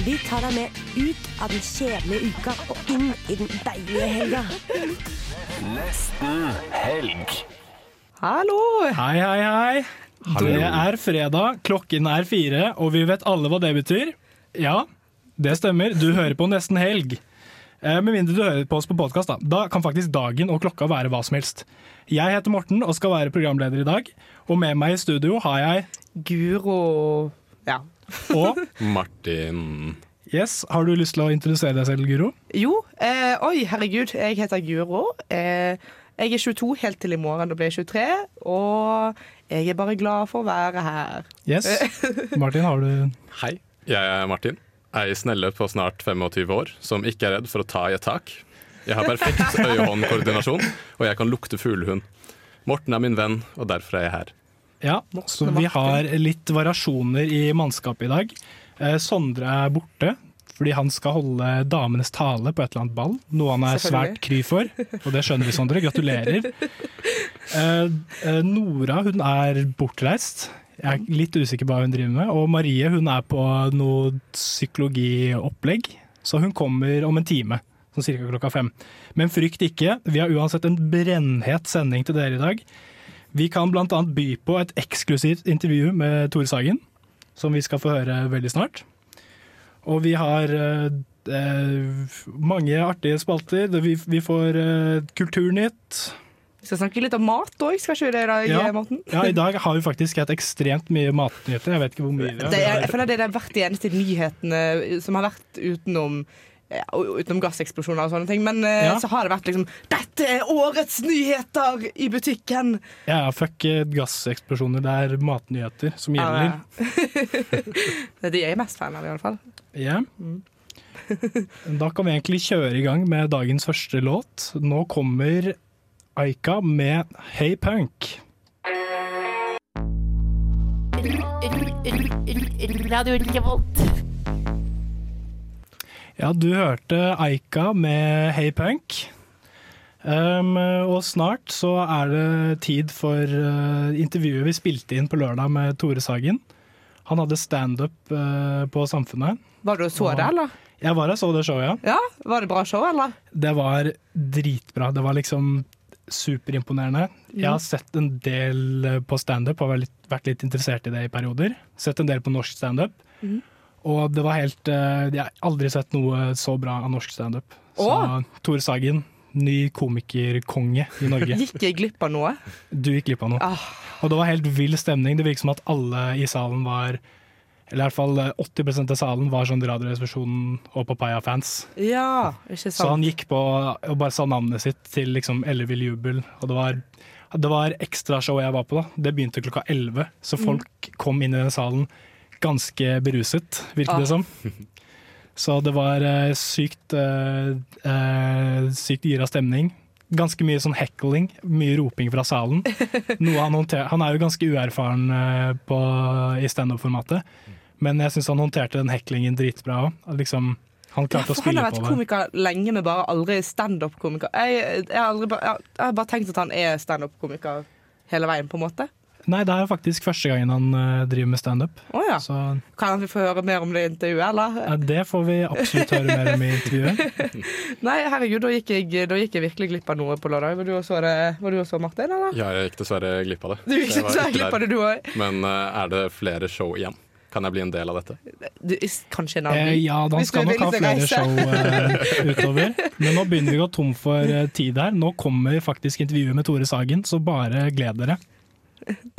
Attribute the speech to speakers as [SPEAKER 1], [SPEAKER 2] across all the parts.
[SPEAKER 1] Vi tar deg med ut av den kjedelige uka og inn i den deilige helga.
[SPEAKER 2] Nesten helg.
[SPEAKER 3] Hallo!
[SPEAKER 4] Hei, hei, hei. Det er fredag, klokken er fire, og vi vet alle hva det betyr. Ja, det stemmer. Du hører på Nesten helg. Eh, Med mindre du hører på oss på podkast, da. Da kan faktisk dagen og klokka være hva som helst. Jeg heter Morten og skal være programleder i dag. Og med meg i studio har jeg
[SPEAKER 3] Guro Ja.
[SPEAKER 4] Og
[SPEAKER 5] Martin
[SPEAKER 4] Yes, har du lyst til å introdusere deg selv, Guro?
[SPEAKER 3] Jo, eh, oi, herregud. Jeg heter Guro. Eh, jeg er 22 helt til i morgen. Da blir jeg 23. Og jeg er bare glad for å være her.
[SPEAKER 4] Yes. Martin, har du
[SPEAKER 5] Hei, jeg er Martin. Ei snelle på snart 25 år som ikke er redd for å ta i et tak. Jeg har perfekt øye-hånd-koordinasjon, og jeg kan lukte fuglehund. Morten er min venn, og derfor er jeg her.
[SPEAKER 4] Ja, så vi har litt variasjoner i mannskapet i dag. Eh, Sondre er borte fordi han skal holde damenes tale på et eller annet ball. Noe han er svært kry for, og det skjønner vi, Sondre. Gratulerer. Eh, eh, Nora hun er bortreist. Jeg er litt usikker på hva hun driver med. Og Marie hun er på noe psykologiopplegg, så hun kommer om en time. Sånn cirka klokka fem. Men frykt ikke, vi har uansett en brennhet sending til dere i dag. Vi kan bl.a. by på et eksklusivt intervju med Tore Sagen, som vi skal få høre veldig snart. Og vi har eh, eh, mange artige spalter. Vi, vi får eh, Kulturnytt.
[SPEAKER 3] Vi skal snakke litt om mat òg, skal ikke vi det i
[SPEAKER 4] Ja. Ja, I dag har vi faktisk hatt ekstremt mye matnyheter. Jeg vet ikke hvor mye vi har.
[SPEAKER 3] Det er, jeg føler det er hvert de eneste nyhetene som har vært utenom ja, utenom gasseksplosjoner og sånne ting. Men eh,
[SPEAKER 4] Ja.
[SPEAKER 3] så har det vært liksom Dette er årets nyheter i butikken!
[SPEAKER 4] Ja, fuck eh, gasseksplosjoner. Det er matnyheter som gjelder.
[SPEAKER 3] Det er de jeg er mest fan av, i alle fall.
[SPEAKER 4] Ja. Da kan vi egentlig kjøre i gang med dagens første låt. Nå kommer Aika med Hey Punk.
[SPEAKER 1] Radio Revolt.
[SPEAKER 4] Ja, du hørte Aika med Hey Punk. Um, og snart så er det tid for uh, intervjuet vi spilte inn på lørdag med Tore Sagen. Han hadde standup uh, på Samfunnet.
[SPEAKER 3] Var du og så det, eller?
[SPEAKER 4] Jeg var og så det showet, ja.
[SPEAKER 3] Ja, Var det bra show, eller?
[SPEAKER 4] Det var dritbra. Det var liksom superimponerende. Jeg har sett en del eh, på standup, har vært litt, vært litt interessert i det i perioder. Sett en del på norsk standup. Og det var helt eh, Jeg har aldri sett noe så bra av norsk standup. Så! Tore Sagen, ny komikerkonge i Norge.
[SPEAKER 3] Gikk jeg glipp av noe?
[SPEAKER 4] Du gikk glipp av noe.
[SPEAKER 3] Ah.
[SPEAKER 4] Og det var helt vill stemning. Det virket som at alle i salen var eller i hvert fall eh, 80% av salen var sånn Radioresepsjonen og Papaya-fans.
[SPEAKER 3] Ja, ikke sant.
[SPEAKER 4] Så han gikk på og bare sa navnet sitt til liksom ellevill jubel. Og det var, det var ekstrashowet jeg var på. da. Det begynte klokka 11, så
[SPEAKER 3] Mm.
[SPEAKER 4] folk kom inn i den salen ganske beruset, virker
[SPEAKER 3] Ah.
[SPEAKER 4] det som. Så det var uh, sykt, uh, sykt gira stemning. Ganske mye sånn heckling, mye roping fra salen. Han, han er jo ganske uerfaren på, i standup-formatet, men jeg syns han håndterte den hecklingen dritbra òg. Liksom, han
[SPEAKER 3] Ja,
[SPEAKER 4] klarte å
[SPEAKER 3] det. han
[SPEAKER 4] spille
[SPEAKER 3] har
[SPEAKER 4] på
[SPEAKER 3] vært komiker lenge, men bare aldri standup-komiker. Jeg, jeg, jeg, jeg har bare tenkt at han er standup-komiker hele veien, på en måte.
[SPEAKER 4] Nei, det er jo faktisk første gangen han eh, driver med standup.
[SPEAKER 3] Oh, ja.
[SPEAKER 4] Så
[SPEAKER 3] Kan vi få høre mer om det i intervjuet, eller?
[SPEAKER 4] Ja, det får vi absolutt høre mer om i intervjuet.
[SPEAKER 3] Nei, herregud, da gikk, jeg, da gikk jeg virkelig glipp av noe på lørdag. Var du også, det, var du også Martin, eller?
[SPEAKER 5] Ja, jeg gikk dessverre glipp av det.
[SPEAKER 3] Du gikk dessverre glipp av det, du òg.
[SPEAKER 5] Men uh, er det flere show igjen? Kan jeg bli en del av dette?
[SPEAKER 3] Kanskje en annen eh,
[SPEAKER 4] ja,
[SPEAKER 3] da
[SPEAKER 4] skal nok ha flere
[SPEAKER 3] reise.
[SPEAKER 4] show eh, utover. Men nå begynner vi å gå tom for eh, tid her. Nå kommer faktisk intervjuet med Tore Sagen, så bare gled dere.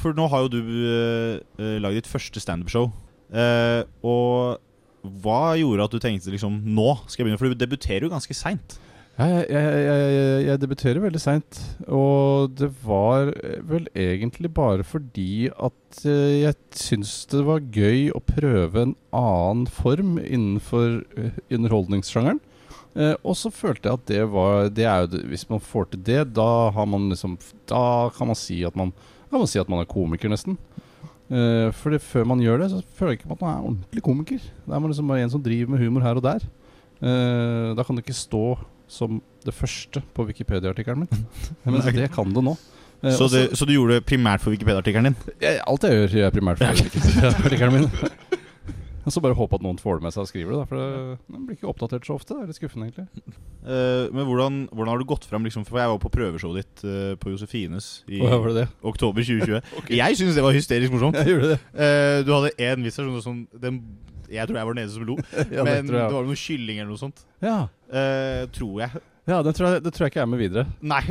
[SPEAKER 6] For nå har jo du uh, lagd ditt første standup-show. Uh, og hva gjorde at du tenkte liksom Nå skal jeg begynne? For du debuterer jo ganske seint.
[SPEAKER 7] Ja, jeg, jeg, jeg, jeg debuterer veldig seint, og det var vel egentlig bare fordi at eh, jeg syns det var gøy å prøve en annen form innenfor eh, underholdningssjangeren. Eh, og så følte jeg at det var det jo, Hvis man får til det, da liksom Da kan man si at man Kan man si at man er komiker, nesten. Uh, for før man gjør det, så føler jeg ikke at man er ordentlig komiker. Da er man liksom bare en som driver med humor her og der. Uh, da kan det ikke stå som det første på Wikipedia-artikkelen min. Men det kan det nå. Uh,
[SPEAKER 6] Så, det, så du gjorde det primært for Wikipedia-artikkelen din?
[SPEAKER 7] alt jeg gjør, gjør jeg primært for Wikipedia-artikkelen min. Og så bare håpe at noen får det med seg og skriver det, da. For det, det blir ikke oppdatert så ofte. Det er litt skuffende, egentlig.
[SPEAKER 6] Uh, men hvordan, hvordan har du gått fram? Liksom, for jeg var på prøveshowet ditt uh, på Josefines i
[SPEAKER 7] oh, var det det?
[SPEAKER 6] oktober 2020. Jeg syns det var hysterisk morsomt.
[SPEAKER 7] Jeg gjorde det.
[SPEAKER 6] uh, du hadde én vits sånn, sånn den, Jeg tror jeg var den eneste som lo.
[SPEAKER 7] Ja,
[SPEAKER 6] men det var noe kylling eller noe sånt.
[SPEAKER 7] Ja,
[SPEAKER 6] tror jeg.
[SPEAKER 7] ja det, tror jeg, det tror jeg ikke er med videre.
[SPEAKER 6] Nei,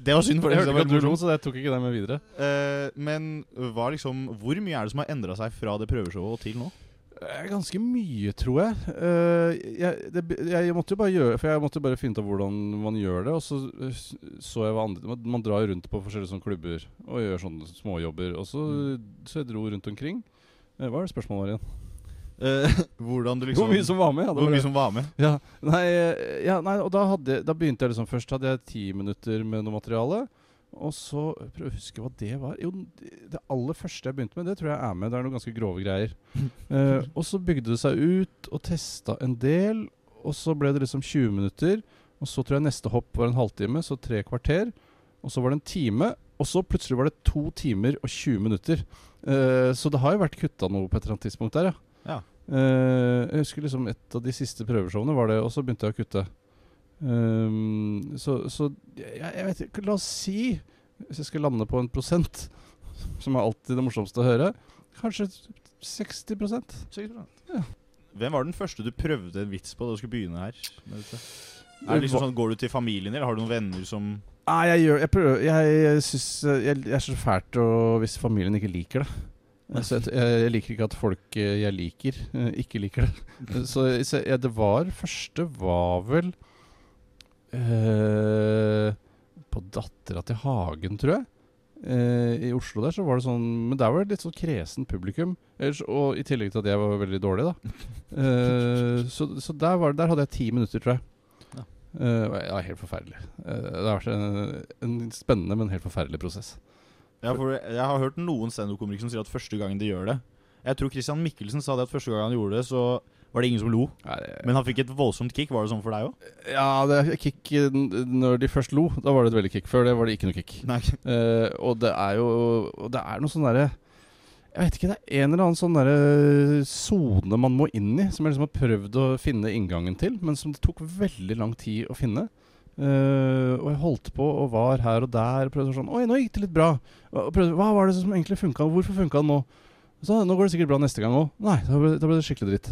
[SPEAKER 6] det var synd. For
[SPEAKER 7] Jeg hørte ikke at du lo, så jeg tok ikke det med videre.
[SPEAKER 6] Uh, men liksom, hvor mye er det som har endra seg fra det prøveshowet og til nå?
[SPEAKER 7] Ganske mye, tror jeg. Eh, jeg, det, jeg måtte jo bare gjøre For jeg måtte bare finne ut av hvordan man gjør det. Og så så jeg hva andre Man, drar rundt på forskjellige sånne klubber og gjør sånne småjobber. Og så, så jeg dro rundt omkring. Eh, Hva er det spørsmålet var igjen?
[SPEAKER 6] Eh, hvordan du liksom
[SPEAKER 7] Hvor mye som var med? Ja,
[SPEAKER 6] Hvor mye som var med?
[SPEAKER 7] Ja, nei, ja, nei og da, hadde, da begynte jeg liksom Først hadde jeg ti minutter med noe materiale. Og så Prøv å huske hva det var. Jo, det aller første jeg begynte med, det tror jeg er med. Det er noen ganske grove greier. uh, og så bygde det seg ut, og testa en del. Og så ble det liksom 20 minutter. Og så tror jeg neste hopp var en halvtime, så tre kvarter. Og så var det en time. Og så plutselig var det to timer og 20 minutter. Uh, så det har jo vært kutta noe på et eller annet tidspunkt der, ja.
[SPEAKER 6] Ja.
[SPEAKER 7] Uh, jeg husker liksom et av de siste prøveshowene var det, og så begynte jeg å kutte. Ehm, så så jeg, jeg vet ikke La oss si, hvis jeg skal lande på en prosent, som er alltid det morsomste å høre, kanskje 60, 60 Ja.
[SPEAKER 6] Hvem var den første du prøvde en vits på da du skulle begynne her? med dette? Er det liksom sånn, Går du til familien, eller har du noen venner som
[SPEAKER 7] Nei, jeg gjør Jeg prøver Jeg, jeg syns jeg, jeg er så fælt å, hvis familien ikke liker det. Altså, jeg, jeg, liker ikke at folk eh, jeg liker, eh, ikke liker det. Så, så ja, det var Første var vel eh, På Dattera til Hagen, tror jeg. Eh, I Oslo der så var det sånn Men der var det litt sånn kresen publikum. Ellers, og i tillegg til at jeg var veldig dårlig, da. Eh, så så der, var, der hadde jeg ti minutter, tror jeg.
[SPEAKER 6] Ja.
[SPEAKER 7] Eh, og ja, helt forferdelig. Eh, det har vært en, en spennende, men helt forferdelig prosess.
[SPEAKER 6] Ja, for Jeg har hørt noen standup-komikere som sier at første gangen de gjør det Jeg tror Christian Mikkelsen sa det at første gang han gjorde det, så var det ingen som lo.
[SPEAKER 7] Nei, det-
[SPEAKER 6] Men han fikk et voldsomt kick. Var det sånn for deg òg?
[SPEAKER 7] Ja, det er kick Når de først lo, da var det et veldig kick. Før det var det ikke noe kick. Eh, og det er jo Det er noe sånn derre Jeg vet ikke, det er en eller annen sånn derre sone man må inn i, som jeg liksom har prøvd å finne inngangen til, men som det tok veldig lang tid å finne. Uh, og jeg holdt på og var her og der og prøvde sånn Oi, nå gikk det litt bra. Og prøvde, Hva var det som egentlig funka? Hvorfor funka det nå? Så, nå går det sikkert bra neste gang òg. Nei, da ble, da ble det skikkelig dritt.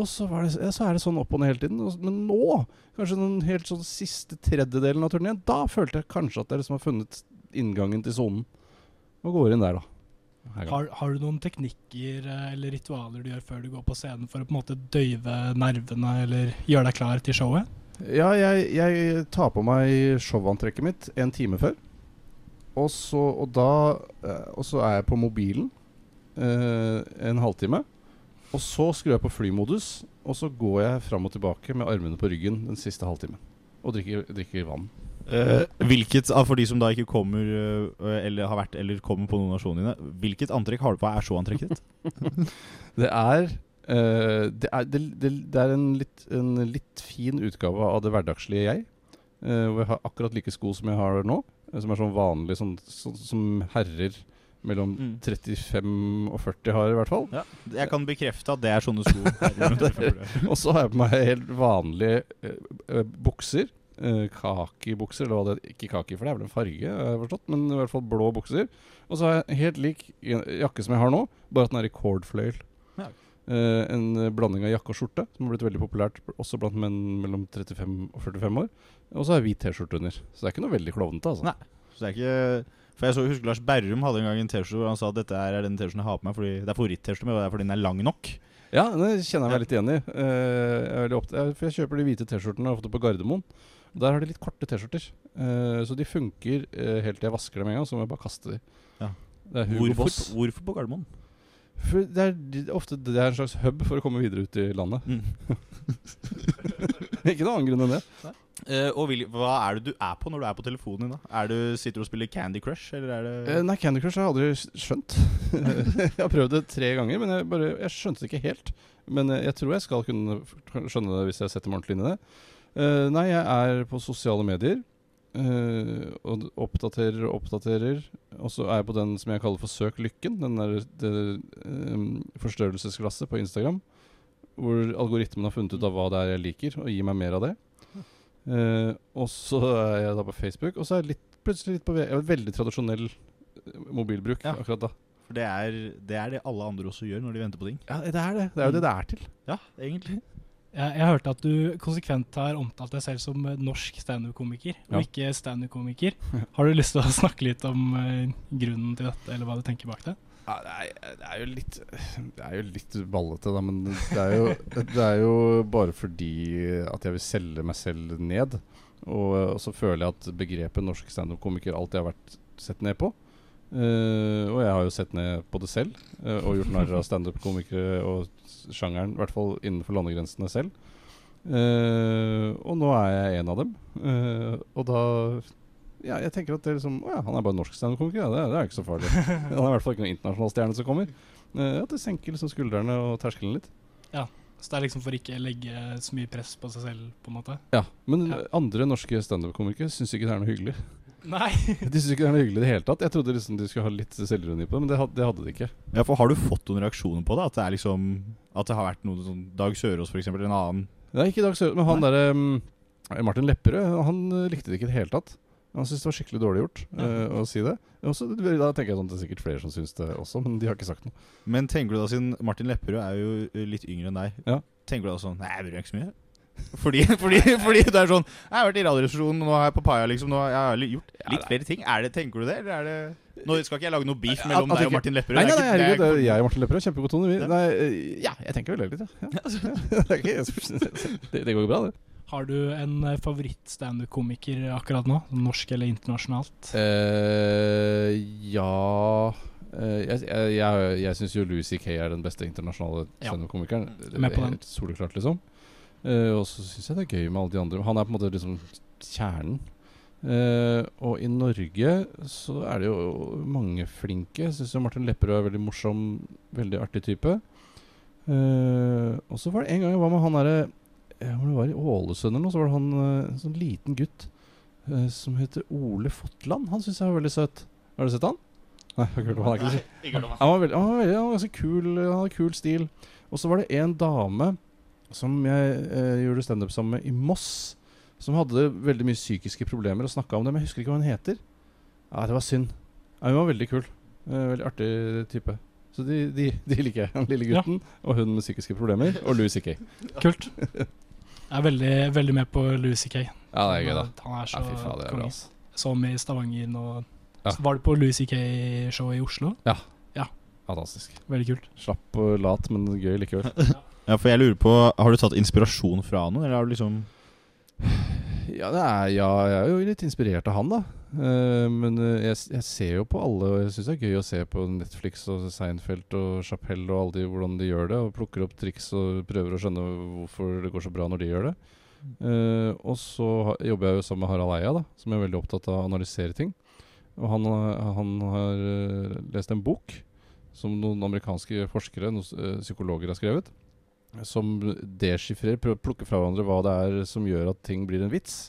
[SPEAKER 7] Og så, var det, så er det sånn opp og ned hele tiden. Men nå, kanskje den helt sånn siste tredjedelen av turneen, da følte jeg kanskje at jeg liksom har funnet inngangen til sonen. Og går inn der, da.
[SPEAKER 4] Har, har du noen teknikker eh, eller ritualer du gjør før du går på scenen for å på en måte døyve nervene eller gjøre deg klar til showet?
[SPEAKER 7] Ja, jeg, jeg tar på meg showantrekket mitt en time før. Og så, og da, eh, og så er jeg på mobilen eh, en halvtime. Og så skrur jeg på flymodus, og så går jeg fram og tilbake med armene på ryggen den siste halvtimen. Og drikker, drikker vann.
[SPEAKER 6] Eh, hvilket av for de som da ikke kommer eh, Eller har vært eller kommer på noen av showene dine, hvilket antrekk har du på? Er er showantrekket ditt?
[SPEAKER 7] Det er Uh, det, er, det, det, det er en, litt, en litt fin utgave av det hverdagslige jeg. Uh, hvor jeg har akkurat like sko som jeg har nå. som er sånn vanlig, sånn, sånn som herrer mellom
[SPEAKER 6] Mm.
[SPEAKER 7] 35 og 40 har, i hvert fall.
[SPEAKER 6] Ja, jeg kan bekrefte at det er sånne sko.
[SPEAKER 7] Og så har jeg på meg helt vanlige eh, eh, bukser. Uh, Kakibukser, eller hva det. Ikke kaki, for det er vel en farge, har forstått. Men i hvert fall blå bukser. Og så har jeg helt lik jakke som jeg har nå, bare at den er i cordfløyel.
[SPEAKER 6] Ja.
[SPEAKER 7] Eh, en eh, blanding av jakke og skjorte, som har blitt veldig populært også blant menn mellom 35 og 45 år. Og så har jeg hvit T-skjorte under. Så det er ikke noe veldig klovnete, altså.
[SPEAKER 6] Nei. Så det er ikke For jeg så, husker Lars Berrum hadde en gang en T-skjorte hvor han sa at dette er den T-skjorten jeg har på meg fordi det er favoritt-T-skjorte min, og det er fordi den er lang nok.
[SPEAKER 7] Ja, det kjenner jeg meg litt igjen i. Eh, jeg opptatt- for jeg kjøper de hvite T-skjortene ofte på Gardermoen. Der har de litt korte T-skjorter. Eh, så de funker eh, helt til jeg vasker dem en gang, så må jeg bare kaste de.
[SPEAKER 6] Ja. Hvorfor, hvorfor på Gardermoen?
[SPEAKER 7] For det er ofte det er en slags hub for å komme videre ut i landet.
[SPEAKER 6] Mm.
[SPEAKER 7] ikke noen annen grunn enn det.
[SPEAKER 6] Eh, og vil, hva er det du er på når du er på telefonen din? da? Er du, Sitter og spiller Candy Crush,
[SPEAKER 7] Eh, nei, Candy Crush har jeg aldri skjønt. jeg har prøvd det tre ganger, men jeg, bare, jeg skjønte det ikke helt. Men eh, jeg tror jeg skal kunne skjønne det hvis jeg setter meg ordentlig inn i det. Uh, nei, jeg er på sosiale medier. og oppdaterer og oppdaterer. Og så er jeg på den som jeg kaller for Søk lykken. Den der det, um, forstørrelsesglasset på Instagram. Hvor algoritmen har funnet ut av hva det er jeg liker, og gir meg mer av det. Eh, og så er jeg da på Facebook, og så er jeg litt, plutselig litt på Jeg har veldig tradisjonell eh, mobilbruk
[SPEAKER 6] Ja.
[SPEAKER 7] akkurat da.
[SPEAKER 6] For det er, det er det alle andre også gjør når de venter på ting.
[SPEAKER 7] Ja, det er det. Det er jo det det er til.
[SPEAKER 6] Ja, egentlig.
[SPEAKER 4] Jeg, jeg hørte at du konsekvent har omtalt deg selv som eh, norsk standup-komiker, og
[SPEAKER 7] Ja.
[SPEAKER 4] ikke standup-komiker. Har du lyst til å snakke litt om uh, grunnen til dette, eller hva du tenker bak det?
[SPEAKER 7] Ja, det, er, det er jo litt Det er jo litt ballete, da, men det er jo, det er jo bare fordi at jeg vil selge meg selv ned. Og, og så føler jeg at begrepet norsk standup-komiker alltid har vært sett ned på. Uh, og jeg har jo sett ned på det selv, uh, og gjort narr av standup-komikere og sjangeren, i hvert fall innenfor landegrensene selv. Uh, og nå er jeg en av dem. Og da ja, jeg tenker at det er liksom Å ja, han er bare norsk standup-komiker. Ja, det, det er ikke så farlig. Han er i hvert fall ikke noen internasjonal stjerne som kommer. Uh, at det senker liksom skuldrene og terskelen litt.
[SPEAKER 4] Ja, Så det er liksom for ikke legge så mye press på seg selv, på en måte?
[SPEAKER 7] Ja, Men
[SPEAKER 4] Ja.
[SPEAKER 7] andre norske standup-komikere syns ikke det er noe hyggelig.
[SPEAKER 4] Nei!
[SPEAKER 7] De syns ikke det er noe hyggelig i det hele tatt. Jeg trodde liksom de skulle ha litt selvironi på det, men det hadde, det hadde de ikke.
[SPEAKER 6] Ja, for Har du fått noen reaksjoner på det? At det er liksom At det har vært noe sånn Dag Sørås, for eksempel, eller en annen
[SPEAKER 7] er ikke Dag Sørås, men han derre um, Martin Lepperød, han likte det ikke i det hele tatt. Han syntes det var skikkelig dårlig gjort eh, å si det. Også, da tenker jeg sånn at det er sikkert flere som syns det også, men de har ikke sagt noe.
[SPEAKER 6] Men tenker du da, siden Martin Lepperød er jo eh, litt yngre enn deg,
[SPEAKER 7] Ja.
[SPEAKER 6] tenker du da sånn Nei, jeg bryr meg ikke så mye. Fordi, fordi, fordi det er sånn Jeg har vært i Radioresepsjonen, nå er jeg på Paia, liksom. Nå har jeg gjort litt flere ting. Er det, Tenker du det, eller er det Nå skal ikke jeg lage noe beef mellom
[SPEAKER 7] at
[SPEAKER 6] deg og Martin Lepperød.
[SPEAKER 7] Nei, nei,
[SPEAKER 6] nei,
[SPEAKER 7] nei,
[SPEAKER 6] er
[SPEAKER 7] herregud,
[SPEAKER 6] er-
[SPEAKER 7] er jeg og Martin Lepperød. Kjempegod tone. Vi- Nei, eh, ja, jeg tenker vel det litt, ja. ja. det, ikke, det, det går jo bra, det.
[SPEAKER 4] Har du en eh, favoritt-standup-komiker akkurat nå? Norsk eller internasjonalt?
[SPEAKER 7] Uh, ja uh, Jeg, jeg, jeg, syns jo Louis C.K. er den beste internasjonale standup-komikeren. Ja. Soleklart, liksom. Uh, og så syns jeg det er gøy med alle de andre. Han er på en måte liksom kjernen. Og i Norge så er det jo mange flinke. Jeg jo Martin Lepperød er veldig morsom, veldig artig type. Og så var det en gang jeg var med han derre eh, Hvor det var i Ålesund eller noe, så var det han eh, en sånn liten gutt eh, som heter Ole Fotland. Han syns jeg var veldig søt. Har du sett han? Nei, jeg har ikke hørt han. ikke så- han var, veldig, han var, veldig, han var ganske kul. Han hadde kul stil. Og så var det en dame som jeg eh, gjorde standup sammen med i Moss, som hadde veldig mye psykiske problemer og snakka om det, men jeg husker ikke hva hun heter. Ja, det var synd. Ja, hun var veldig kul. Eh, veldig artig type. Så de, de, de liker jeg. Den lille
[SPEAKER 4] Ja.
[SPEAKER 7] gutten og hun med psykiske problemer, og Louis C.K.
[SPEAKER 4] Kult. Jeg er veldig, veldig med på Louis C.K.
[SPEAKER 7] Ja, det er gøy, da.
[SPEAKER 4] Han er så
[SPEAKER 7] Ja, fy faen, det er bra.
[SPEAKER 4] Som i Stavanger nå.
[SPEAKER 7] Ja.
[SPEAKER 4] Så var du på Louis CK-show i Oslo? Ja. ja.
[SPEAKER 7] Fantastisk.
[SPEAKER 4] Veldig kult.
[SPEAKER 7] Slapp og lat, men gøy likevel.
[SPEAKER 6] Ja, for jeg lurer på Har du tatt inspirasjon fra noen, eller har du liksom
[SPEAKER 7] Ja, er, ja, jeg er jo litt inspirert av han, da. Uh, men eh, jeg, jeg ser jo på alle, og jeg syns det er gøy å se på Netflix og Seinfeld og Chapelle og alle de, hvordan de gjør det, og plukker opp triks og prøver å skjønne hvorfor det går så bra når de gjør det. Uh, og så ha, jobber jeg jo sammen med Harald Eia, da, som er veldig opptatt av å analysere ting. Og han, har- han har lest en bok som noen amerikanske forskere, noen psykologer, har skrevet. Som deschiffrerer, prøver å plukke fra hverandre hva det er som gjør at ting blir en vits.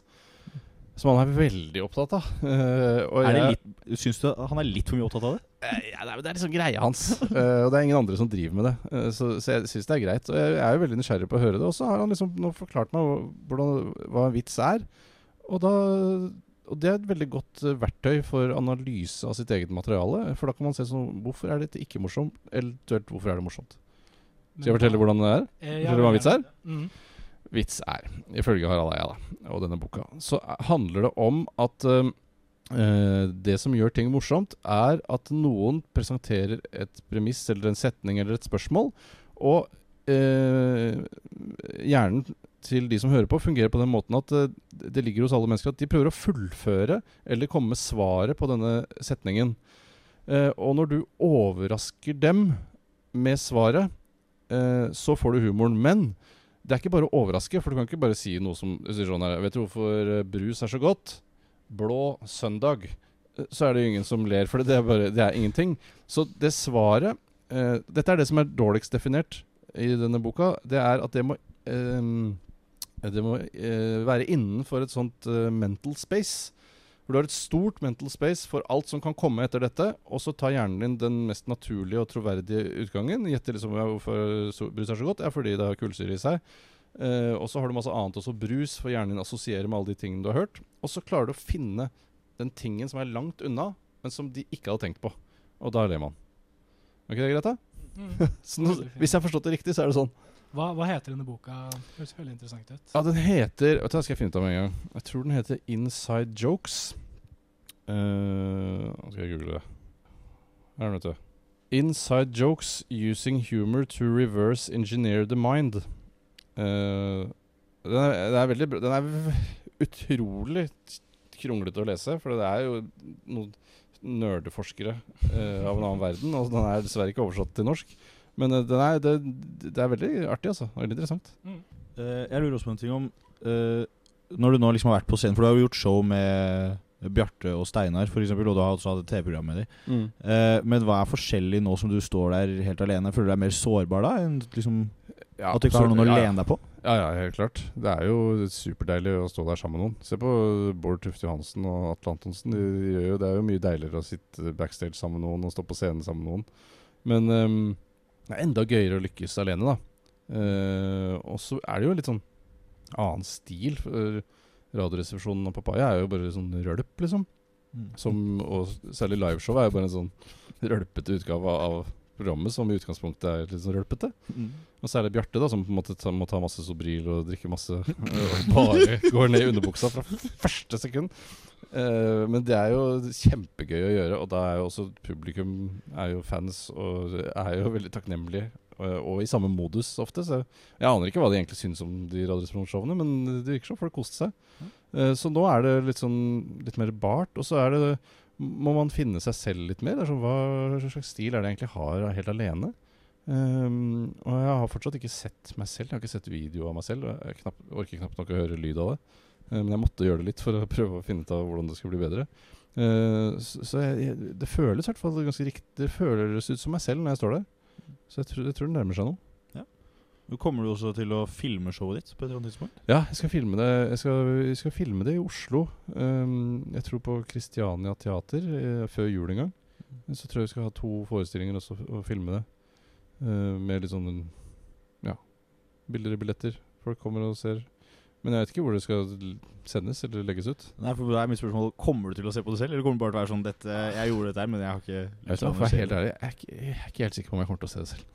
[SPEAKER 7] Som han er veldig opptatt av. Uh,
[SPEAKER 6] er litt, Syns du han er litt for mye opptatt av det?
[SPEAKER 7] Uh, ja, det, er, det er liksom greia hans. Uh, og det er ingen andre som driver med det. Uh, så, så jeg syns det er greit. Og jeg er jo veldig nysgjerrig på å høre det. Og så har han liksom nå forklart meg hvordan, hva en vits er. Og, da, og det er et veldig godt eh, verktøy for analyse av sitt eget materiale. For da kan man se sånn Hvorfor er dette ikke morsomt? Eventuelt hvorfor er det morsomt? Skal jeg fortelle hvordan det er?
[SPEAKER 4] Eh,
[SPEAKER 7] Fortelle hva vits er?
[SPEAKER 4] Mm.
[SPEAKER 7] Vits er, ifølge Harald Eia og denne boka, så handler det om at eh, det som gjør ting morsomt, er at noen presenterer et premiss eller en setning eller et spørsmål, og uh, hjernen til de som hører på, fungerer på den måten at uh, det ligger hos alle mennesker at de prøver å fullføre eller komme med svaret på denne setningen. Uh, og når du overrasker dem med svaret, så får du humoren. Men det er ikke bare å overraske, for du kan ikke bare si noe som sånn her Vet du hvorfor eh, brus er så godt? Blå søndag. Eh, Så er det jo ingen som ler, for det, er bare Det er ingenting. Så det svaret eh, Dette er det som er dårligst definert i denne boka. Det er at det må eh, Det må eh, være innenfor et sånt eh, mental space. For du har et stort mental space for alt som kan komme etter dette, og så tar hjernen din den mest naturlige og troverdige utgangen. Gjetter liksom hvorfor brus er så godt. Ja, fordi det har kullsyre i seg. Uh, og så har du masse annet også, brus, for hjernen din assosierer med alle de tingene du har hørt. Og så klarer du å finne den tingen som er langt unna, men som de ikke hadde tenkt på. Og da ler man. Er ikke det greit, da? så nå, hvis jeg har forstått det riktig, så er det sånn.
[SPEAKER 4] Hva, hva heter denne boka? Høres veldig interessant ut.
[SPEAKER 7] Ja, den heter Vet du, hva, skal jeg finne ut av med en gang. Jeg tror den heter Inside Jokes. Nå skal jeg google det. Her er den, vet du. Inside Jokes using humor to reverse engineer the mind. Uh, den, er, den er veldig. Den er utrolig kronglete å lese, for det er jo noen nerdeforskere uh, av en annen verden. Og den er dessverre ikke oversatt til norsk. Men uh, er, det, det er veldig artig, altså. Veldig interessant.
[SPEAKER 6] Eh, jeg lurer også på en ting om Når du nå liksom har vært på scenen For du har jo gjort show med Bjarte og Steinar, for eksempel, og du har også hatt TV-program med dem. Eh, men hva er forskjellig nå som du står der helt alene? Føler du deg mer sårbar da? Enn liksom,
[SPEAKER 7] Ja,
[SPEAKER 6] at du ikke har noen.
[SPEAKER 7] Ja, å
[SPEAKER 6] lene deg på?
[SPEAKER 7] Ja, ja, helt klart. Det er jo superdeilig å stå der sammen med noen. Se på Bård Tufte Johansen og Atle Antonsen. De, de jo, det er jo mye deiligere å sitte backstage sammen med noen og stå på scenen sammen med noen. Men um, det er enda gøyere å lykkes alene, da. Uh, og så er det jo litt sånn annen stil. For Radioresepsjonen og Papaya er jo bare sånn rølp, liksom. Som, og særlig liveshow er jo bare en sånn rølpete utgave av programmet, som i utgangspunktet er litt sånn rølpete.
[SPEAKER 6] Mm.
[SPEAKER 7] Og er Bjarte, da, som på en måte ta, må ta masse Sobril og drikke masse Og bare går ned i underbuksa fra første sekund. Uh, men det er jo kjempegøy å gjøre, og da er jo også publikum er jo fans og er jo veldig takknemlige. Og, og i samme modus ofte. Så jeg aner ikke hva de egentlig syns om de Radioresepsjonsshowene, men det virker som folk koste seg. Eh, så nå er det litt sånn litt mer bart, og så er det må man finne seg selv litt mer. Er sånn, hva slags stil er det jeg egentlig har helt alene? Um, og jeg har fortsatt ikke sett meg selv. Jeg har ikke sett video av meg selv. Jeg knapp, orker knapt nok å høre lyd av det. Eh, men jeg måtte gjøre det litt for å prøve å finne ut av hvordan det skulle bli bedre. Uh, så så jeg, jeg, det føles i hvert fall ganske riktig. Det føles ut som meg selv når jeg står der. Så jeg tror, jeg tror det nærmer seg noe.
[SPEAKER 6] Kommer du også til å filme showet ditt på et eller annet tidspunkt?
[SPEAKER 7] Ja, jeg skal filme det Jeg skal, jeg skal filme det i Oslo. Um, jeg tror på Kristiania Teater eh, før jul en gang. Så tror jeg vi skal ha to forestillinger også, og filme det. Uh, med litt sånn ja, billigere billetter. Folk kommer og ser. Men jeg vet ikke hvor det skal sendes eller legges ut.
[SPEAKER 6] Nei, for det er mitt spørsmål Kommer du til å se på det selv, eller kommer det bare til å være sånn dette, Jeg gjorde dette her, men jeg har ikke
[SPEAKER 7] Jeg, vet, ikke, for jeg er helt ærlig, jeg, er ikke, jeg er ikke helt sikker på om jeg kommer til å se det selv.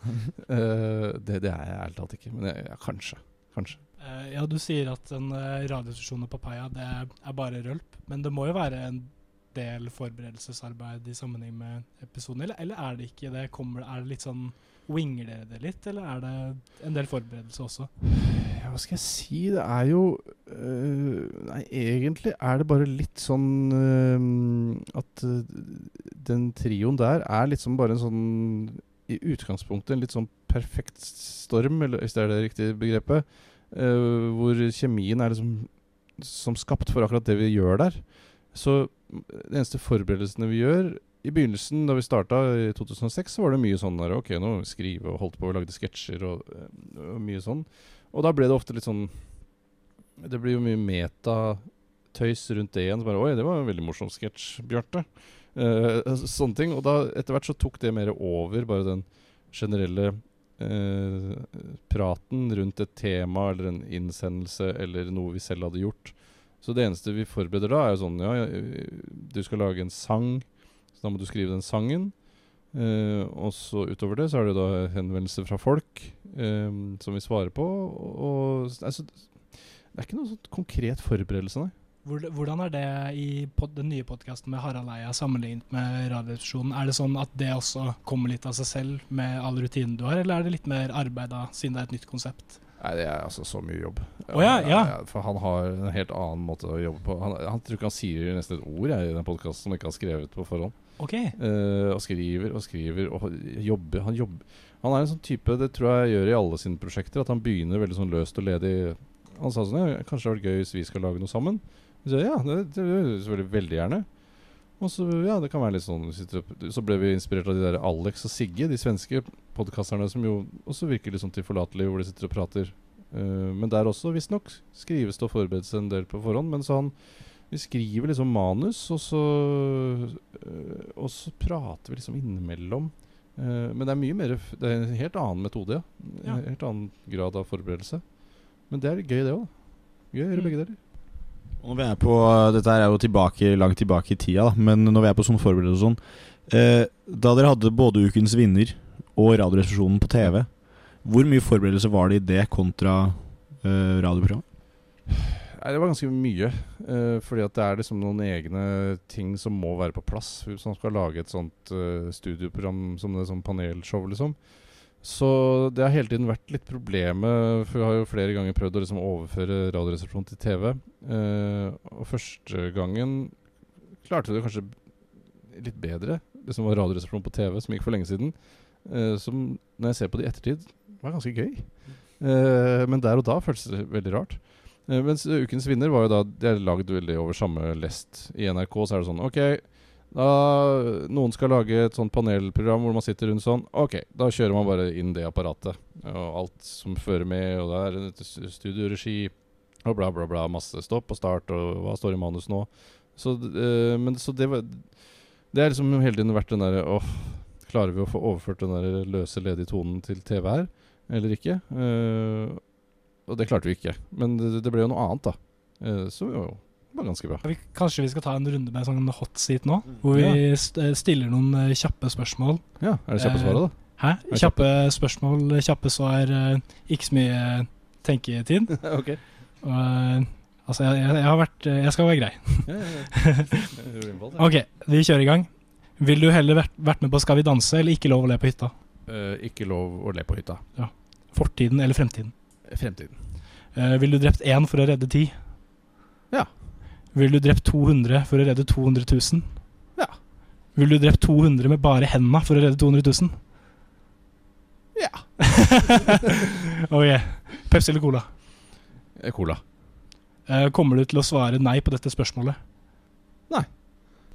[SPEAKER 7] uh, det, det er jeg ærlig talt ikke. Men jeg, ja, kanskje. Kanskje.
[SPEAKER 4] Uh, ja, du sier at en uh, radiostasjon og papaya det er, bare rølp, men det må jo være en del forberedelsesarbeid i sammenheng med episoden, eller, eller er det ikke det? Kommer, er det litt sånn Winger dere det litt, eller er det en del forberedelse også?
[SPEAKER 7] Ja, hva skal jeg si? Det er jo øh, Nei, egentlig er det bare litt sånn øh, at øh, den trioen der er liksom bare en sånn I utgangspunktet en litt sånn perfekt storm, eller hvis det er det riktige begrepet, øh, hvor kjemien er liksom som skapt for akkurat det vi gjør der. Så de eneste forberedelsene vi gjør I begynnelsen, da vi starta i 2006, så var det mye sånn der Ok, nå skrive og holdt på og lagde sketsjer og, øh, og mye sånn. Og da ble det ofte litt sånn Det blir jo mye metatøys rundt det igjen. Så bare, Oi, det var en veldig morsom sketsj, Bjarte. Uh, sånne ting. Og da etter hvert så tok det mer over, bare den generelle uh, praten rundt et tema eller en innsendelse eller noe vi selv hadde gjort. Så det eneste vi forbereder da, er jo sånn ja, du skal lage en sang, så da må du skrive den sangen. Uh, og så utover det så er det da henvendelser fra folk um, som vi svarer på. Og, og altså, det er ikke noe sånn konkret forberedelse, nei.
[SPEAKER 4] Hvordan er det i pod den nye podkasten med Harald Eia sammenlignet med Radioresepsjonen? Er det sånn at det også kommer litt av seg selv med all rutinen du har, eller er det litt mer arbeid da, siden det er et nytt konsept?
[SPEAKER 7] Nei, det er altså så mye jobb.
[SPEAKER 4] Oh, ja, ja.
[SPEAKER 7] For han har en helt annen måte å jobbe på. Han, han tror ikke han sier nesten et ord jeg, i den podkasten som han ikke har skrevet på forhånd.
[SPEAKER 4] Ok.
[SPEAKER 7] Uh, og skriver og skriver og jobber. Han jobber Han er en sånn type, det tror jeg gjør i alle sine prosjekter, at han begynner veldig sånn løst og ledig. Han sa sånn ja, Kanskje det hadde vært gøy hvis vi skal lage noe sammen? Så ja, det, det selvfølgelig veldig gjerne. Og så ja, det kan være litt sånn Så ble vi inspirert av de der Alex og Sigge, de svenske podkasterne som jo også virker litt sånn tilforlatelige, hvor de sitter og prater. Uh, men der også, visstnok, skrives det og forberedes en del på forhånd. Men så han Vi skriver liksom manus, og så eh, Og så prater vi liksom innimellom. Uh, men det er mye mer Det er en helt annen metode, ja.
[SPEAKER 4] Ja.
[SPEAKER 7] En helt annen grad av forberedelse. Men det er gøy, det òg. Gøy å gjøre
[SPEAKER 4] Mm.
[SPEAKER 7] begge deler.
[SPEAKER 6] Og når vi er på Dette er jo tilbake, langt tilbake i tida, da, men når vi er på sånn forberedelse og sånn eh, Da dere hadde både Ukens vinner og Radioresepsjonen på TV, hvor mye forberedelse var det i det kontra eh, radioprogrammet?
[SPEAKER 7] Nei, det var ganske mye. Uh, fordi at det er liksom noen egne ting som må være på plass. Hvis man skal lage et sånt uh, studioprogram som det sånn panelshow, liksom. Så det har hele tiden vært litt problemet, for vi har jo flere ganger prøvd å liksom overføre Radioresepsjonen til TV. Uh, og første gangen klarte vi det kanskje litt bedre. Det som var Radioresepsjonen på TV, som gikk for lenge siden. Uh, som når jeg ser på det i ettertid, var ganske gøy. Uh, men der og da føltes det veldig rart. Eh, mens eh, Ukens vinner var jo da De er lagd veldig over samme lest. I NRK så er det sånn OK, da noen skal lage et sånt panelprogram hvor man sitter rundt sånn. OK, da kjører man bare inn det apparatet. Og alt som fører med, og det er studioregi og bla, bla, bla. Masse stopp og start, og hva står i manus nå? Så, eh, men, så det var Det er liksom hele tiden vært den derre åh, Klarer vi å få overført den der løse, ledige tonen til TV her, eller ikke? Eh, og det klarte vi ikke. Men det, det ble jo noe annet, da. Eh, som jo var ganske bra.
[SPEAKER 4] Vi, kanskje vi skal ta en runde med sånn hot seat nå, hvor vi st eh, stiller noen eh, kjappe spørsmål.
[SPEAKER 7] Ja, Er det kjappe svaret, da?
[SPEAKER 4] Hæ?
[SPEAKER 7] Kjappe,
[SPEAKER 4] Kjappe spørsmål, kjappe svar, ikke så mye tenketid.
[SPEAKER 7] ok.
[SPEAKER 4] Og, eh, altså, jeg, jeg, jeg har vært Jeg skal være grei.
[SPEAKER 7] Ja, ja, ja.
[SPEAKER 4] OK, vi kjører i gang. Vil du heller vært, vært med på Skal vi danse eller ikke lov å le på hytta?
[SPEAKER 7] Uh, ikke lov å le på hytta.
[SPEAKER 4] Fortiden eller fremtiden?
[SPEAKER 7] Fremtiden.
[SPEAKER 4] Uh, vil du drept én for å redde ti?
[SPEAKER 7] Ja.
[SPEAKER 4] Vil du drept 200 for å redde 200 000?
[SPEAKER 7] Ja.
[SPEAKER 4] Vil du drept 200 med bare henda for å redde 200 000?
[SPEAKER 7] Ja.
[SPEAKER 4] ok. Pepsi eller Cola?
[SPEAKER 7] Eh, Cola.
[SPEAKER 4] Uh, kommer du til å svare nei på dette spørsmålet?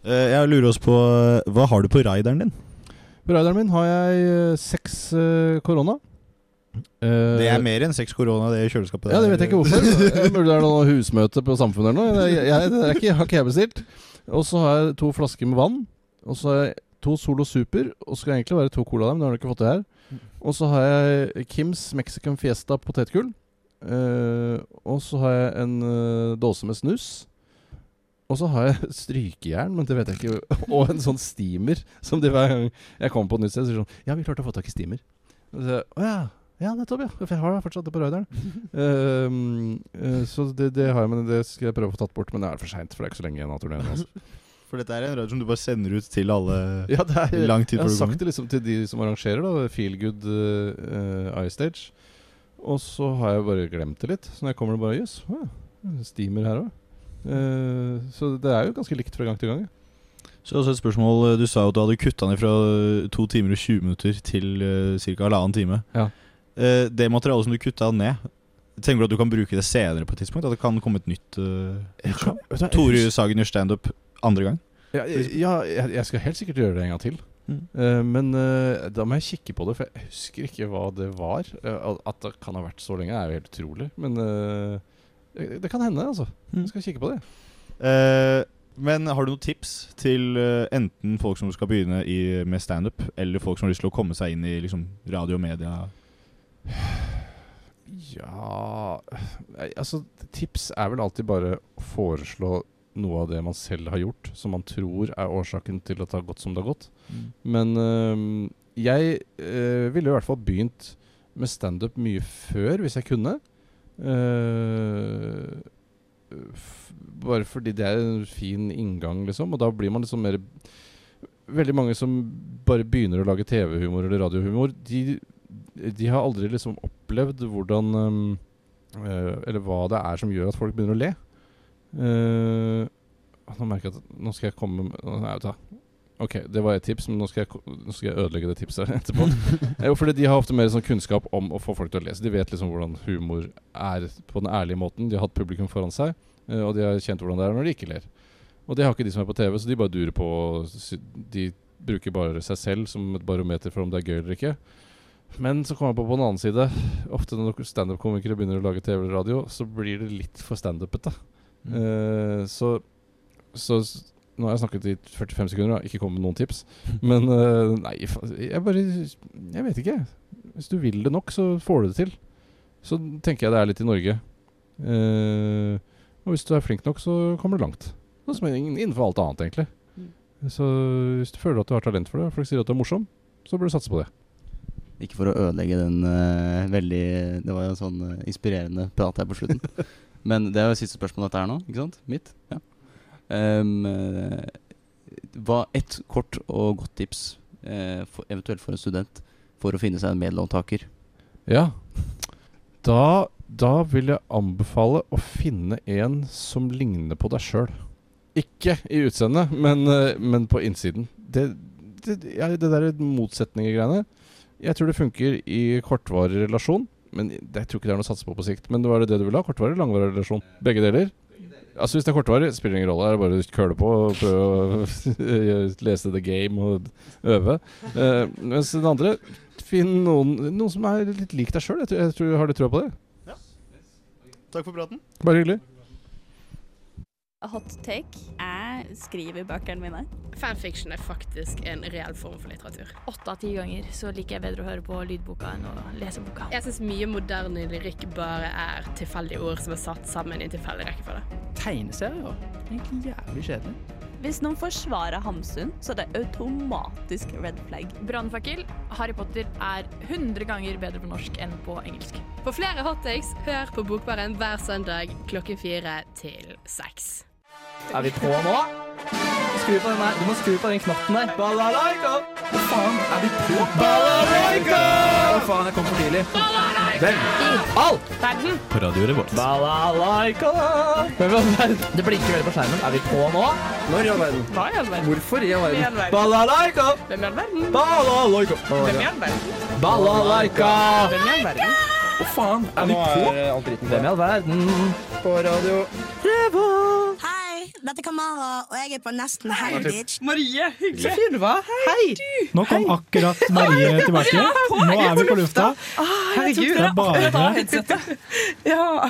[SPEAKER 6] Eh, jeg lurer oss på Hva har du på raideren din?
[SPEAKER 7] På raideren min har jeg seks korona. Eh,
[SPEAKER 6] Det er mer enn seks korona, det i kjøleskapet.
[SPEAKER 7] Ja, det vet jeg ikke hvorfor. Burde Mulig det er noe husmøte på Samfunnet eller noe. Jeg, jeg, det ikke, har ikke jeg bestilt. Og så har jeg to flasker med vann. Og så har jeg to Solo Super. Og så skal det egentlig være to cola der, men Det har du ikke fått det her. Og så har jeg Kims Mexican Fiesta potetgull. Uh, og så har jeg en uh, dåse med snus. Og så har jeg strykejern, men det vet jeg ikke. Og en sånn steamer. Som de hver gang jeg kommer på et nytt sted, sier sånn Ja, vi klarte å få tak i steamer. Og så, Å ja. Ja, nettopp, ja. For jeg har fortsatt det på røyderen. uh, uh, så det, det har jeg, men det skal jeg prøve å få tatt bort. Men det er for seint, for det er ikke så lenge igjen av turneen. Altså.
[SPEAKER 6] For dette er en radio som du bare sender ut til alle
[SPEAKER 7] Ja, det er,
[SPEAKER 6] lang tid
[SPEAKER 7] jeg har sagt det liksom til de som arrangerer, da. Feel Good uh, iStage. Og så har jeg bare glemt det litt. Så når jeg kommer, det bare Jøss, yes, steamer her òg. så det er jo ganske likt fra gang til gang. ja.
[SPEAKER 6] Så også et spørsmål eh, Du sa jo at du hadde kutta ned fra eh, to timer og 20 minutter til uh, ca. halvannen time.
[SPEAKER 7] Ja.
[SPEAKER 6] Eh, det materialet som du kutta ned, tenker du at du kan bruke det senere på et tidspunkt? At det kan komme et nytt uh, Tore Sagen gjør standup andre gang?
[SPEAKER 7] Ja, ja jeg, skal helt sikkert gjøre det en gang til.
[SPEAKER 6] Mm.
[SPEAKER 7] Uh, men uh, da må jeg kikke på det, for jeg husker ikke hva det var. Uh, at- det kan ha vært så lenge, er jo helt utrolig. Men eh, det, det kan hende, altså.
[SPEAKER 6] Mm.
[SPEAKER 7] Jeg skal kikke på det.
[SPEAKER 6] Eh, men har du noen tips til eh, enten folk som skal begynne i, med standup, eller folk som har lyst til å komme seg inn i liksom, radio og media?
[SPEAKER 7] Ja Altså, tips er vel alltid bare å foreslå noe av det man selv har gjort, som man tror er årsaken til at det har gått som det har gått. Men øh, jeg øh, ville i hvert fall begynt med standup mye før, hvis jeg kunne. Uh, bare fordi det er en fin inngang, liksom. Og da blir man liksom mer Veldig mange som bare begynner å lage TV-humor eller radiohumor, de de har aldri liksom opplevd hvordan um, uh, Eller hva det er som gjør at folk begynner å le. Uh, nå merker jeg at Nå skal jeg komme med Nei, vet du. Ok, det var et tips, men nå skal jeg, nå skal jeg ødelegge det tipset etterpå. Jo, fordi De har ofte mer sånn kunnskap om å få folk til å lese. De vet liksom hvordan humor er på den ærlige måten. De har hatt publikum foran seg, uh, og de har kjent hvordan det er når de ikke ler. Og det har ikke de som er på TV, så de bare durer på. De bruker bare seg selv som et barometer for om det er gøy eller ikke. Men så kommer jeg på på den annen side Ofte når standup-komikere begynner å lage TV eller radio, så blir det litt for standupete. Eh, så, så Nå har jeg snakket i 45 sekunder og ikke kommet med noen tips. Men uh, nei, jeg bare Jeg vet ikke. Hvis du vil det nok, så får du det til. Så tenker jeg det er litt i Norge. Uh, og hvis du er flink nok, så kommer du langt. Noe som er innenfor alt annet, egentlig. Så hvis du føler at du har talent for det, og folk sier at du er morsom, så bør du satse på det.
[SPEAKER 8] Ikke for å ødelegge den uh, veldig Det var jo en sånn uh, inspirerende prat her på slutten. Men det er jo siste spørsmål dette her nå, ikke sant? Mitt? Ja. Um, hva Et kort og godt tips, uh, for, eventuelt for en student, for å finne seg en medlåntaker?
[SPEAKER 7] Ja. Da, da vil jeg anbefale å finne en som ligner på deg sjøl. Ikke i utseendet, men, men på innsiden. Det, det, ja, det der motsetninger-greiene Jeg tror det funker i kortvarig relasjon. Men jeg tror ikke det er noe å satse på på sikt. Men var det det du ville ha? Kortvarig eller langvarig relasjon? Begge deler? Altså Hvis det er kortvarig, spiller ingen rolle. Det er bare å køle på og prøve å lese the game og øve. Uh, mens den andre Finn noen, noen som er litt lik deg sjøl. Jeg, tror- jeg Har du trua på det?
[SPEAKER 9] Takk for praten.
[SPEAKER 7] Bare hyggelig.
[SPEAKER 10] Hot take. Jeg skriver bøkene mine.
[SPEAKER 11] Fanfiction er faktisk en reell form for litteratur.
[SPEAKER 12] Åtte av ti ganger så liker jeg bedre å høre på lydboka enn å lese boka.
[SPEAKER 11] Jeg syns mye moderne lyrikk bare er tilfeldige ord som er satt sammen i tilfeldig rekkefølge.
[SPEAKER 2] Tegneserier? Egentlig jævlig kjedelig.
[SPEAKER 10] Hvis noen forsvarer Hamsun, så er det automatisk red flag.
[SPEAKER 12] Brannfakkel. Harry Potter er 100 ganger bedre på norsk enn på engelsk.
[SPEAKER 11] For flere hottakes, hør på Bokbaren hver søndag klokken fire til seks.
[SPEAKER 2] Er vi på nå? Skru på den der. Du må skru på den knappen der. Balalaika! Hva faen? Er vi på? Balalaika! Hva faen, jeg kom for tidlig. Hvem? All verden.
[SPEAKER 13] På Radio Revolt.
[SPEAKER 2] Balalaika! Det blinker veldig på skjermen. Er vi på nå? Når i all verden?
[SPEAKER 11] Hva i all verden?
[SPEAKER 2] Hvorfor i all verden? Balalaika!
[SPEAKER 11] Hvem i all verden?
[SPEAKER 2] Balalaika!
[SPEAKER 11] Hvem i all verden?
[SPEAKER 2] Balalaika!
[SPEAKER 11] Hvem i all verden?
[SPEAKER 2] Hva faen? Er vi på? Hvem i all verden? På radio
[SPEAKER 14] Hei, dette er Kamara, og jeg er på Nesten Helg Beach.
[SPEAKER 3] Marie, hyggelig. Så fin du var. Hei.
[SPEAKER 4] Nå kom akkurat Marie tilbake. Nå er vi på lufta.
[SPEAKER 3] Herregud.
[SPEAKER 4] Det er bare
[SPEAKER 3] Ja.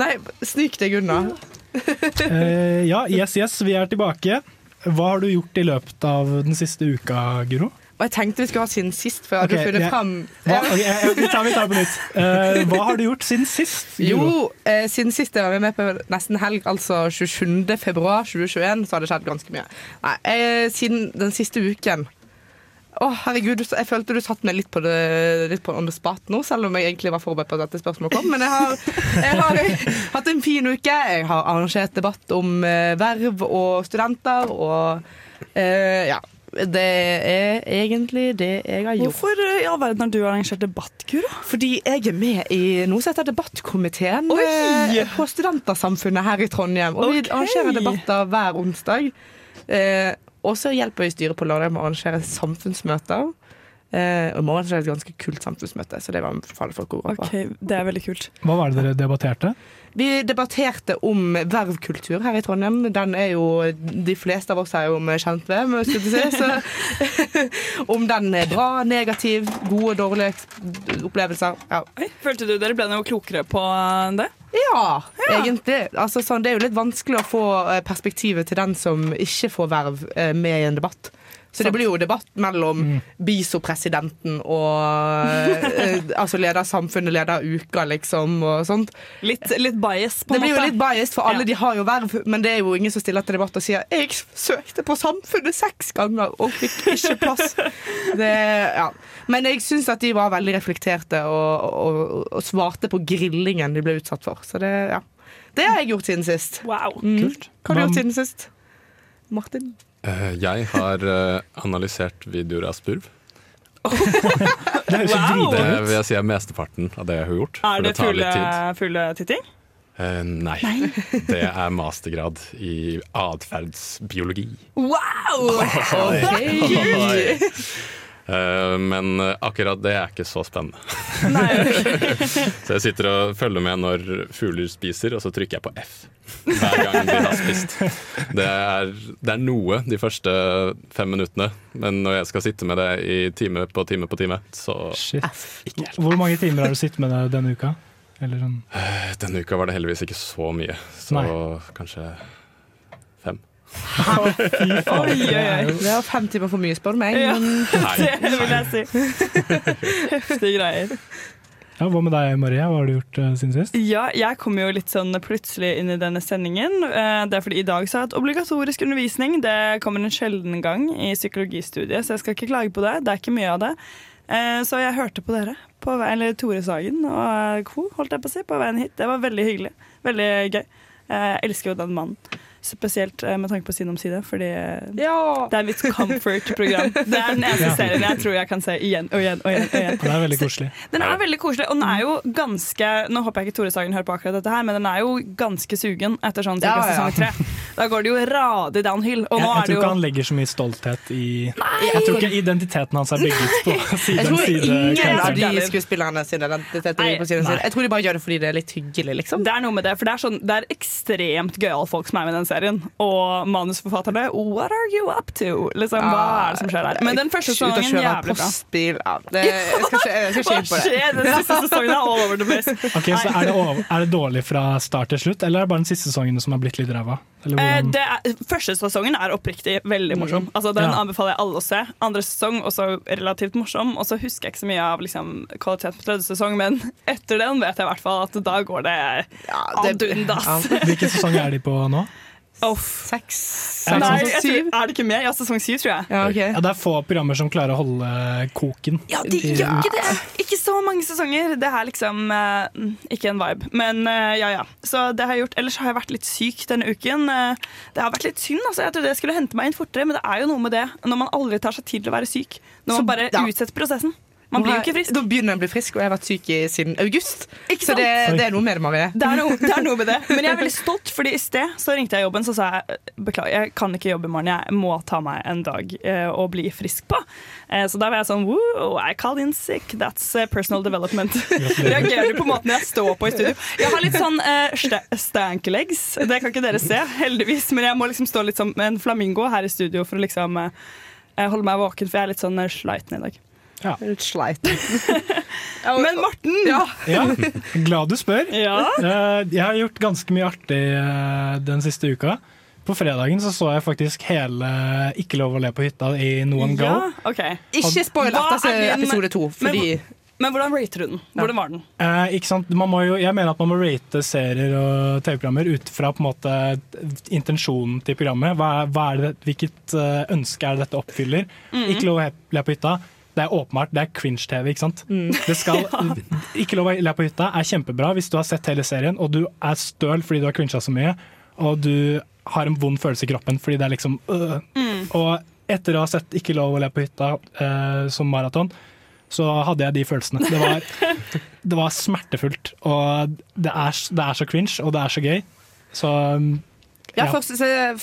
[SPEAKER 3] Nei, snik deg unna.
[SPEAKER 4] Eh, Ja, yes, yes, vi er tilbake. Hva har du gjort i løpet av den siste uka, Guro?
[SPEAKER 3] Og jeg tenkte vi skulle ha siden sist, for jeg hadde
[SPEAKER 4] okay,
[SPEAKER 3] funnet
[SPEAKER 4] yeah.
[SPEAKER 3] fram
[SPEAKER 4] Hva, ok, vi, tar, tar på nytt. Uh, hva har du gjort siden sist? Guro?
[SPEAKER 3] Jo, eh, siden sist jeg var med på Nesten Helg, altså 27. februar 2021, så har det skjedd ganske mye. Nei, eh, siden den siste uken Å, herregud, jeg følte du satte meg litt på, det, litt på on the spot nå, selv om jeg egentlig var forberedt på at dette spørsmålet kom. Men jeg har, jeg har hatt en fin uke. Jeg har arrangert debatt om verv og studenter, og eh, ja. Det er egentlig det jeg har gjort.
[SPEAKER 15] Hvorfor i all verden har du arrangert debattkur?
[SPEAKER 3] Fordi jeg er med i noe som heter Debattkomiteen
[SPEAKER 15] Oi!
[SPEAKER 3] eh, på Studentersamfunnet her i Trondheim. Og vi arrangerer debatter hver onsdag. Eh, og så hjelper vi styret på lørdag med å arrangere samfunnsmøter. Eh, og i morgen er det et ganske kult samfunnsmøte, så det var anbefaler folk å gå på.
[SPEAKER 15] Okay, Det er veldig kult.
[SPEAKER 4] Hva var det dere debatterte?
[SPEAKER 3] Vi debatterte om vervkultur her i Trondheim. Den er jo de fleste av oss er jo kjent med, si. Så om den er bra, negativ, gode, dårlige opplevelser. Ja.
[SPEAKER 15] Følte du dere ble noe klokere på det?
[SPEAKER 3] Ja, egentlig. Altså, sånn, det er jo litt vanskelig å få eh, perspektivet til den som ikke får verv eh, med i en debatt. Så det blir jo debatt mellom BISO-presidenten og eh, altså leder samfunnet, leder uka, liksom, og sånt.
[SPEAKER 15] Litt, litt bias, på en måte.
[SPEAKER 3] Det blir jo litt bias, for alle
[SPEAKER 15] Ja.
[SPEAKER 3] de har jo verv, men det er jo ingen som stiller til debatt og sier 'jeg søkte på Samfunnet seks ganger og fikk ikke plass'. Det, ja. Men jeg syns at de var veldig reflekterte og, og, og svarte på grillingen de ble utsatt for. Så det, ja. Det har jeg gjort siden sist.
[SPEAKER 15] Wow,
[SPEAKER 3] mm.
[SPEAKER 4] kult.
[SPEAKER 3] Hva har du gjort siden sist? Martin?
[SPEAKER 5] Eh, Jeg har eh, analysert videoer av spurv.
[SPEAKER 4] Det høres wow.
[SPEAKER 5] Det vil jeg si er mesteparten av det jeg har gjort.
[SPEAKER 15] Er det,
[SPEAKER 5] det
[SPEAKER 15] fugletitting?
[SPEAKER 5] Eh, nei. Det er mastergrad i atferdsbiologi.
[SPEAKER 15] Wow!
[SPEAKER 5] Oh, Eh, men akkurat det er ikke så spennende. så jeg sitter og følger med når fugler spiser, og så trykker jeg på F hver gang de har spist. Det er, det er noe de første fem minuttene, men når jeg skal sitte med det i time på time på time, så
[SPEAKER 4] Shit. Hvor mange timer har du sittet med det denne uka? Eller sånn
[SPEAKER 5] Eh, Denne uka var det heldigvis ikke så mye, så
[SPEAKER 4] Nei.
[SPEAKER 5] kanskje.
[SPEAKER 4] Fy faen.
[SPEAKER 15] Oi, oi, oi.
[SPEAKER 3] Det er fem timer for mye, spør du meg.
[SPEAKER 15] Ja,
[SPEAKER 3] Men
[SPEAKER 15] det vil jeg si. Heftige greier.
[SPEAKER 4] Ja, hva med deg, Maria? Hva har du gjort uh, siden sist?
[SPEAKER 15] Ja, jeg kom jo litt sånn plutselig inn i denne sendingen. Uh, Det er fordi i dag så har jeg hatt obligatorisk undervisning. Det kommer en sjelden gang i psykologistudiet, så jeg skal ikke klage på det. Det er ikke mye av det. Uh, Så jeg hørte på dere, på vei, eller Tore Sagen og co., holdt jeg på å si, på veien hit. Det var veldig hyggelig. Veldig gøy. Eh, Jeg elsker jo den mannen. Spesielt eh, med tanke på Side om side, fordi ja. det er mitt comfort-program. Det er den eneste
[SPEAKER 4] Ja.
[SPEAKER 15] serien jeg tror jeg kan se igjen og igjen og igjen. Og igjen.
[SPEAKER 4] Den er veldig koselig.
[SPEAKER 15] Den er veldig koselig, og den er jo ganske Nå håper jeg ikke Tore Sagen hører på akkurat dette her, men den er jo ganske sugen etter sånn
[SPEAKER 3] Ja,
[SPEAKER 15] cirka
[SPEAKER 3] ja.
[SPEAKER 15] sesong tre. Da går det jo radig downhill. Og
[SPEAKER 4] Jeg,
[SPEAKER 15] nå
[SPEAKER 4] jeg
[SPEAKER 15] er det
[SPEAKER 4] tror ikke han
[SPEAKER 15] jo
[SPEAKER 4] legger så mye stolthet i Jeg tror ikke identiteten hans er bygget på side
[SPEAKER 3] jeg tror ingen av de skuespillerne sin identitet er på Side om side. Jeg tror de bare gjør det fordi det er litt hyggelig, liksom.
[SPEAKER 15] det er noe med det, for det er, sånn, det er ekstremt gøyale folk som er med i den serien. Og manusforfatterne What are you up to? Liksom, hva er det som skjer der? Men den første sesongen
[SPEAKER 3] er
[SPEAKER 15] jævlig bra.
[SPEAKER 3] postbil ja, det, Jeg skal jeg skal
[SPEAKER 15] Hva
[SPEAKER 3] på det.
[SPEAKER 15] skjer? Den siste sesongen er all over the place.
[SPEAKER 4] Okay, så er det, over, er det dårlig fra start til slutt, eller er det bare den siste sesongen som har blitt litt ræva?
[SPEAKER 15] Eh, første sesongen er oppriktig veldig morsom. Altså, den
[SPEAKER 4] Ja.
[SPEAKER 15] anbefaler jeg alle å se. Andre sesong også relativt morsom. Og så husker jeg ikke så mye av liksom, kvaliteten på tredje sesong, men etter den vet jeg i hvert fall at da går det ad undas.
[SPEAKER 4] Hvilken sesong er de på nå?
[SPEAKER 3] Seks
[SPEAKER 4] Er det
[SPEAKER 15] Nei,
[SPEAKER 4] sånn?
[SPEAKER 15] jeg tror, er det ikke mer? Ja, sesong syv, tror jeg.
[SPEAKER 4] Ja, det er få programmer som klarer å holde koken.
[SPEAKER 15] Ja, de gjør ikke det! Ikke så mange sesonger. Det er liksom uh, ikke en vibe. Men uh, ja, ja. Så det har jeg gjort. Ellers har jeg vært litt syk denne uken. Uh, det har vært litt synd. Altså. Jeg trodde jeg skulle hente meg inn fortere, men det er jo noe med det når man aldri tar seg tid til å være syk. Når
[SPEAKER 3] Så-
[SPEAKER 15] man bare
[SPEAKER 3] da.
[SPEAKER 15] utsetter prosessen. Man blir jo ikke frisk.
[SPEAKER 3] Da begynner jeg å bli frisk, og jeg har vært syk i, siden august.
[SPEAKER 15] Ikke
[SPEAKER 3] Så det, det er noe med det, Marie.
[SPEAKER 15] Det er, noe, det er noe med det. Men jeg er veldig stolt, fordi i sted så ringte jeg jobben så sa jeg beklager, jeg kan ikke jobbe i morgen. Jeg må ta meg en dag eh, og bli frisk på. Eh, så da var jeg sånn Woo, I call in sick. That's eh, personal development. Reagerer du på måten jeg står på i studio? Jeg har litt sånn eh, st stank-legs. Det kan ikke dere se, heldigvis. Men jeg må liksom stå litt som en flamingo her i studio for å liksom eh, holde meg våken, for jeg er litt sånn sleiten sliten i dag.
[SPEAKER 3] Litt sleit.
[SPEAKER 15] Men Morten!
[SPEAKER 4] Ja, glad du spør.
[SPEAKER 15] Ja.
[SPEAKER 4] Eh, Jeg har gjort ganske mye artig eh, den siste uka. På fredagen så, så jeg faktisk hele Ikke lov å le på hytta i No One Go.
[SPEAKER 15] Ja, ok.
[SPEAKER 3] Ikke spoil etter
[SPEAKER 15] er
[SPEAKER 3] episode to, fordi
[SPEAKER 15] Men, men hvordan rater du den? Hvordan var den?
[SPEAKER 4] Eh, ikke sant? Man må jo, jeg mener at man må rate serier og TV-programmer ut fra på en måte intensjonen til programmet. Hva, er- hva er det, hvilket eh, ønske er det dette oppfyller?
[SPEAKER 15] Mhm.
[SPEAKER 4] Ikke lov å le på hytta. Det er åpenbart, det er cringe-TV. ikke sant? Det skal, Ikke lov å le på hytta er kjempebra hvis du har sett hele serien og du er støl fordi du har cringa så mye, og du har en vond følelse i kroppen fordi det er liksom øh. Og etter å ha sett Ikke lov å le på hytta eh, som maraton, så hadde jeg de følelsene. Det var, det var smertefullt, og det er, det er så cringe, og det er så gøy. Så
[SPEAKER 3] Ja,
[SPEAKER 4] Ja.
[SPEAKER 3] Første,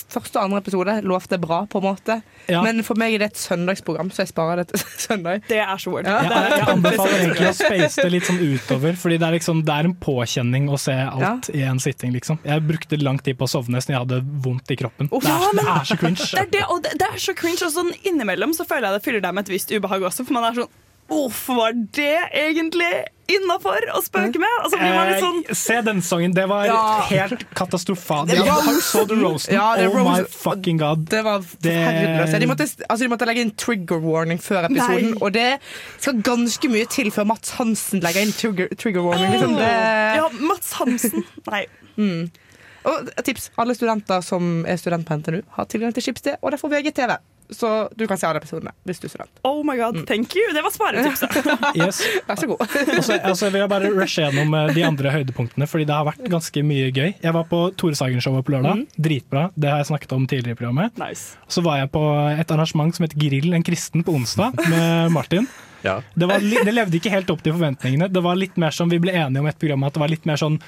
[SPEAKER 3] første og andre episode lovte bra, på en måte.
[SPEAKER 4] Ja.
[SPEAKER 3] Men for meg er det et søndagsprogram, så jeg sparer det til søndag.
[SPEAKER 15] Det er så.
[SPEAKER 3] Ja.
[SPEAKER 4] jeg, jeg anbefaler egentlig å space det litt sånn utover, Fordi det er, liksom, det er en påkjenning å se alt i en sitting. Liksom. Jeg brukte lang tid på å sovne siden jeg hadde vondt i kroppen. Det er, det er så cringe.
[SPEAKER 15] Det er, det, og det, det er så cringe, og sånn innimellom så føler jeg det fyller deg med et visst ubehag også. For man er sånn Hvorfor var det egentlig innafor å spøke med? Og så blir man litt sånn
[SPEAKER 4] Eh, se den sangen. Det var
[SPEAKER 3] Ja.
[SPEAKER 4] helt katastrofalt.
[SPEAKER 3] Det var-
[SPEAKER 4] Ja, så du roasten?
[SPEAKER 3] Ja,
[SPEAKER 4] oh rose.
[SPEAKER 3] my
[SPEAKER 4] fucking god.
[SPEAKER 3] Det var det... De, måtte, altså, de måtte legge inn trigger warning før episoden,
[SPEAKER 15] Nei.
[SPEAKER 3] og det skal ganske mye til før Mats Hansen legger inn trigger, trigger warning. Liksom det,
[SPEAKER 15] Ja, Mats Hansen. Nei.
[SPEAKER 3] mm. Og tips. Alle studenter som er student på NTNU, har tilgang til Schibsted, og derfor VGTV. Så du kan se alle episodene hvis du er student.
[SPEAKER 15] Oh my god, thank you. Det var sparetipset.
[SPEAKER 4] Yes.
[SPEAKER 3] Vær så god.
[SPEAKER 4] Altså, vil jeg bare rushe gjennom eh, de andre høydepunktene, fordi det har vært ganske mye gøy. Jeg var på Tore Sagen-showet på lørdag. Dritbra. Det har jeg snakket om tidligere i programmet.
[SPEAKER 15] Nice.
[SPEAKER 4] Så var jeg på et arrangement som heter Grill en kristen på onsdag med Martin.
[SPEAKER 5] Ja.
[SPEAKER 4] Det, var det levde ikke helt opp til forventningene. Det var litt mer som vi ble enige om et program at det var litt mer sånn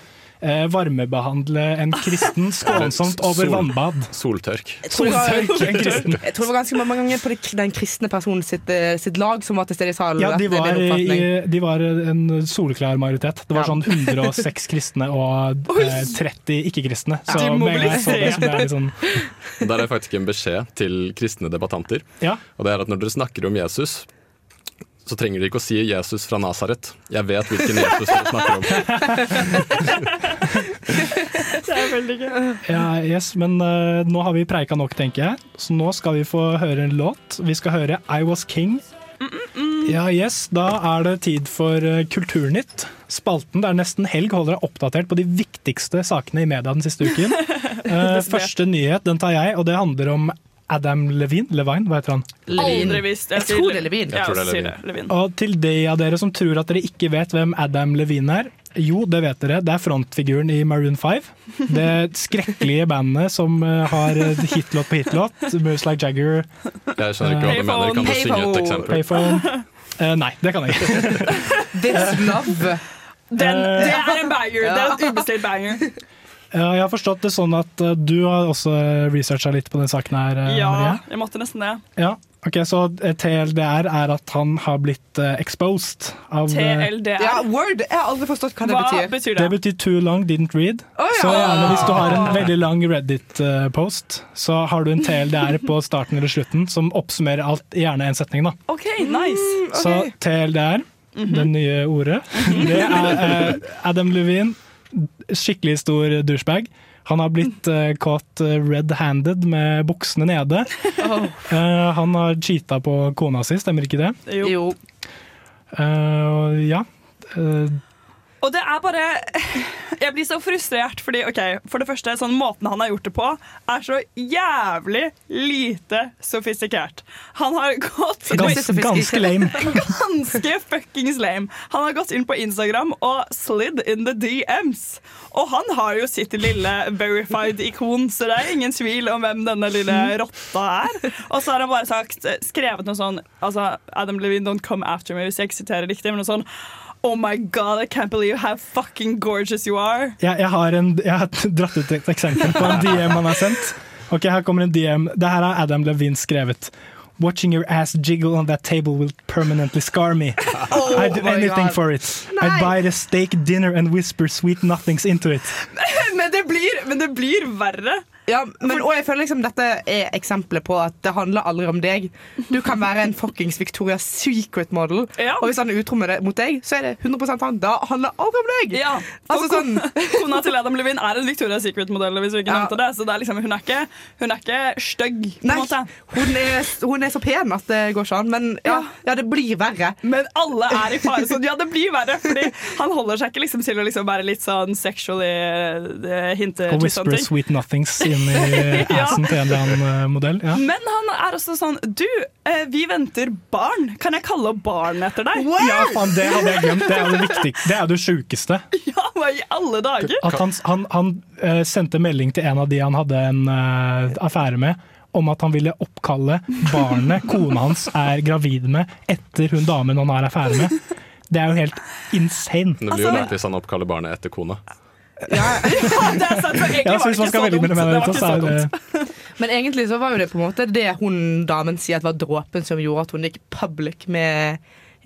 [SPEAKER 4] eh, varmebehandle en kristen skånsomt over
[SPEAKER 5] Sol-
[SPEAKER 4] vannbad.
[SPEAKER 5] Soltørk.
[SPEAKER 4] Soltørk, en kristen.
[SPEAKER 3] jeg tror det var ganske mange ganger på den kristne personen sitt, eh, sitt lag som var til stede i salen.
[SPEAKER 4] Ja, de
[SPEAKER 3] er
[SPEAKER 4] var, i, de var en soleklar majoritet. Det var sånn 106 kristne og eh, 30 ikke-kristne. Så
[SPEAKER 5] De
[SPEAKER 4] en gang jeg så det, jeg litt sånn
[SPEAKER 5] Der er faktisk en beskjed til kristne debattanter.
[SPEAKER 4] Ja.
[SPEAKER 5] Og det er at Når dere snakker om Jesus, så trenger de ikke å si 'Jesus fra Nasaret'. Jeg vet hvilken Jesus dere snakker om.
[SPEAKER 15] Det er veldig gøy.
[SPEAKER 4] Ja, yes, men uh, nå har vi preika nok, tenker jeg. Så nå skal vi få høre en låt. Vi skal høre I Was King. Ja, yes, Da er det tid for eh, Kulturnytt. Spalten der nesten helg holder deg oppdatert på de viktigste sakene i media den siste uken. Eh, første nyhet den tar jeg, og det handler om Adam Levine. Levine, hva heter han?
[SPEAKER 15] Aldri visst.
[SPEAKER 3] Jeg tror det er
[SPEAKER 15] Levine.
[SPEAKER 5] Jeg tror det er
[SPEAKER 15] sier
[SPEAKER 5] Levin.
[SPEAKER 15] Levin.
[SPEAKER 4] Og til de av dere som tror at dere ikke vet hvem Adam Levine er, jo, det vet dere. Det er frontfiguren i Maroon 5. Det skrekkelige bandet som eh, har eh, hitlåt på hitlåt. Moves Like Jagger.
[SPEAKER 5] Jeg skjønner ikke hva du mener. Kan du synge et eksempel?
[SPEAKER 4] Payphone. Uh, nei, det kan jeg ikke.
[SPEAKER 3] This love.
[SPEAKER 15] Den, det er en banger. Det er en ubestilt banger.
[SPEAKER 4] Ja, jeg har forstått det sånn at eh, du har også researcha litt på den saken her, eh,
[SPEAKER 15] Ja,
[SPEAKER 4] Maria.
[SPEAKER 15] jeg måtte nesten det.
[SPEAKER 4] Ja, ok, Så eh, TLDR er at han har blitt eh, exposed av eh,
[SPEAKER 15] TLDR.
[SPEAKER 3] Ja, word. Jeg har aldri forstått hva det
[SPEAKER 15] Hva
[SPEAKER 3] betyr.
[SPEAKER 15] betyr
[SPEAKER 4] Det
[SPEAKER 15] det?
[SPEAKER 4] betyr too long, didn't read.
[SPEAKER 3] Oh, ja.
[SPEAKER 4] Så gjerne hvis du har en veldig lang Reddit-post, så har du en TLDR på starten eller slutten som oppsummerer alt i gjerne en setning. da.
[SPEAKER 15] OK, nice.
[SPEAKER 4] Så TLDR, det nye ordet, det er eh, Adam Levine, skikkelig stor douchebag. Han har blitt uh, caught eh, red-handed med buksene nede. Eh, han har cheata på kona si, stemmer ikke det?
[SPEAKER 15] Jo.
[SPEAKER 3] Jo.
[SPEAKER 4] Eh, ja. Eh,
[SPEAKER 15] Og det er bare Jeg blir så frustrert, fordi ok, for det første, sånn måten han har gjort det på, er så jævlig lite sofistikert. Han har gått
[SPEAKER 4] ganske, ganske lame.
[SPEAKER 15] Ganske fuckings lame. Han har gått inn på Instagram og slid in the DMs. Og han har jo sitt lille verified ikon, så det er ingen tvil om hvem denne lille rotta er. Og så har han bare sagt, skrevet noe sånn altså, Adam Levine, don't come after me, hvis jeg ikke siterer riktig, men noe sånn Oh my god, I can't believe how fucking gorgeous you are.
[SPEAKER 4] jeg, jeg, har en, jeg har dratt ut et eksempel på en DM han har sendt. Ok, Her kommer en DM. Det her har Adam Levine skrevet. Watching your ass jiggle on that table will permanently scar me.
[SPEAKER 3] Oh
[SPEAKER 4] I'd do anything
[SPEAKER 3] God.
[SPEAKER 4] for it. I'd buy a steak dinner and whisper sweet nothings into it.
[SPEAKER 15] Men det blir, men det blir verre.
[SPEAKER 3] Ja, men, og jeg føler liksom dette er eksempelet på at det handler aldri om deg. Du kan være en fuckings Victoria's Secret-model,
[SPEAKER 15] Ja.
[SPEAKER 3] og hvis han er utro det, mot deg, så er det 100% han. Da handler det aldri om deg!
[SPEAKER 15] Ja,
[SPEAKER 3] Altså sånn
[SPEAKER 15] Kona til Adam Levin er en Victoria's Secret-modell, hvis vi ikke
[SPEAKER 3] Ja.
[SPEAKER 15] nevnte det. Så det er liksom, hun, er ikke, hun er ikke stygg, på
[SPEAKER 3] Nei,
[SPEAKER 15] en måte.
[SPEAKER 3] hun er, hun er så pen at det går ikke an. Men ja, ja, det blir verre.
[SPEAKER 15] Men alle er i fare. så ja, det blir verre, fordi han holder seg ikke liksom til å liksom være litt sånn sexually uh, hinte til
[SPEAKER 4] whisper
[SPEAKER 15] sånne ting.
[SPEAKER 4] sweet nothings inn i
[SPEAKER 15] Ja.
[SPEAKER 4] assen til en eller annen modell. Ja.
[SPEAKER 15] Men han er også sånn Du, eh, vi venter barn. Kan jeg kalle opp barn etter deg?
[SPEAKER 4] ja, faen, det hadde jeg glemt. Det er jo det viktigste. Det er det sjukeste.
[SPEAKER 15] Ja, hva i alle dager?
[SPEAKER 4] At han, han, han eh, sendte melding til en av de han hadde en eh, affære med, om at han ville oppkalle barnet kona hans er gravid med, etter hun damen han har affære med. Det er jo helt insane.
[SPEAKER 5] Det blir jo lættis han oppkaller barnet etter kona.
[SPEAKER 15] det er sant, egentlig
[SPEAKER 4] Ja,
[SPEAKER 15] var det ikke så dumt. Det var ikke
[SPEAKER 4] så
[SPEAKER 15] dumt.
[SPEAKER 3] Men egentlig så var jo det på en måte det hun damen sier at var dråpen som gjorde at hun gikk public med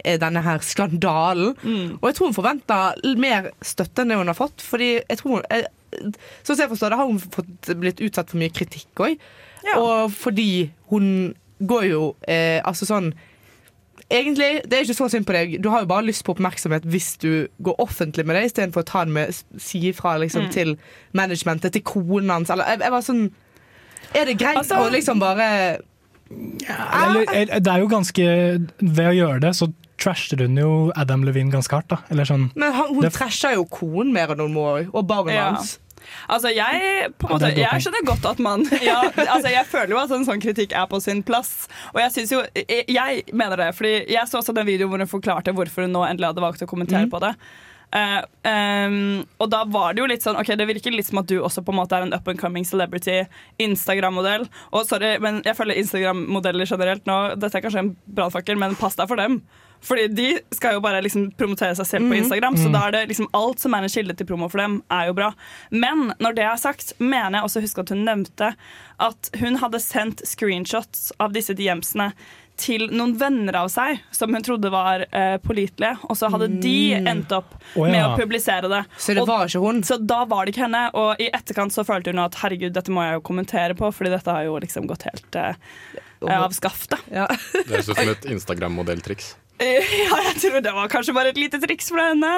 [SPEAKER 3] eh, denne her skandalen. Og jeg tror hun forventa mer støtte enn det hun har fått. Fordi jeg tror hun, eh, Sånn som jeg forstår det, har hun fått blitt utsatt for mye kritikk òg. Og fordi hun går jo eh, Altså sånn Egentlig, Det er ikke så synd på deg. Du har jo bare lyst på oppmerksomhet hvis du går offentlig med det, istedenfor å ta det med si ifra liksom,
[SPEAKER 15] Mm.
[SPEAKER 3] til managementet, til konen hans. Eller jeg, jeg var sånn Er det greit
[SPEAKER 15] Altså-
[SPEAKER 3] å liksom bare
[SPEAKER 4] Eller, eh, det er jo ganske Ved å gjøre det, så trasher hun jo Adam Levine ganske hardt. da Eller sånn
[SPEAKER 3] Men han, hun
[SPEAKER 4] Det-
[SPEAKER 3] trasha jo konen mer enn hun må, og barnet
[SPEAKER 15] Ja.
[SPEAKER 3] hans.
[SPEAKER 15] Altså, jeg, på en måte, jeg skjønner godt at man ja, altså, Jeg føler jo at en sånn kritikk er på sin plass. Og jeg syns jo Jeg, jeg mener det, fordi jeg så også den videoen hvor hun forklarte hvorfor hun nå endelig hadde valgt å kommentere
[SPEAKER 4] Mm.
[SPEAKER 15] på det. Ehm, og da var det jo litt sånn Ok, det virker litt som at du også på en måte er en up and coming celebrity, Instagram-modell. Og sorry, men jeg følger Instagram-modeller generelt nå Dette er kanskje en brannfakkel, men pass deg for dem. Fordi de skal jo bare liksom promotere seg selv på
[SPEAKER 13] Mhm.
[SPEAKER 15] Instagram, så
[SPEAKER 13] Mhm.
[SPEAKER 15] da er det liksom alt som er en kilde til promo for dem, er jo bra. Men når det er sagt, mener jeg også huske at hun nevnte at hun hadde sendt screenshots av disse DMs-ene til noen venner av seg som hun trodde var eh, pålitelige, og så hadde de
[SPEAKER 3] Mm.
[SPEAKER 15] endt opp med
[SPEAKER 3] ja.
[SPEAKER 15] å publisere det.
[SPEAKER 3] Så det var ikke hun?
[SPEAKER 15] Så da var det ikke henne, og i etterkant så følte hun at herregud, dette må jeg jo kommentere på, fordi dette har jo liksom gått helt eh, av skaftet.
[SPEAKER 5] Det høres ut som et Instagram-modelltriks.
[SPEAKER 15] Ja, jeg tror det var kanskje bare et lite triks fra henne.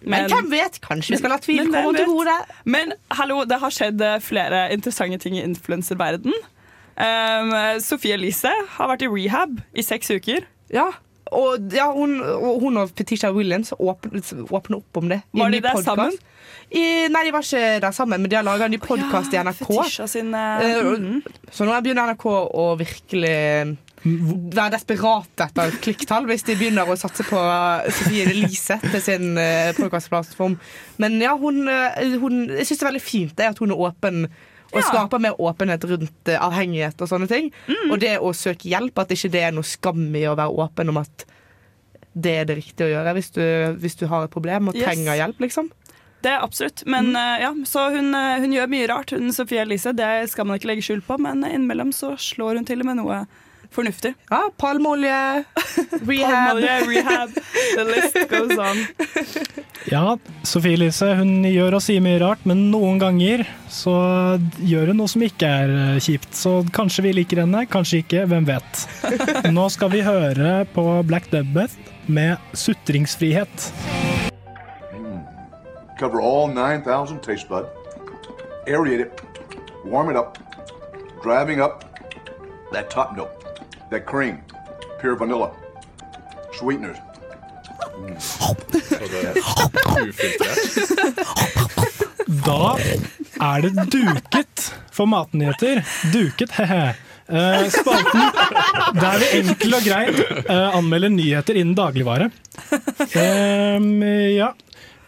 [SPEAKER 3] Men hvem vet? Kanskje vi skal la tvilen komme til gode.
[SPEAKER 15] Men hallo, det har skjedd eh, flere interessante ting i influenserverden. Um, Sofie Elise har vært i rehab i seks uker.
[SPEAKER 3] Ja, og, ja, hun, hun og Fetisha Williams åpnet, åpner opp om det. i
[SPEAKER 15] Var de der sammen?
[SPEAKER 3] I, nei, de var ikke der sammen, men de har laga en ny podkast i NRK.
[SPEAKER 15] Sin uh,
[SPEAKER 3] Eh,
[SPEAKER 15] mhm.
[SPEAKER 3] Så nå begynner NRK å virkelig være desperate etter klikktall hvis de begynner å satse på Sofie Elise til sin uh, podkastplattform. Men ja, hun, eh, hun Jeg syns det er veldig fint det at hun er åpen og skaper mer åpenhet rundt eh, avhengighet og sånne ting.
[SPEAKER 15] Mm.
[SPEAKER 3] Og det å søke hjelp, at ikke det er noe skam i å være åpen om at det er det riktige å gjøre hvis du, hvis du har et problem og
[SPEAKER 15] Yes.
[SPEAKER 3] trenger hjelp, liksom.
[SPEAKER 15] Det er absolutt. Men eh, ja, så hun, eh, hun gjør mye rart, hun Sofie Elise. Det skal man ikke legge skjul på, men innimellom så slår hun til med noe fornuftig.
[SPEAKER 3] Ja, palmeolje, rehab.
[SPEAKER 15] Palmeolje, rehab. The list goes on.
[SPEAKER 4] Ja, Sofie Elise hun gjør og sier mye rart, men noen ganger så gjør hun noe som ikke er eh, kjipt. Så kanskje vi liker henne, kanskje ikke, hvem vet. Nå skal vi høre på Black Debbath med 'Sutringsfrihet'.
[SPEAKER 16] Cover all 9,000 taste bud. Aerate it. Warm it up. Driving up that top note, that cream, pure vanilla, sweeteners.
[SPEAKER 4] Da er det duket for matnyheter. Duket, he-he. Eh, spalten der vi enkelt og greit eh, anmelder nyheter innen dagligvare. Ja.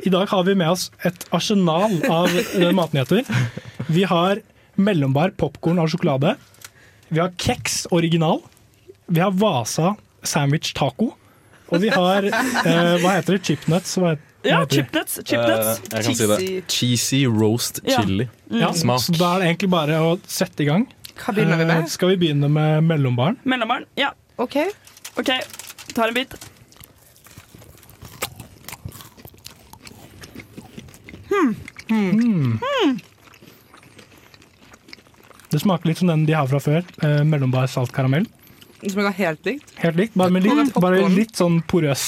[SPEAKER 4] I dag har vi med oss et arsenal av eh, matnyheter. Vi har mellombar popkorn og sjokolade. Vi har kjeks original. Vi har Vasa sandwich taco. Og vi har eh, hva heter det? Chipnuts? Hva heter, hva
[SPEAKER 15] Ja,
[SPEAKER 4] heter
[SPEAKER 15] chipnuts. chipnuts.
[SPEAKER 17] Uh, jeg kan si det. Cheesy roast
[SPEAKER 4] Ja.
[SPEAKER 17] chili.
[SPEAKER 4] Ja,
[SPEAKER 17] Smak.
[SPEAKER 4] Så da er det egentlig bare å sette i gang.
[SPEAKER 15] Hva begynner vi med?
[SPEAKER 4] Eh, Skal vi begynne med mellombaren?
[SPEAKER 15] Mellombarn. Ja.
[SPEAKER 3] OK.
[SPEAKER 15] Ok, Tar en bit. Hmm.
[SPEAKER 4] Mm. Det smaker litt som den de har fra før. Eh, mellombar salt karamell.
[SPEAKER 3] Det smaker helt likt.
[SPEAKER 4] Helt likt, bare, med litt, bare litt sånn porøs.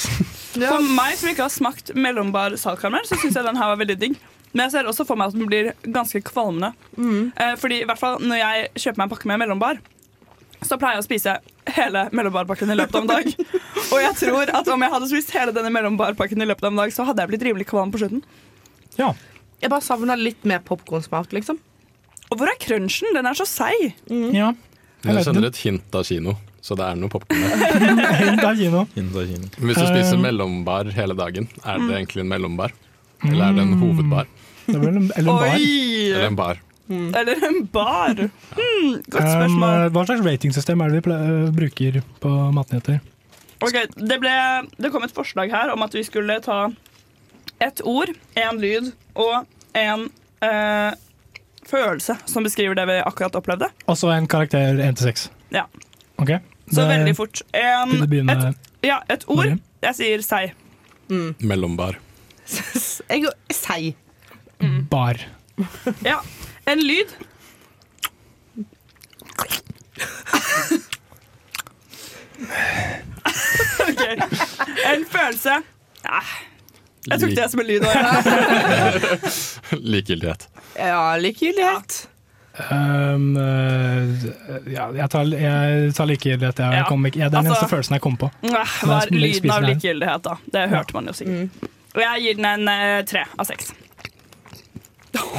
[SPEAKER 15] For meg som ikke har smakt mellombar saltkaramell, så syns jeg den her var veldig digg. Men jeg ser også for meg at den blir ganske kvalmende. Eh, fordi i hvert fall når jeg kjøper meg en pakke med mellombar, så pleier jeg å spise hele mellombarpakken i løpet av en dag. Og jeg tror at om jeg hadde spist hele denne mellombarpakken i løpet av en dag, så hadde jeg blitt rimelig kvalm på slutten.
[SPEAKER 4] Ja.
[SPEAKER 3] Jeg bare savner litt mer popkornsmak, liksom.
[SPEAKER 15] Og hvor er crunchen? Den er så seig.
[SPEAKER 4] Ja.
[SPEAKER 5] Jeg kjenner et hint av kino, så det er noe popkorn der.
[SPEAKER 4] Kino.
[SPEAKER 5] Hvis du spiser
[SPEAKER 4] Um,
[SPEAKER 5] mellombar hele dagen, er
[SPEAKER 15] Mm.
[SPEAKER 5] det egentlig en mellombar? Eller er det en hovedbar?
[SPEAKER 4] Det er en, eller en bar.
[SPEAKER 5] Eller en bar?
[SPEAKER 15] Eller en bar. Hmm, godt
[SPEAKER 4] Um,
[SPEAKER 15] spørsmål.
[SPEAKER 4] hva slags ratingsystem er det vi eh, bruker på matnyheter?
[SPEAKER 15] Okay, det, ble, det kom et forslag her om at vi skulle ta ett ord, én lyd og en eh, følelse som beskriver det vi akkurat opplevde.
[SPEAKER 4] Og så en karakter 1 til 6.
[SPEAKER 15] Ja.
[SPEAKER 4] Ok.
[SPEAKER 15] Så
[SPEAKER 4] Det-
[SPEAKER 15] veldig fort. En,
[SPEAKER 4] begynne?
[SPEAKER 15] et, ja, et ord.
[SPEAKER 4] Marie?
[SPEAKER 15] Jeg sier sei.
[SPEAKER 5] Mellombar.
[SPEAKER 3] Jeg sei.
[SPEAKER 4] Bar.
[SPEAKER 15] Ja. En lyd. ok. En følelse. Ja. Jeg tok det som en lyd.
[SPEAKER 5] Likegyldighet.
[SPEAKER 3] Ja, likegyldighet.
[SPEAKER 4] Um, eh, ja, jeg tar, jeg tar likegyldighet. Jeg,
[SPEAKER 15] Ja.
[SPEAKER 4] kom jeg, det er den
[SPEAKER 15] Altså-
[SPEAKER 4] eneste følelsen jeg kom på.
[SPEAKER 15] Nei,
[SPEAKER 4] Men
[SPEAKER 15] var lyden av likegyldighet, da. Det hørte man jo sikkert. Og jeg gir den en uh, tre av seks.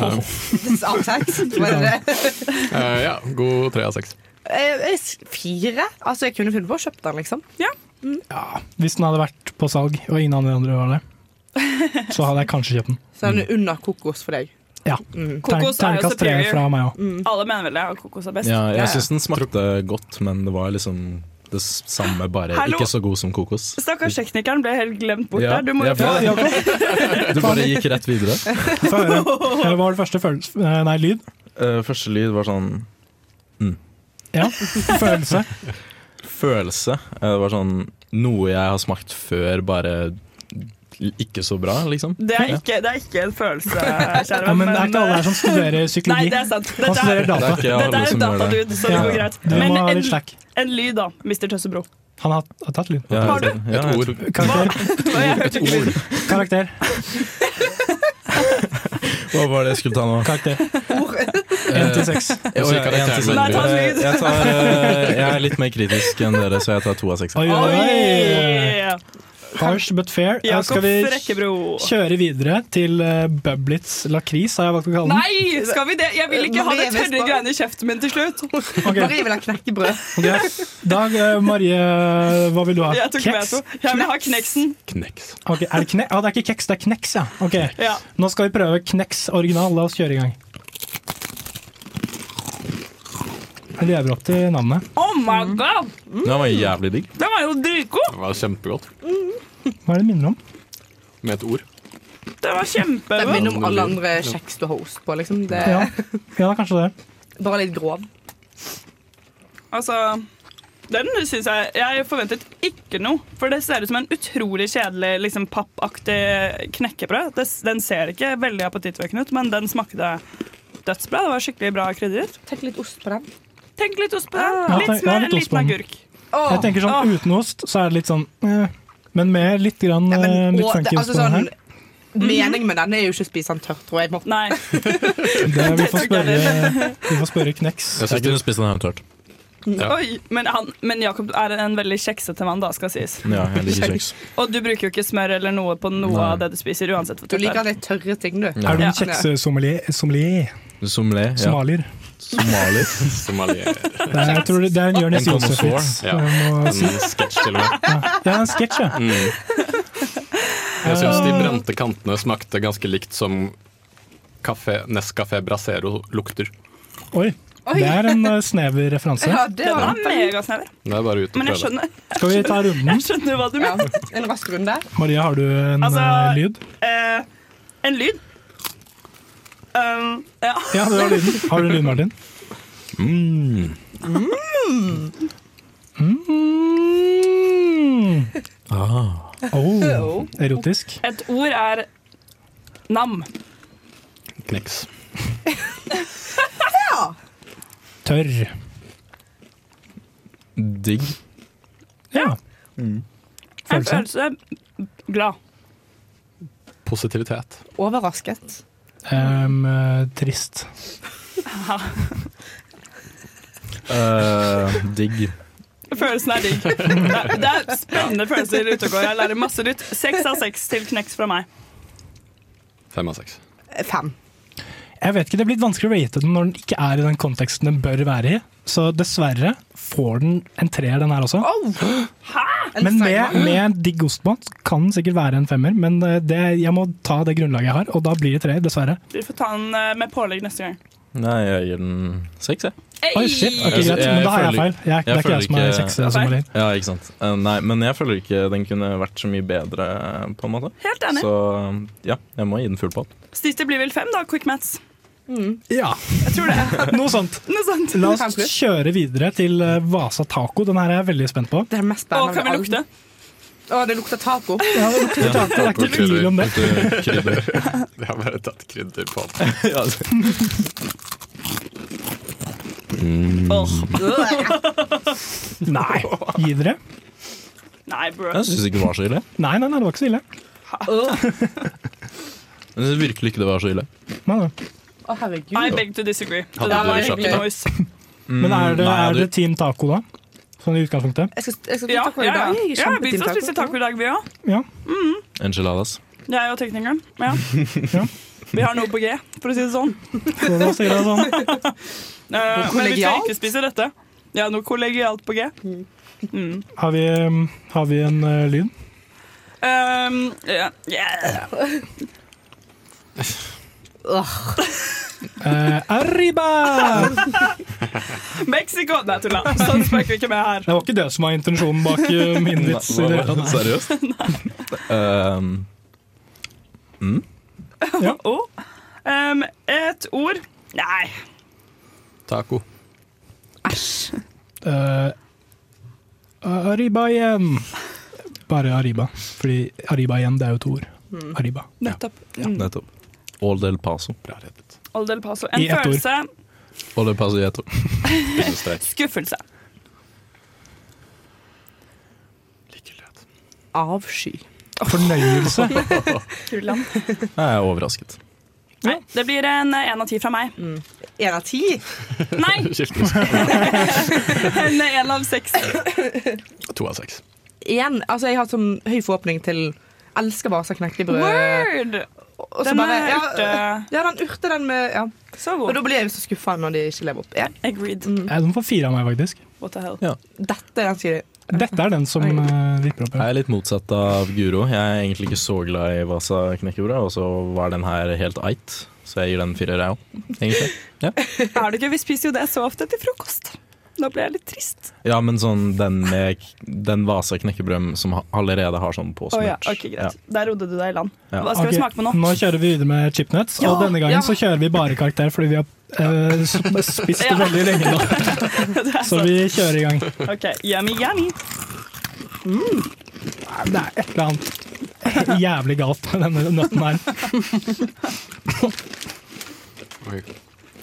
[SPEAKER 3] Av seks?
[SPEAKER 5] Eh, ja, god tre av seks.
[SPEAKER 3] Eh, eh, Fire? Altså, jeg kunne funnet på å kjøpe den, liksom.
[SPEAKER 15] Ja.
[SPEAKER 4] Hvis den hadde vært på salg, og ingen andre var det. så hadde jeg kanskje kjøpt den.
[SPEAKER 3] Så den er under kokos for deg.
[SPEAKER 4] Ja.
[SPEAKER 3] Mm.
[SPEAKER 15] Kokos er jo
[SPEAKER 4] Terningkast tre
[SPEAKER 15] superior.
[SPEAKER 4] fra meg òg.
[SPEAKER 15] Alle mener vel det, at kokos er best.
[SPEAKER 17] Ja, jeg syns den smakte godt, men det var liksom det samme, bare
[SPEAKER 15] Hallo?
[SPEAKER 17] ikke så god som kokos.
[SPEAKER 15] Stakkars teknikeren ble helt glemt bort
[SPEAKER 17] Ja,
[SPEAKER 15] der. Du må
[SPEAKER 17] ja. Du bare gikk rett videre.
[SPEAKER 4] Hva var det første følelse eh, Nei, lyd?
[SPEAKER 17] Uh, første lyd var sånn mm.
[SPEAKER 4] Ja. Følelse.
[SPEAKER 17] Følelse. Eh, Det var sånn noe jeg har smakt før, bare ikke så bra, liksom.
[SPEAKER 15] Det er ikke, det er ikke en følelse, kjære
[SPEAKER 4] Ja, men det er ikke alle her som studerer psykologi.
[SPEAKER 15] Nei, det er sant.
[SPEAKER 4] Han studerer data.
[SPEAKER 17] Det er ikke alle
[SPEAKER 15] Dette er
[SPEAKER 17] som
[SPEAKER 15] en
[SPEAKER 17] gjør det.
[SPEAKER 15] datadude, så det
[SPEAKER 4] Ja.
[SPEAKER 15] går greit.
[SPEAKER 4] Du
[SPEAKER 15] Men
[SPEAKER 4] må ha
[SPEAKER 15] en,
[SPEAKER 4] litt slack.
[SPEAKER 15] en lyd, da, Mr. Tøssebro.
[SPEAKER 4] Han har, har tatt lyd.
[SPEAKER 17] Ja,
[SPEAKER 15] Har du?
[SPEAKER 17] Ja,
[SPEAKER 5] Et ord.
[SPEAKER 17] tror-
[SPEAKER 4] Karakter.
[SPEAKER 15] Ikke lyd.
[SPEAKER 4] Karakter.
[SPEAKER 17] Hva var det jeg skulle ta nå?
[SPEAKER 4] Karakter. Én til seks.
[SPEAKER 17] Eh, til seks.
[SPEAKER 15] Nei, ta en lyd.
[SPEAKER 17] Jeg, tar, jeg er litt mer kritisk enn dere, så jeg tar to av seks.
[SPEAKER 4] Oi, oi, oi. Harsh but fair. Eh, Skal vi kjøre videre til uh, Bublitz lakris, har jeg valgt å kalle den?
[SPEAKER 15] Nei, skal vi det? Jeg vil ikke ha det tørre greiene i kjeften min til slutt.
[SPEAKER 4] Okay.
[SPEAKER 3] Marie vil ha knekkebrød.
[SPEAKER 4] Okay. Dag eh, Marie, hva vil du ha?
[SPEAKER 15] Jeg? Jeg vil ha kneksen.
[SPEAKER 5] Kneks.
[SPEAKER 4] Okay, er det, kne ah, det er ikke kjeks, det er kneks, ja. Okay.
[SPEAKER 15] Ja.
[SPEAKER 4] Nå skal vi prøve kneks original. La oss kjøre i gang. Jeg lever opp til navnet.
[SPEAKER 15] Oh my god!
[SPEAKER 17] Den var jævlig digg.
[SPEAKER 15] Den var jo dritgod!
[SPEAKER 5] Det var kjempegodt.
[SPEAKER 4] Hva er det det minner om?
[SPEAKER 5] Med et ord.
[SPEAKER 15] Det var
[SPEAKER 3] Det
[SPEAKER 15] Den
[SPEAKER 3] minner om alle andre kjeks du har host på. Liksom. Det
[SPEAKER 4] Ja,
[SPEAKER 3] er
[SPEAKER 4] ja kanskje det.
[SPEAKER 3] bare litt grov.
[SPEAKER 15] Altså den synes jeg Jeg forventet ikke noe. For det ser ut som en utrolig kjedelig liksom, pappaktig knekkebrød. Det, den ser ikke veldig appetittvekkende ut, men den smakte dødsbra. Det var skikkelig bra krydret.
[SPEAKER 3] Tenk litt ost på den.
[SPEAKER 15] Tenk litt ost på den.
[SPEAKER 4] Ja,
[SPEAKER 15] Litt
[SPEAKER 4] ja,
[SPEAKER 15] smør,
[SPEAKER 4] litt på
[SPEAKER 15] agurk.
[SPEAKER 4] Jeg tenker sånn. Uten ost så er det litt sånn eh, Men med litt, grann,
[SPEAKER 3] Ja, men,
[SPEAKER 4] eh, litt funky ost
[SPEAKER 3] altså,
[SPEAKER 4] på den
[SPEAKER 3] sånn,
[SPEAKER 4] her.
[SPEAKER 3] Meningen med den er jo ikke å spise den tørt, tror jeg. Morten.
[SPEAKER 15] Nei.
[SPEAKER 4] Det, vi, får spørre, vi får spørre Kneks.
[SPEAKER 5] Jeg syns
[SPEAKER 17] du kunne spist den her tørt.
[SPEAKER 5] Ja.
[SPEAKER 15] Oi, men, han, men Jakob er en veldig kjeksete mann, da, skal sies.
[SPEAKER 17] Ja, jeg liker kjeks.
[SPEAKER 15] Og du bruker jo ikke smør eller noe på noe
[SPEAKER 17] Nei.
[SPEAKER 15] av det du spiser, uansett
[SPEAKER 3] Du liker
[SPEAKER 15] er.
[SPEAKER 3] litt tørre ting, du.
[SPEAKER 4] Er du en kjeksesommelier? Sommelier?
[SPEAKER 17] Somalier. Ja.
[SPEAKER 4] Somalier?
[SPEAKER 17] Somalier.
[SPEAKER 4] Er, jeg tror det, det er en Jonis. Josef-vits.
[SPEAKER 5] Ja. En sketsj, til og med.
[SPEAKER 4] Ja, det er en sketsj, ja.
[SPEAKER 5] Mm. Jeg syns de brente kantene smakte ganske likt som Nescafé Brasero lukter.
[SPEAKER 4] Oi. Det er en eh, snever referanse.
[SPEAKER 3] Ja, det var
[SPEAKER 15] var megasnever.
[SPEAKER 5] Det er bare ut og
[SPEAKER 15] Men jeg
[SPEAKER 5] prøve.
[SPEAKER 15] skjønner,
[SPEAKER 4] Skal vi ta runden?
[SPEAKER 15] jeg skjønner hva du
[SPEAKER 3] ja,
[SPEAKER 15] mener.
[SPEAKER 3] en rask runde.
[SPEAKER 4] Maria, har du en
[SPEAKER 15] Altså-
[SPEAKER 4] eh, lyd?
[SPEAKER 15] Eh, en lyd. Um, ja.
[SPEAKER 4] Ja, du har lyden. Har du en lyd, Martin?
[SPEAKER 17] Mm.
[SPEAKER 4] Mm.
[SPEAKER 17] Ah.
[SPEAKER 4] Oh, erotisk.
[SPEAKER 15] Et ord er nam.
[SPEAKER 5] Kneks.
[SPEAKER 4] Tørr.
[SPEAKER 17] Digg.
[SPEAKER 4] Ja.
[SPEAKER 15] En
[SPEAKER 4] Følelse.
[SPEAKER 15] følelse glad.
[SPEAKER 5] Positivitet.
[SPEAKER 3] Overrasket.
[SPEAKER 4] Eh, trist.
[SPEAKER 17] uh, digg.
[SPEAKER 15] Følelsen er digg. Det er, det er spennende følelser ute og går. Jeg lærer masse nytt. Seks av seks til kneks fra meg.
[SPEAKER 5] Fem av seks.
[SPEAKER 3] Fem.
[SPEAKER 4] Jeg vet ikke, Det er blitt vanskelig å rate den når den ikke er i den konteksten den bør være i. Så dessverre får den en treer, den her også.
[SPEAKER 3] En
[SPEAKER 4] Men med, med en digg ostbånd kan den sikkert være en femmer, men eh, det, jeg må ta det grunnlaget jeg har, og da blir det treer, dessverre.
[SPEAKER 15] Du får ta den eh, med pålegg neste gang.
[SPEAKER 17] Nei, jeg gir den seks, jeg.
[SPEAKER 4] Oi, shit, ok,
[SPEAKER 17] Jeg-
[SPEAKER 4] greit, men da har jeg feil. Jeg, det er ikke
[SPEAKER 17] føler
[SPEAKER 4] jeg som er
[SPEAKER 17] ikke-
[SPEAKER 4] kjeksesommelier.
[SPEAKER 17] Ja, ikke sant. Eh, nei, men jeg føler ikke den kunne vært så mye bedre, på en måte.
[SPEAKER 15] Helt enig.
[SPEAKER 17] Så ja, jeg må gi den full pott.
[SPEAKER 15] Siste blir vel fem, da. Quick Mats.
[SPEAKER 4] Ja,
[SPEAKER 15] Jeg tror det.
[SPEAKER 4] noe sånt.
[SPEAKER 15] Noe sånt.
[SPEAKER 4] La oss kjøre videre til eh, Vasa taco. Den her er jeg veldig spent på.
[SPEAKER 3] Det er mest
[SPEAKER 15] Å, kan vi lukte?
[SPEAKER 3] Å, det lukter taco.
[SPEAKER 4] Ja, det lukter taco, det er ikke tvil om det.
[SPEAKER 17] Krydder.
[SPEAKER 5] Jeg har bare tatt krydder på den.
[SPEAKER 4] Nei, gi dere.
[SPEAKER 15] Nei, bro.
[SPEAKER 17] Jeg syns ikke det var så ille.
[SPEAKER 4] Nei, nei, nei, det var ikke så ille.
[SPEAKER 17] Jeg synes virkelig ikke det var så ille.
[SPEAKER 4] Nei, nei.
[SPEAKER 3] Å, herregud.
[SPEAKER 15] I beg to disagree. Det der var
[SPEAKER 5] kjøpt
[SPEAKER 15] noise.
[SPEAKER 4] Men er det, er det Team Taco, da? Sånn i utgangspunktet?
[SPEAKER 3] Jeg skal, jeg skal
[SPEAKER 15] Ja,
[SPEAKER 3] taco i dag. Jeg
[SPEAKER 15] ja, vi skal spise taco i dag, vi òg.
[SPEAKER 4] Ja.
[SPEAKER 17] Enchiladas.
[SPEAKER 15] Jeg og teknikeren. Ja.
[SPEAKER 4] Ja.
[SPEAKER 15] Vi har noe på G, for å si det sånn.
[SPEAKER 4] Så da sier jeg sånn.
[SPEAKER 15] Eh, men vi skal ikke spise dette. Ja, noe kollegialt på G. Mm.
[SPEAKER 4] Har vi, um, har vi en uh, lyd?
[SPEAKER 15] Um, ja, yeah.
[SPEAKER 4] Eh, arriba!
[SPEAKER 15] Mexico! Nei, tulla. Sånn spøker vi ikke med her.
[SPEAKER 4] Det var ikke det som var intensjonen bak eh, min vits. i det hele tatt.
[SPEAKER 17] Seriøst? Um, mm?
[SPEAKER 15] Oh. Um, et ord Nei.
[SPEAKER 5] Taco.
[SPEAKER 15] Æsj.
[SPEAKER 4] Eh, arriba igjen. Bare Arriba. Fordi Arriba igjen, det er jo to ord.
[SPEAKER 15] Mm.
[SPEAKER 4] Arriba.
[SPEAKER 15] Nettopp.
[SPEAKER 17] Ja, nettopp. Old El Paso. Bra reddet.
[SPEAKER 15] All del Paso. En
[SPEAKER 17] I ett ord.
[SPEAKER 15] følelse.
[SPEAKER 17] Old El Paso i ett ord.
[SPEAKER 15] Skuffelse.
[SPEAKER 3] Avsky.
[SPEAKER 4] Fornøyelse.
[SPEAKER 15] Kulan.
[SPEAKER 17] Jeg er overrasket.
[SPEAKER 15] Nei, det blir en én av ti fra meg.
[SPEAKER 3] Én av ti?
[SPEAKER 15] Nei! en én av seks.
[SPEAKER 5] To av seks.
[SPEAKER 3] Igjen, altså jeg har sånn høy forhåpning til Elsker Vasa knekkebrød.
[SPEAKER 15] Word!
[SPEAKER 3] Og så bare, ja,
[SPEAKER 15] urte.
[SPEAKER 3] Ja, den urte, den med ja.
[SPEAKER 15] Så god.
[SPEAKER 3] Og da blir jeg jo så skuffa når de ikke lever opp. Ja.
[SPEAKER 15] Agreed.
[SPEAKER 4] Eh, Den får fire av meg, faktisk.
[SPEAKER 15] What the hell?
[SPEAKER 3] Dette er den sier
[SPEAKER 4] Dette er den som eh, vipper opp.
[SPEAKER 17] Jeg er litt motsatt av Guro. Jeg er egentlig ikke så glad i Vasa knekkebrød, og så var den her helt eit. Så jeg gir den firer, jeg òg, egentlig. Ja.
[SPEAKER 15] Er du ikke? Vi spiser jo det så ofte til frokost. Da ble jeg litt trist.
[SPEAKER 17] ja, men sånn den med den Vasa knekkebrød som allerede har sånn
[SPEAKER 15] Å ja,
[SPEAKER 17] påsmurt.
[SPEAKER 15] ok, greit. Der rodde du deg i land.
[SPEAKER 17] Ja.
[SPEAKER 15] Hva skal
[SPEAKER 4] okay.
[SPEAKER 15] vi smake på nå?
[SPEAKER 4] Nå kjører vi videre med chipnuts,
[SPEAKER 15] Ja,
[SPEAKER 4] og denne gangen
[SPEAKER 15] ja.
[SPEAKER 4] så kjører vi bare karakter fordi vi har eh, spist det
[SPEAKER 15] Ja.
[SPEAKER 4] veldig lenge nå. Så vi kjører i gang.
[SPEAKER 15] OK, yummy, yummy.
[SPEAKER 4] Det er et eller annet jævlig galt med denne nøtten her.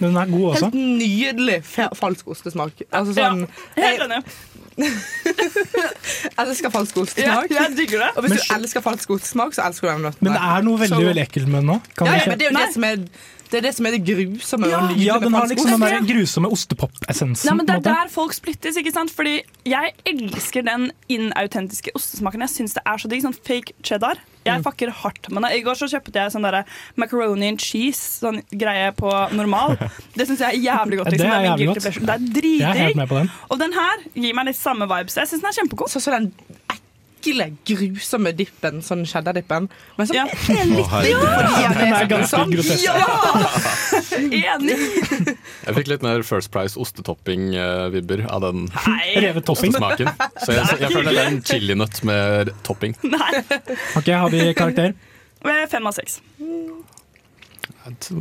[SPEAKER 4] Men den er god også.
[SPEAKER 3] Helt nydelig falsk ostesmak. Altså sånn
[SPEAKER 15] Helt enig.
[SPEAKER 3] elsker falsk ostesmak.
[SPEAKER 15] Ja, jeg digger det.
[SPEAKER 3] Og hvis
[SPEAKER 4] Men
[SPEAKER 3] du elsker falsk ostesmak, så elsker du den nøtten.
[SPEAKER 4] Men det er noe veldig veldig ekkelt med den òg.
[SPEAKER 3] Ja, ja, men det er jo det som er det, er det som er det grusomme. Ja,
[SPEAKER 4] Ja, den har liksom den der grusomme ostepop-essensen.
[SPEAKER 15] Nei, Det er der folk splittes. ikke sant? Fordi Jeg elsker den inautentiske ostesmaken. Jeg syns det er så digg. Sånn fake cheddar. Jeg fucker hardt med det. I går så kjøpte jeg sånn der macaroni and cheese sånn greie på normal. Det syns jeg er jævlig godt.
[SPEAKER 4] Det
[SPEAKER 15] Liksom.
[SPEAKER 4] er jævlig godt.
[SPEAKER 15] Det er
[SPEAKER 4] Jeg er
[SPEAKER 15] dritdigg.
[SPEAKER 4] med på den.
[SPEAKER 15] Og den her gir meg litt samme vibes. Jeg syns den er kjempegod.
[SPEAKER 3] Så, så den ekle, grusomme dippen, sånn cheddar-dippen. Men som
[SPEAKER 15] Ja.
[SPEAKER 3] er litt digg fordi
[SPEAKER 4] Den er
[SPEAKER 3] så
[SPEAKER 4] ganske
[SPEAKER 3] sånn.
[SPEAKER 4] grotesk.
[SPEAKER 3] Ja!
[SPEAKER 15] Enig!
[SPEAKER 5] Jeg fikk litt mer First Price ostetopping-vibber av den ostesmaken. Så jeg, jeg føler det er en chilinøtt med topping.
[SPEAKER 15] Nei.
[SPEAKER 4] Ok, har vi karakter?
[SPEAKER 15] Eh, Fem av seks.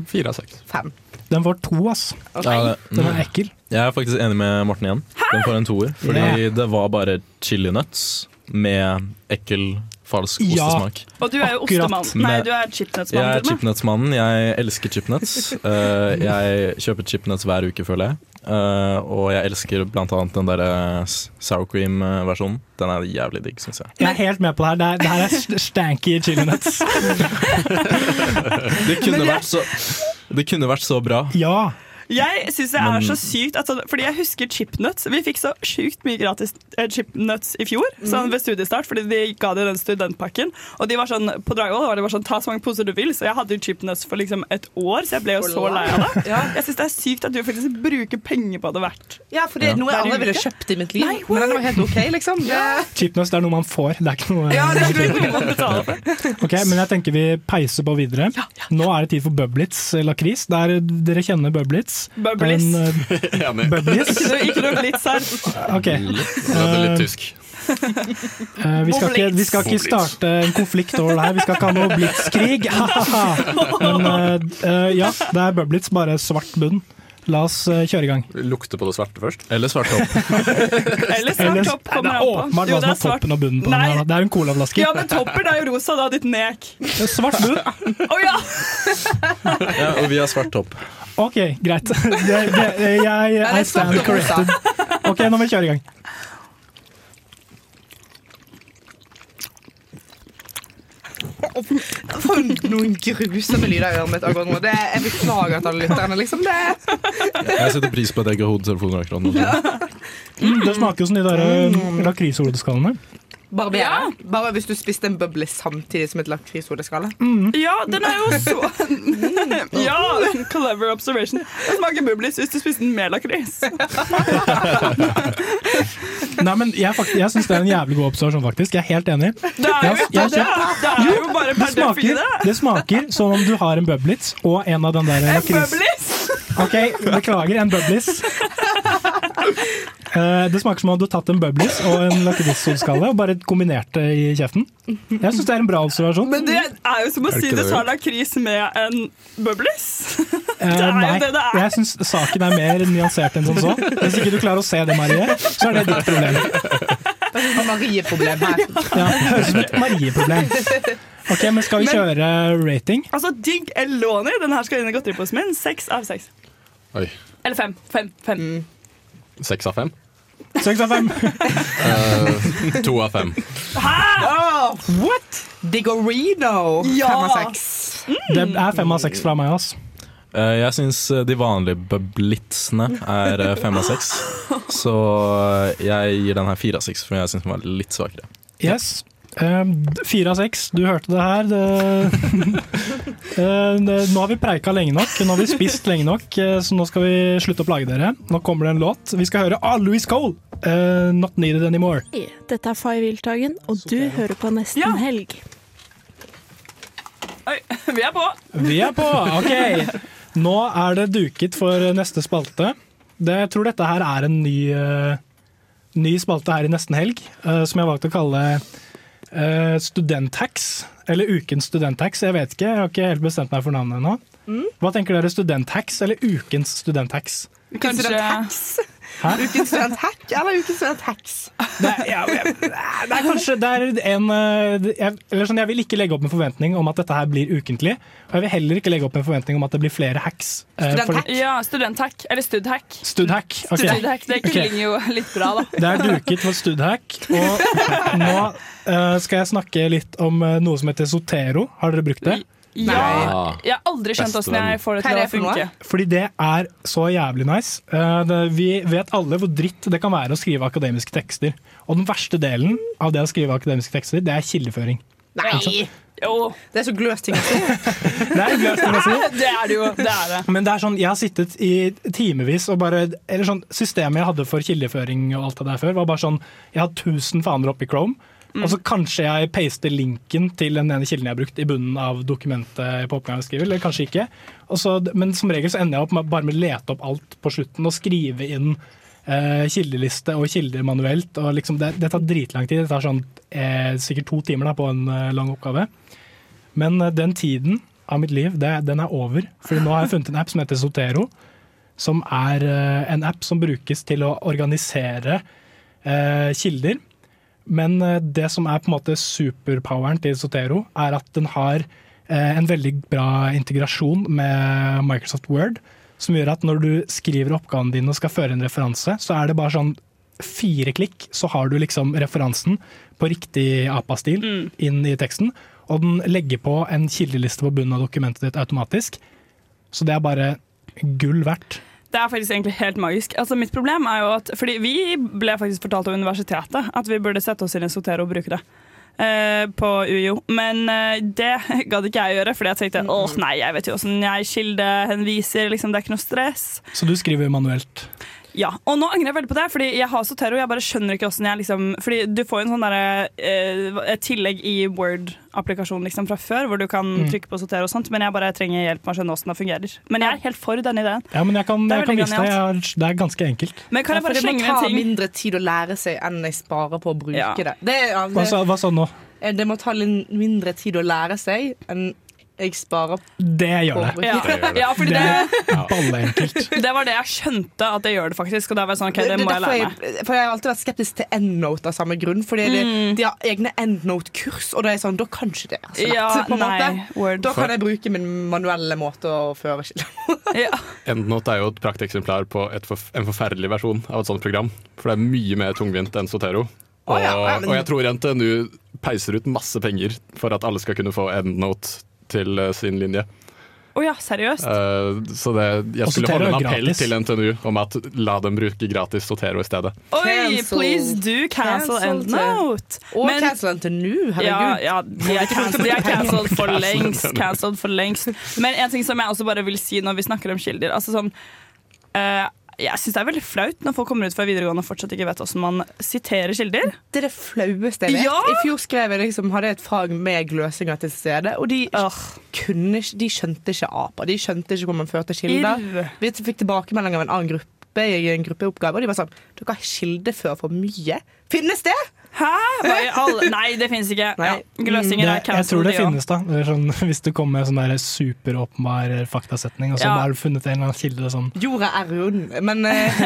[SPEAKER 5] Fire av seks.
[SPEAKER 3] Fem.
[SPEAKER 4] Den får to, ass.
[SPEAKER 17] Ja,
[SPEAKER 4] Den er ekkel.
[SPEAKER 17] Jeg er faktisk enig med Morten igjen. Den får en toer. Fordi det var bare chili nuts med ekkel, falsk
[SPEAKER 4] Ja.
[SPEAKER 17] ostesmak.
[SPEAKER 15] Og du er jo ostemann. Nei, du er
[SPEAKER 17] Jeg er chipnuts-mannen. Jeg elsker chipnuts. Uh, jeg kjøper chipnuts hver uke, føler jeg. Uh, og jeg elsker blant annet den der s- sour cream-versjonen. Den er jævlig digg, syns jeg.
[SPEAKER 4] Jeg er helt med på det her. Det, er, det her er st- stanky chili.
[SPEAKER 17] Det kunne, vært så, det kunne vært så bra.
[SPEAKER 4] Ja.
[SPEAKER 15] Jeg synes det er så sykt at, sånn- Fordi jeg husker chipnuts. Vi fikk så sjukt mye gratis eh, chipnuts i fjor sånn ved studiestart, fordi de ga det den studentpakken. Og de var sånn på Dragvoll var det bare sånn, ta så mange poser du vil, så jeg hadde jo chipnuts for liksom et år, så jeg ble jo så lei av det.
[SPEAKER 3] Ja.
[SPEAKER 15] Jeg syns det er sykt at du faktisk bruker penger på det hvert.
[SPEAKER 3] Ja, for det er noe jeg aldri ville kjøpt i mitt liv.
[SPEAKER 15] Nei,
[SPEAKER 3] men den var helt OK, liksom. Det,
[SPEAKER 4] Chipnuts det er noe man får. Det er ikke noe
[SPEAKER 3] ja, det er ikke noe man betaler for.
[SPEAKER 4] Ok, men jeg tenker vi peiser på videre. Nå er det tid for Bublitz eh, lakris. Der dere kjenner Bublitz.
[SPEAKER 15] Bubblies.
[SPEAKER 4] Den, uh,
[SPEAKER 5] Enig.
[SPEAKER 15] Ikke noe, blitz her.
[SPEAKER 4] Ok.
[SPEAKER 5] Det er litt tysk.
[SPEAKER 4] eh, vi, skal ikke, vi skal ikke starte en konflikt over det her. Vi skal ikke ha noe blitzkrig. Men uh, eh, ja, det er Bublitz, bare svart bunn. La oss kjøre i gang.
[SPEAKER 5] Lukte på det svarte først.
[SPEAKER 17] Eller svart topp.
[SPEAKER 15] Eller svart topp
[SPEAKER 4] Nei,
[SPEAKER 15] kommer
[SPEAKER 4] det er
[SPEAKER 15] an på.
[SPEAKER 4] åpenbart hva
[SPEAKER 15] det
[SPEAKER 4] som
[SPEAKER 15] er svart.
[SPEAKER 4] toppen og bunnen på den. Her. Det er en colaflaske.
[SPEAKER 15] Ja, men toppen er jo rosa, da, ditt nek.
[SPEAKER 4] Svart bunn.
[SPEAKER 15] Å ja!
[SPEAKER 17] Ja, og vi har svart topp.
[SPEAKER 4] Ok, greit. Det, det, jeg I stand corrected. Ok, nå må vi kjøre i gang.
[SPEAKER 3] For noen grusomme lyder i øret mitt akkurat nå. Det, jeg beklager til alle lytterne. Liksom. Det,
[SPEAKER 17] Jeg setter pris på at jeg ikke har hodetelefoner akkurat nå.
[SPEAKER 4] Mm, det smaker jo som de der uh, lakrishodeskallene.
[SPEAKER 3] bare. Bare hvis du spiste en bøble samtidig som et lakrishodeskalle.
[SPEAKER 15] Ja, den er jo så Ja, clever observation. Det smaker bublis hvis du spiste den med lakris.
[SPEAKER 4] Nei, men jeg, fakt- jeg syns det er en jævlig god observasjon, faktisk. Jeg er helt enig.
[SPEAKER 15] Det er jo
[SPEAKER 4] Jeg- jeg-
[SPEAKER 15] det! Det er jo bare
[SPEAKER 4] Det
[SPEAKER 15] per
[SPEAKER 4] smaker, det smaker som om du har en bublis og en av den der
[SPEAKER 15] En bublis?
[SPEAKER 4] Ok, beklager, en Bubblitz. Eh, det smaker som om du har tatt en Bubblies og en lakrissolskalle og bare kombinert det i kjeften. Jeg syns det er en bra observasjon.
[SPEAKER 15] Men det er jo som å si du
[SPEAKER 4] det,
[SPEAKER 15] tar lakris med en Bubblies.
[SPEAKER 4] Eh,
[SPEAKER 15] det er jo det det er.
[SPEAKER 4] jeg syns saken er mer nyansert enn som så. Hvis ikke du klarer å se det, Marie, så er det ditt problem.
[SPEAKER 3] Det er et Marie-problem her.
[SPEAKER 4] Ja, det høres ut som et Marie-problem. Ok, men Skal vi
[SPEAKER 15] Men-
[SPEAKER 4] kjøre rating?
[SPEAKER 15] Altså, digg Eloni. Den her skal inn i godteriposen min. Seks av seks. Eller fem. Fem. fem.
[SPEAKER 5] Seks av fem?
[SPEAKER 4] Seks av fem.
[SPEAKER 5] uh, to av fem.
[SPEAKER 3] Oh, what? Digorino.
[SPEAKER 15] Ja.
[SPEAKER 3] Fem av seks.
[SPEAKER 4] Det er fem av seks fra meg, ass.
[SPEAKER 17] Uh, Jeg syns de vanlige blitsene er eh, fem av seks. Så eh, jeg gir den her fire av seks, for jeg syns den var litt svakere.
[SPEAKER 4] Yes. Um, Fire av seks, du hørte det her. Eh, det, nå har vi preika lenge nok, nå har vi spist lenge nok, eh, så nå skal vi slutte å plage dere. Nå kommer det en låt. Vi skal høre ah, Louis Cole, eh, 'Not Needed Anymore'.
[SPEAKER 13] Dette er Fay Wiltagen, og du hører på Nesten Helg.
[SPEAKER 15] Oi, vi er på!
[SPEAKER 4] Vi er på! Ok. Nå er det duket for neste spalte. Det, jeg tror dette her er en ny, eh, ny spalte her i Nesten Helg, eh, som jeg har valgt å kalle uh, Studenthacks. Eller Ukens studenthacks. Jeg vet ikke, jeg har ikke helt bestemt meg for navnet ennå.
[SPEAKER 3] Mm.
[SPEAKER 4] Hva tenker dere? Studenthacks eller Ukens studenthacks?
[SPEAKER 3] Ukens studenthacks.
[SPEAKER 4] Hæ?
[SPEAKER 3] Ukens studenthack eller ukens studenthacks?
[SPEAKER 4] Det ja, det er kanskje det er en eh, jeg, eller sånn, jeg vil ikke legge opp en forventning om at dette her blir ukentlig. Og jeg vil heller ikke legge opp en forventning om at det blir flere hacks. Studenthack? for-
[SPEAKER 15] Ja, studenthack. Eller studhack.
[SPEAKER 4] Studhack. okay.
[SPEAKER 15] Studhack, Det
[SPEAKER 4] klinger
[SPEAKER 15] klinger jo litt bra, da.
[SPEAKER 4] Det er duket for studhack. Og nå eh, skal jeg snakke litt om eh, noe som heter Sotero. Har dere brukt det?
[SPEAKER 15] Ja, jeg har aldri skjønt åssen jeg får det til å funke.
[SPEAKER 4] Fordi det er så jævlig nice. Eh, vi vet alle hvor dritt det kan være å skrive akademiske tekster. Og den verste delen av det å skrive akademiske tekster, det er kildeføring.
[SPEAKER 3] Nei!
[SPEAKER 15] Jo.
[SPEAKER 3] Det er så gløs ting å si.
[SPEAKER 4] Det er gløst ting å si.
[SPEAKER 15] Det er det jo. Det er det.
[SPEAKER 4] Men det er sånn, jeg har sittet i timevis og bare Eller sånn, systemet jeg hadde for kildeføring og alt det der før, var bare sånn Jeg har 1000 faner oppe i Chrome.
[SPEAKER 15] Mm.
[SPEAKER 4] Og så kanskje jeg paster linken til den ene kilden jeg har brukt i bunnen av dokumentet på oppgaven jeg skriver, eller kanskje ikke. Så, men som regel så ender jeg opp med bare med å lete opp alt på slutten og skrive inn eh, kildeliste og kilder manuelt. Og liksom det, det tar dritlang tid. Det tar sånn, eh, sikkert to timer da, på en eh, lang oppgave. Men eh, den tiden av mitt liv, det, den er over. For nå har jeg funnet en app som heter Sotero. Som er eh, en app som brukes til å organisere eh, kilder. Men eh, det som er på en måte superpoweren til Sotero, er at den har eh, en veldig bra integrasjon med Microsoft Word. Som gjør at når du skriver oppgaven din og skal føre en referanse, så er det bare sånn fire klikk, så har du liksom referansen på riktig APA-stil inn i teksten. Og den legger på en kildeliste på bunnen av dokumentet ditt automatisk. Så det er bare gull verdt.
[SPEAKER 15] Det er faktisk egentlig helt magisk. Altså, mitt problem er jo at Fordi vi ble faktisk fortalt av universitetet at vi burde sette oss inn i Sotero og bruke det. Uh, på UiO. Men uh, det gadd ikke jeg gjøre, fordi jeg tenkte åh nei, jeg vet jo åssen jeg kildehenviser. Liksom, det er ikke noe stress.
[SPEAKER 4] Så du skriver manuelt.
[SPEAKER 15] Ja, og nå angrer jeg veldig på det, fordi jeg har Sotero. Jeg bare skjønner ikke hvordan jeg liksom Fordi du får jo en sånn derre eh, tillegg i Word-applikasjonen liksom fra før, hvor du kan
[SPEAKER 4] Mm.
[SPEAKER 15] trykke på Sotero og sånt, men jeg bare trenger hjelp med å skjønne hvordan det fungerer. Men jeg er helt for denne ideen.
[SPEAKER 4] Ja, men jeg kan,
[SPEAKER 15] Det
[SPEAKER 4] jeg kan vise deg. Det er ganske enkelt.
[SPEAKER 15] Men kan jeg bare
[SPEAKER 3] det
[SPEAKER 15] slenge
[SPEAKER 3] må
[SPEAKER 15] inn en
[SPEAKER 3] ta mindre tid å lære seg enn jeg sparer på å bruke
[SPEAKER 15] Ja.
[SPEAKER 3] det. Det, ja,
[SPEAKER 4] Hva sa, hva sa du nå?
[SPEAKER 3] det, det må ta litt mindre tid å lære seg enn jeg sparer
[SPEAKER 4] Det gjør det.
[SPEAKER 15] Ja, ja fordi
[SPEAKER 4] Det
[SPEAKER 15] det,
[SPEAKER 4] er balleenkelt.
[SPEAKER 15] det var det jeg skjønte at det gjør det faktisk. Og da var jeg sånn, ok, det må jeg lære meg.
[SPEAKER 3] jeg, for jeg har alltid vært skeptisk til EndNote av samme grunn. Fordi
[SPEAKER 15] Mm.
[SPEAKER 3] de har egne EndNote-kurs, og det er sånn, da kan ikke det være så lett.
[SPEAKER 15] Ja,
[SPEAKER 3] måte. Da kan jeg bruke min manuelle måte å føre skille
[SPEAKER 5] EndNote er jo et prakteksemplar på et forf en forferdelig versjon av et sånt program. For det er mye mer tungvint enn Sotero. Og,
[SPEAKER 3] ja, ja,
[SPEAKER 5] og jeg tror NTNU peiser ut masse penger for at alle skal kunne få EndNote til eh, sin linje.
[SPEAKER 15] Å ja, seriøst?
[SPEAKER 5] Uh, så det, jeg
[SPEAKER 4] Og
[SPEAKER 5] skulle holde en appell
[SPEAKER 4] gratis.
[SPEAKER 5] til NTNU om at la dem bruke gratis Sotero i stedet.
[SPEAKER 15] Oi,
[SPEAKER 3] Cancel.
[SPEAKER 15] please do cancel
[SPEAKER 3] Cancel. Og
[SPEAKER 15] Men-
[SPEAKER 3] cancel NTNU, herregud.
[SPEAKER 15] Ja, ja, de er cancelled, for lengst. Cancelled for lengst. Men en ting som jeg også bare vil si når vi snakker om kilder altså sånn, eh, jeg syns det er veldig flaut når folk kommer ut fra videregående og fortsatt ikke vet hvordan man siterer kilder.
[SPEAKER 3] Det er det flaueste jeg vet.
[SPEAKER 15] Ja!
[SPEAKER 3] I fjor skrev jeg liksom, hadde jeg et fag med gløsinger til stede, og de, kunne, de skjønte ikke apa. De skjønte ikke hvor man førte kilder.
[SPEAKER 15] Irr.
[SPEAKER 3] Vi fikk tilbakemelding av en annen gruppe i en gruppeoppgave, og de var sånn Dere har kildeført for mye. Finnes det?
[SPEAKER 15] Hæ? Hva i alle Nei, det finnes ikke. Ja. Gløsinger er
[SPEAKER 4] Det, jeg tror det
[SPEAKER 15] de
[SPEAKER 4] finnes, da. Det er sånn, hvis du kommer med en sånn superåpenbar faktasetning, og så
[SPEAKER 3] Ja.
[SPEAKER 4] har du funnet en eller annen kilde sånn
[SPEAKER 3] Jorda er rund, men eh,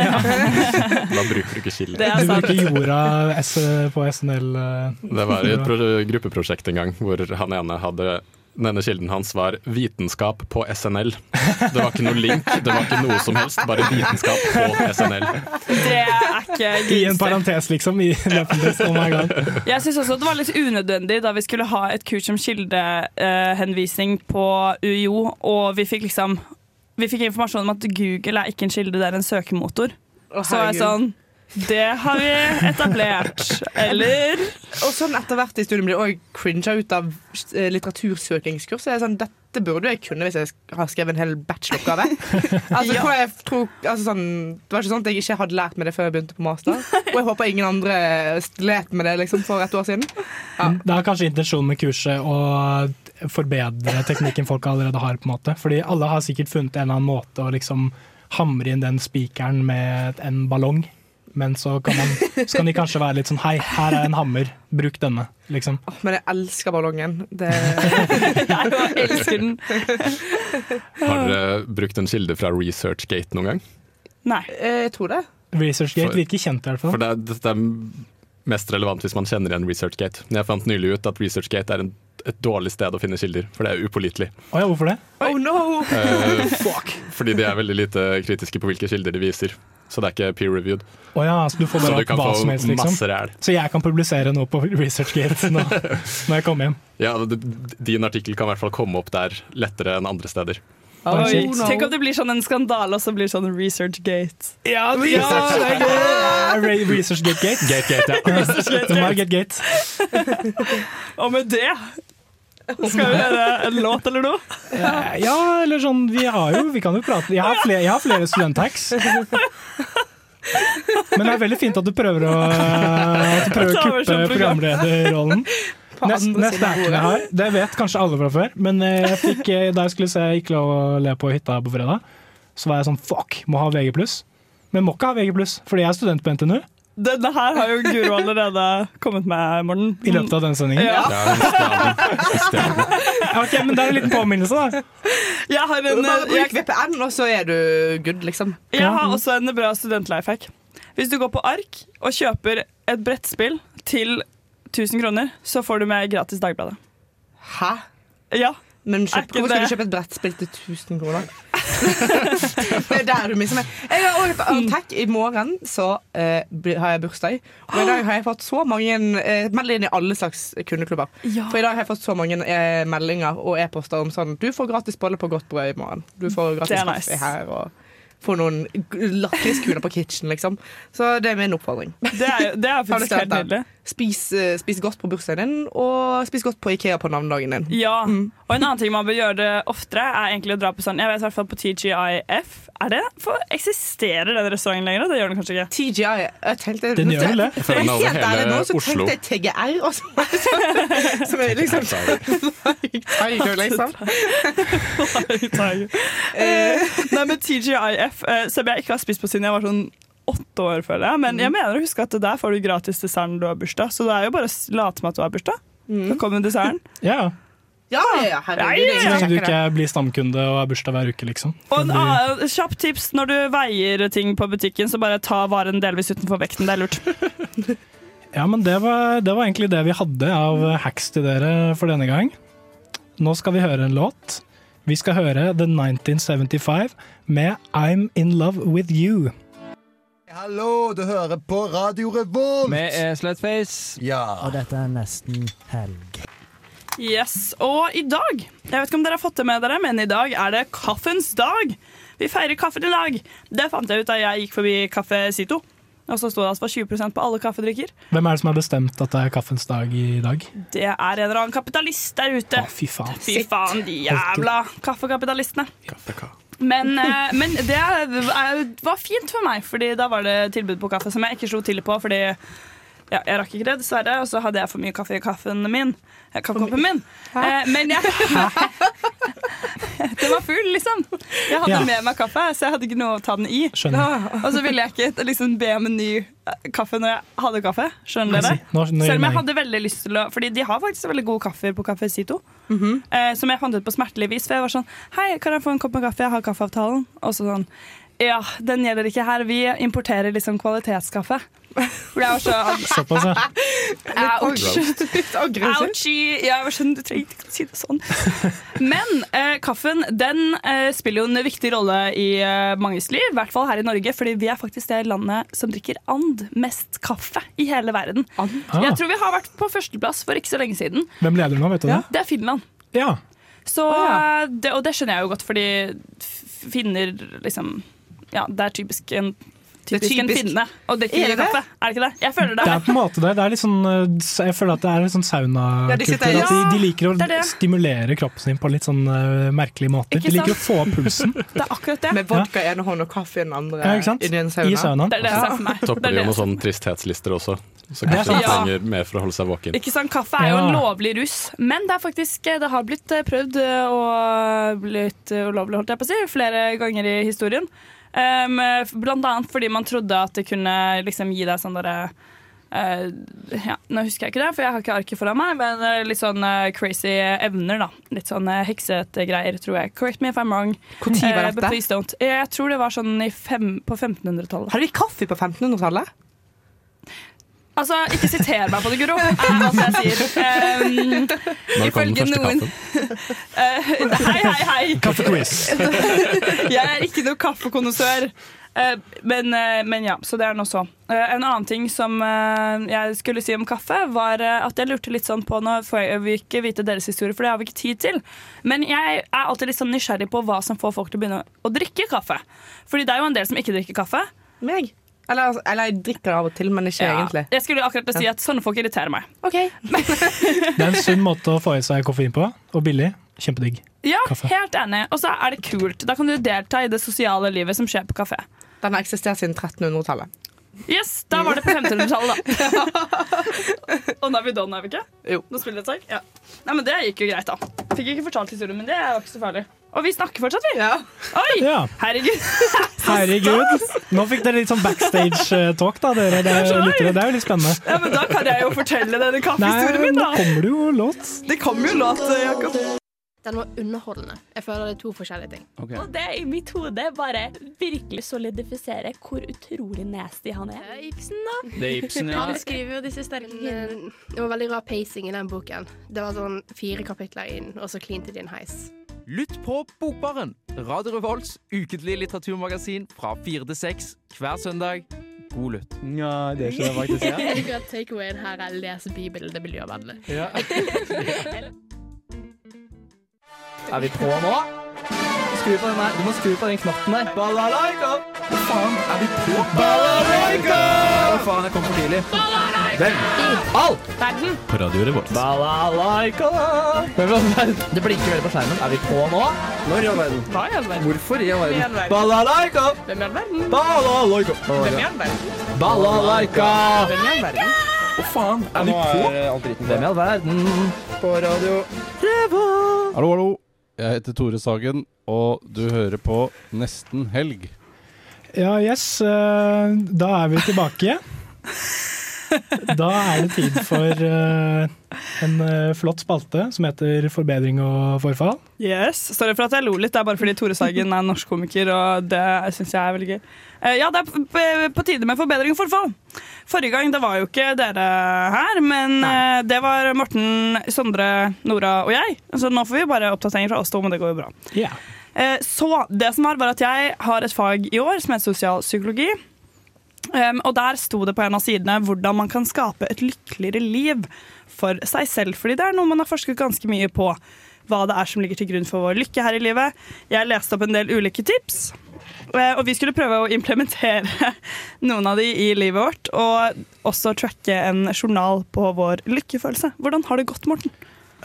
[SPEAKER 5] Da bruker du ikke kilde.
[SPEAKER 4] Du bruker jorda S på SNL. Uh,
[SPEAKER 5] Det var i et gruppeprosjekt en gang hvor han ene hadde den ene kilden hans var vitenskap på SNL. Det var ikke noe link, det var ikke noe som helst, bare vitenskap på SNL.
[SPEAKER 15] Det er ikke
[SPEAKER 4] I en parentes, liksom. I. Oh my god.
[SPEAKER 15] Jeg syns også det var litt unødvendig da vi skulle ha et kurs om kildehenvisning på UiO, og vi fikk liksom Vi fikk informasjon om at Google er ikke en kilde, det er en søkemotor.
[SPEAKER 3] Oh,
[SPEAKER 15] Så er jeg sånn Det har vi etablert. Eller
[SPEAKER 3] Og sånn etter hvert i studiet blir jeg også cringa ut av eh, litteratursøkingskurs. Det er sånn, Dette burde jeg kunne hvis jeg har skrevet en hel bacheloroppgave. altså,
[SPEAKER 15] Ja.
[SPEAKER 3] tror, altså, sånn, det var ikke sånn at jeg ikke hadde lært meg det før jeg begynte på master. Og jeg håper ingen andre slet med det liksom, for et år siden.
[SPEAKER 4] Det er kanskje intensjonen med kurset å forbedre teknikken folk allerede har. på en måte Fordi alle har sikkert funnet en eller annen måte å liksom hamre inn den spikeren med en ballong. Men så kan, man, så kan de kanskje være litt sånn Hei, her er en hammer, bruk denne. Liksom.
[SPEAKER 3] Men jeg elsker ballongen. Det...
[SPEAKER 15] jeg elsker den.
[SPEAKER 5] Har dere brukt en kilde fra ResearchGate noen gang?
[SPEAKER 15] Nei.
[SPEAKER 3] Jeg tror det.
[SPEAKER 4] ResearchGate virker kjent, i hvert fall.
[SPEAKER 5] For det det er mest relevant hvis man kjenner igjen ResearchGate. Men jeg fant nylig ut at ResearchGate er en, et dårlig sted å finne kilder, for det er upålitelig.
[SPEAKER 4] Oh ja, hvorfor det?
[SPEAKER 3] Oh no!
[SPEAKER 5] Eh, fordi de er veldig lite kritiske på hvilke kilder de viser. Så det er ikke peer-reviewed.
[SPEAKER 4] Oh ja, så du får
[SPEAKER 5] Så
[SPEAKER 4] bare
[SPEAKER 5] du kan
[SPEAKER 4] hva
[SPEAKER 5] få
[SPEAKER 4] som helst, liksom?
[SPEAKER 5] masse ræl.
[SPEAKER 4] Så jeg kan publisere noe på ResearchGate nå, når jeg kommer hjem?
[SPEAKER 5] Ja, Din artikkel kan i hvert fall komme opp der lettere enn andre steder.
[SPEAKER 15] Oi, Tenk om det blir sånn en skandale, og så blir det sånn ResearchGate.
[SPEAKER 4] Ja, det er gøy! Re- ResearchGate-gate.
[SPEAKER 5] Gate-gate, ja.
[SPEAKER 15] ResearchGate.
[SPEAKER 4] Det Gate-gate.
[SPEAKER 15] Og med det skal vi høre en låt eller noe?
[SPEAKER 4] Eh, Ja, eller sånn Vi har jo Vi kan jo prate Jeg har flere, jeg har flere studenthacks. Men det er veldig fint at du prøver å, at du prøver å kuppe programlederrollen. Neste
[SPEAKER 3] siden
[SPEAKER 4] jeg har, det vet kanskje alle fra før, men eh, jeg fikk, eh, da jeg skulle se Ikke lov å le på hytta på fredag, så var jeg sånn fuck, må ha VG+. Men må ikke ha VG+, fordi jeg er student på NTNU.
[SPEAKER 15] Denne her har jo Guro allerede kommet med, Morten.
[SPEAKER 4] I løpet av denne sendingen?
[SPEAKER 15] Ja.
[SPEAKER 4] Ok, men det er en liten påminnelse, da.
[SPEAKER 15] Jeg har en,
[SPEAKER 3] Bare bruk VPN, og så er du good, liksom.
[SPEAKER 15] jeg har også en bra studentlifehack. Hvis du går på ark og kjøper et brettspill til 1000 kroner, så får du med gratis Dagbladet.
[SPEAKER 3] Hæ?
[SPEAKER 15] Ja.
[SPEAKER 3] Men kjøp, hvorfor skal du kjøpe et brettspill til 1000 kroner? det er der du mister meg. Jeg har også et annet. I morgen så uh, har jeg bursdag. Og i dag har jeg fått så mange uh, Meld inn i alle slags kundeklubber.
[SPEAKER 15] Ja.
[SPEAKER 3] For i dag har jeg fått så mange uh, meldinger og e-poster om sånn Du får gratis bolle på godt brød i morgen. Du får gratis kaffe
[SPEAKER 15] nice.
[SPEAKER 3] her. Og får noen lakriskuler på kitchen, liksom. Så det er min oppfordring.
[SPEAKER 15] Det er, det er faktisk helt nydelig.
[SPEAKER 3] Spis, eh, spis godt på bursdagen din, og spis godt på Ikea på navnedagen din.
[SPEAKER 15] Ja, og en annen ting man bør gjøre det oftere, er egentlig å dra på sånn Jeg vet i hvert fall på TGIF. Er det? For Eksisterer den restauranten lenger? Det gjør den kanskje ikke.
[SPEAKER 3] TGI jeg tenkte,
[SPEAKER 4] Den gjør vel det.
[SPEAKER 5] Jeg føler er over
[SPEAKER 3] ærlig nå så
[SPEAKER 5] Oslo.
[SPEAKER 3] tenkte jeg TGR, og så sånn Som er liksom Tiger, liksom.
[SPEAKER 15] Nei, men TGIF, eh, som jeg ikke har spist på siden jeg var sånn åtte år, føler jeg. Men jeg mener å huske at der får du gratis dessert når du har bursdag. Så det er jo bare å late som at du har bursdag. Så kommer desserten.
[SPEAKER 4] Ja,
[SPEAKER 3] Ja, ja, ja, herregud.
[SPEAKER 15] Ja, ja,
[SPEAKER 3] det
[SPEAKER 4] Så lenge du ikke blir stamkunde og har bursdag hver uke, liksom.
[SPEAKER 15] Og en annen kjapp tips når du veier ting på butikken, så bare ta varen delvis utenfor vekten. Det er lurt.
[SPEAKER 4] Ja, men det var, det var egentlig det vi hadde av hacks til dere for denne gang. Nå skal vi høre en låt. Vi skal høre The 1975 med I'm In Love With You.
[SPEAKER 18] Hallo, du hører på Radio Revolt!
[SPEAKER 2] Vi er Slutface.
[SPEAKER 18] Ja.
[SPEAKER 19] Og dette er nesten helg.
[SPEAKER 15] Yes, Og i dag Jeg vet ikke om dere har fått det med dere, men i dag er det kaffens dag. Vi feirer kaffen i dag. Det fant jeg ut da jeg gikk forbi Kaffe Sito. Og så sto det altså for var 20 på alle kaffedrikker.
[SPEAKER 4] Hvem er det som har bestemt at det er kaffens dag i dag?
[SPEAKER 15] Det er en eller annen kapitalist der ute.
[SPEAKER 4] Å, fy faen.
[SPEAKER 15] Fy faen, de jævla kaffekapitalistene. Men, eh, men det var fint for meg, Fordi da var det tilbud på kaffe som jeg ikke slo til på. Fordi ja, jeg rakk ikke det, dessverre. Og så hadde jeg for mye kaffe i kaffen min. Eh, Kaffekoppen min. Eh, men jeg Den var full, liksom. Jeg hadde
[SPEAKER 4] Ja.
[SPEAKER 15] med meg kaffe, så jeg hadde ikke noe å ta den i.
[SPEAKER 4] Skjønner.
[SPEAKER 15] Og så ville jeg ikke liksom, be om en ny eh, kaffe når jeg hadde kaffe. Skjønner
[SPEAKER 4] Jeg
[SPEAKER 15] dere? Selv om jeg
[SPEAKER 4] jeg
[SPEAKER 15] hadde veldig lyst til å Fordi de har faktisk veldig gode kaffer på Kaffe Sito. eh, som jeg fant ut på smertelig vis. For jeg var sånn Hei, kan jeg få en kopp med kaffe? Jeg har kaffeavtalen. Og så sånn Ja, den gjelder ikke her. Vi importerer liksom kvalitetskaffe. For jeg var så
[SPEAKER 4] Såpass, ja.
[SPEAKER 3] Litt aggressivt.
[SPEAKER 15] Ja, Jeg sånn, du trengte ikke å si det sånn. Men eh, kaffen den eh, spiller jo en viktig rolle i eh, manges liv, i hvert fall her i Norge, fordi vi er faktisk det landet som drikker and mest kaffe i hele verden.
[SPEAKER 4] Ah.
[SPEAKER 15] Jeg tror vi har vært på førsteplass for ikke så lenge siden.
[SPEAKER 4] Hvem leder nå, vet du det?
[SPEAKER 15] Det er Finland.
[SPEAKER 4] Ja.
[SPEAKER 15] Så, eh, det, og det skjønner jeg jo godt, fordi finner liksom Ja, det er typisk en Typisk, en
[SPEAKER 3] typisk.
[SPEAKER 15] finne å drikke
[SPEAKER 3] Er det det?
[SPEAKER 15] kaffe. Er det ikke det? Jeg føler det.
[SPEAKER 4] Det er på en måte det. det er litt sånn, eh, jeg føler at det er litt sånn
[SPEAKER 15] Ja,
[SPEAKER 4] saunakultur. at de, de liker å
[SPEAKER 15] det er det.
[SPEAKER 4] stimulere kroppen sin på litt sånn uh, merkelige måter. De liker å få opp pulsen.
[SPEAKER 15] Det er akkurat det.
[SPEAKER 3] Med vodka i ene hånd og kaffe i den andre.
[SPEAKER 4] Ja, ikke sant?
[SPEAKER 3] Inni en
[SPEAKER 4] I saunaen.
[SPEAKER 15] Det er det jeg ser for meg.
[SPEAKER 5] Topper
[SPEAKER 15] Det er
[SPEAKER 5] jo
[SPEAKER 15] det
[SPEAKER 5] med sånne tristhetslister også. Så
[SPEAKER 4] er
[SPEAKER 5] kanskje de.
[SPEAKER 15] Ja.
[SPEAKER 5] trenger mer for å holde seg våken.
[SPEAKER 15] Ikke sant, Kaffe er jo en lovlig rus, men det, er faktisk, det har blitt eh, prøvd eh, og blitt eh, ulovlig, holdt jeg på å si, flere ganger i historien. Um, blant annet fordi man trodde at det kunne liksom gi deg sånn derre uh, ja, Nå husker jeg ikke det, for jeg har ikke arket foran meg, men eh, litt sånn uh, crazy evner, da. Litt sånn uh, heksete greier, tror jeg. Correct me if I'm wrong.
[SPEAKER 3] Hvor tid var dette?
[SPEAKER 15] don't. Jeg tror det var sånn i fem, på 1500-tallet.
[SPEAKER 3] Hadde de kaffe på 1500-tallet?
[SPEAKER 15] Altså, ikke siter meg på det, Guro, er jeg sier. Um,
[SPEAKER 5] Når kom den første kaffen?
[SPEAKER 15] Eh, hei, hei, hei.
[SPEAKER 4] Kaffequiz.
[SPEAKER 15] jeg er ikke noe kaffekondisør. Uh, men, uh, men ja, så det er nå så. Eh, en annen ting som jeg skulle si om kaffe, var at jeg lurte litt sånn på Nå får jeg vil ikke vite deres historie, for det har vi ikke tid til. Men jeg er alltid litt sånn nysgjerrig på hva som får folk til å begynne å drikke kaffe. Fordi det er jo en del som ikke drikker kaffe.
[SPEAKER 3] Meg? Eller, eller jeg drikker det av og til, men ikke
[SPEAKER 15] Ja.
[SPEAKER 3] egentlig.
[SPEAKER 15] Jeg skulle akkurat si at sånne folk irriterer meg.
[SPEAKER 4] Det er en sunn måte å få i seg koffein på, og billig. Kjempedigg.
[SPEAKER 15] Ja,
[SPEAKER 4] Kaffe.
[SPEAKER 15] helt enig. Og så er det kult. Da kan du delta i det sosiale livet som skjer på kafé.
[SPEAKER 3] Den har eksistert siden 1300-tallet.
[SPEAKER 15] Yes, da var det på 1500-tallet, da. Og nå er vi done, er vi ikke?
[SPEAKER 3] Jo.
[SPEAKER 15] Nå spiller det et sak? Ja. Nei, men Det gikk jo greit, da. Fikk ikke fortalt historien, men det er jo ikke så farlig. Og vi snakker fortsatt, vi. Ja. Oi!
[SPEAKER 4] Ja.
[SPEAKER 15] Herregud.
[SPEAKER 4] Herregud. Nå fikk dere litt sånn backstage-talk, da, dere. Det er, det er jo litt spennende.
[SPEAKER 15] Ja, men Da kan jeg jo fortelle denne kaffehistorien min,
[SPEAKER 4] nå kommer det jo låt.
[SPEAKER 15] Det kommer jo låt, Jakob.
[SPEAKER 11] Den var underholdende. Jeg føler det er to forskjellige ting.
[SPEAKER 10] Og det i mitt hode bare virkelig solidifiserer hvor utrolig nasty han er
[SPEAKER 11] Ibsen, da.
[SPEAKER 2] Det er Ibsen, ja.
[SPEAKER 11] Han skriver jo disse sterke Det var veldig rar pacing i den boken. Det var sånn fire kapitler inn, og så klinte de en heis.
[SPEAKER 2] Lytt på Bokbaren, Radio Revolts ukentlige litteraturmagasin fra fire til seks hver søndag. God lytt. Ja, det
[SPEAKER 11] Jeg liker at takeawayen her er les Bibelen, det er miljøvennlig.
[SPEAKER 2] Ja. Er vi på nå? Skru på den der. Du må skru på den knappen der. Balalaika! Hva faen? Er vi på? Balalaika! Hva faen, jeg kom for tidlig. Hvem? I All!
[SPEAKER 15] Verden.
[SPEAKER 17] På Radio Revolt.
[SPEAKER 2] Balalaika! Hvem i all verden? Det blinker veldig på skjermen. Er vi på nå? Når i all verden?
[SPEAKER 15] Hva i all verden?
[SPEAKER 2] Hvorfor i all verden? Balalaika!
[SPEAKER 15] Hvem i all verden?
[SPEAKER 2] Balalaika!
[SPEAKER 15] Hvem i all verden?
[SPEAKER 2] Balalaika!
[SPEAKER 15] Hvem i all verden?
[SPEAKER 2] Hva faen? Er vi på? Hvem i all verden? På radio
[SPEAKER 7] Hallo, hallo. Jeg heter Tore Sagen, og du hører på Nesten helg.
[SPEAKER 4] Ja, yes. eh, Da er vi tilbake. Da er det tid for eh, en eh, flott spalte som heter Forbedring og forfall.
[SPEAKER 15] Yes, Sorry for at jeg lo litt. Det er bare fordi Tore Sagen er norsk komiker, og det syns jeg er veldig gøy. Eh, Ja, det er på tide med forbedring og forfall. Forrige gang det var jo ikke dere her, men Nei. det var Morten, Sondre, Nora og jeg. Så nå får vi bare oppdateringer fra oss to, men det går jo bra.
[SPEAKER 4] Ja.
[SPEAKER 15] Eh, Så det som var, var at jeg har et fag i år som heter sosialpsykologi. Um, og der sto det på en av sidene hvordan man kan skape et lykkeligere liv for seg selv. Fordi det er noe man har forsket ganske mye på. Hva det er som ligger til grunn for vår lykke her i livet. Jeg leste opp en del ulike tips. Eh, Og vi skulle prøve å implementere noen av de i livet vårt. Og også tracke en journal på vår lykkefølelse. Hvordan har det gått, Morten?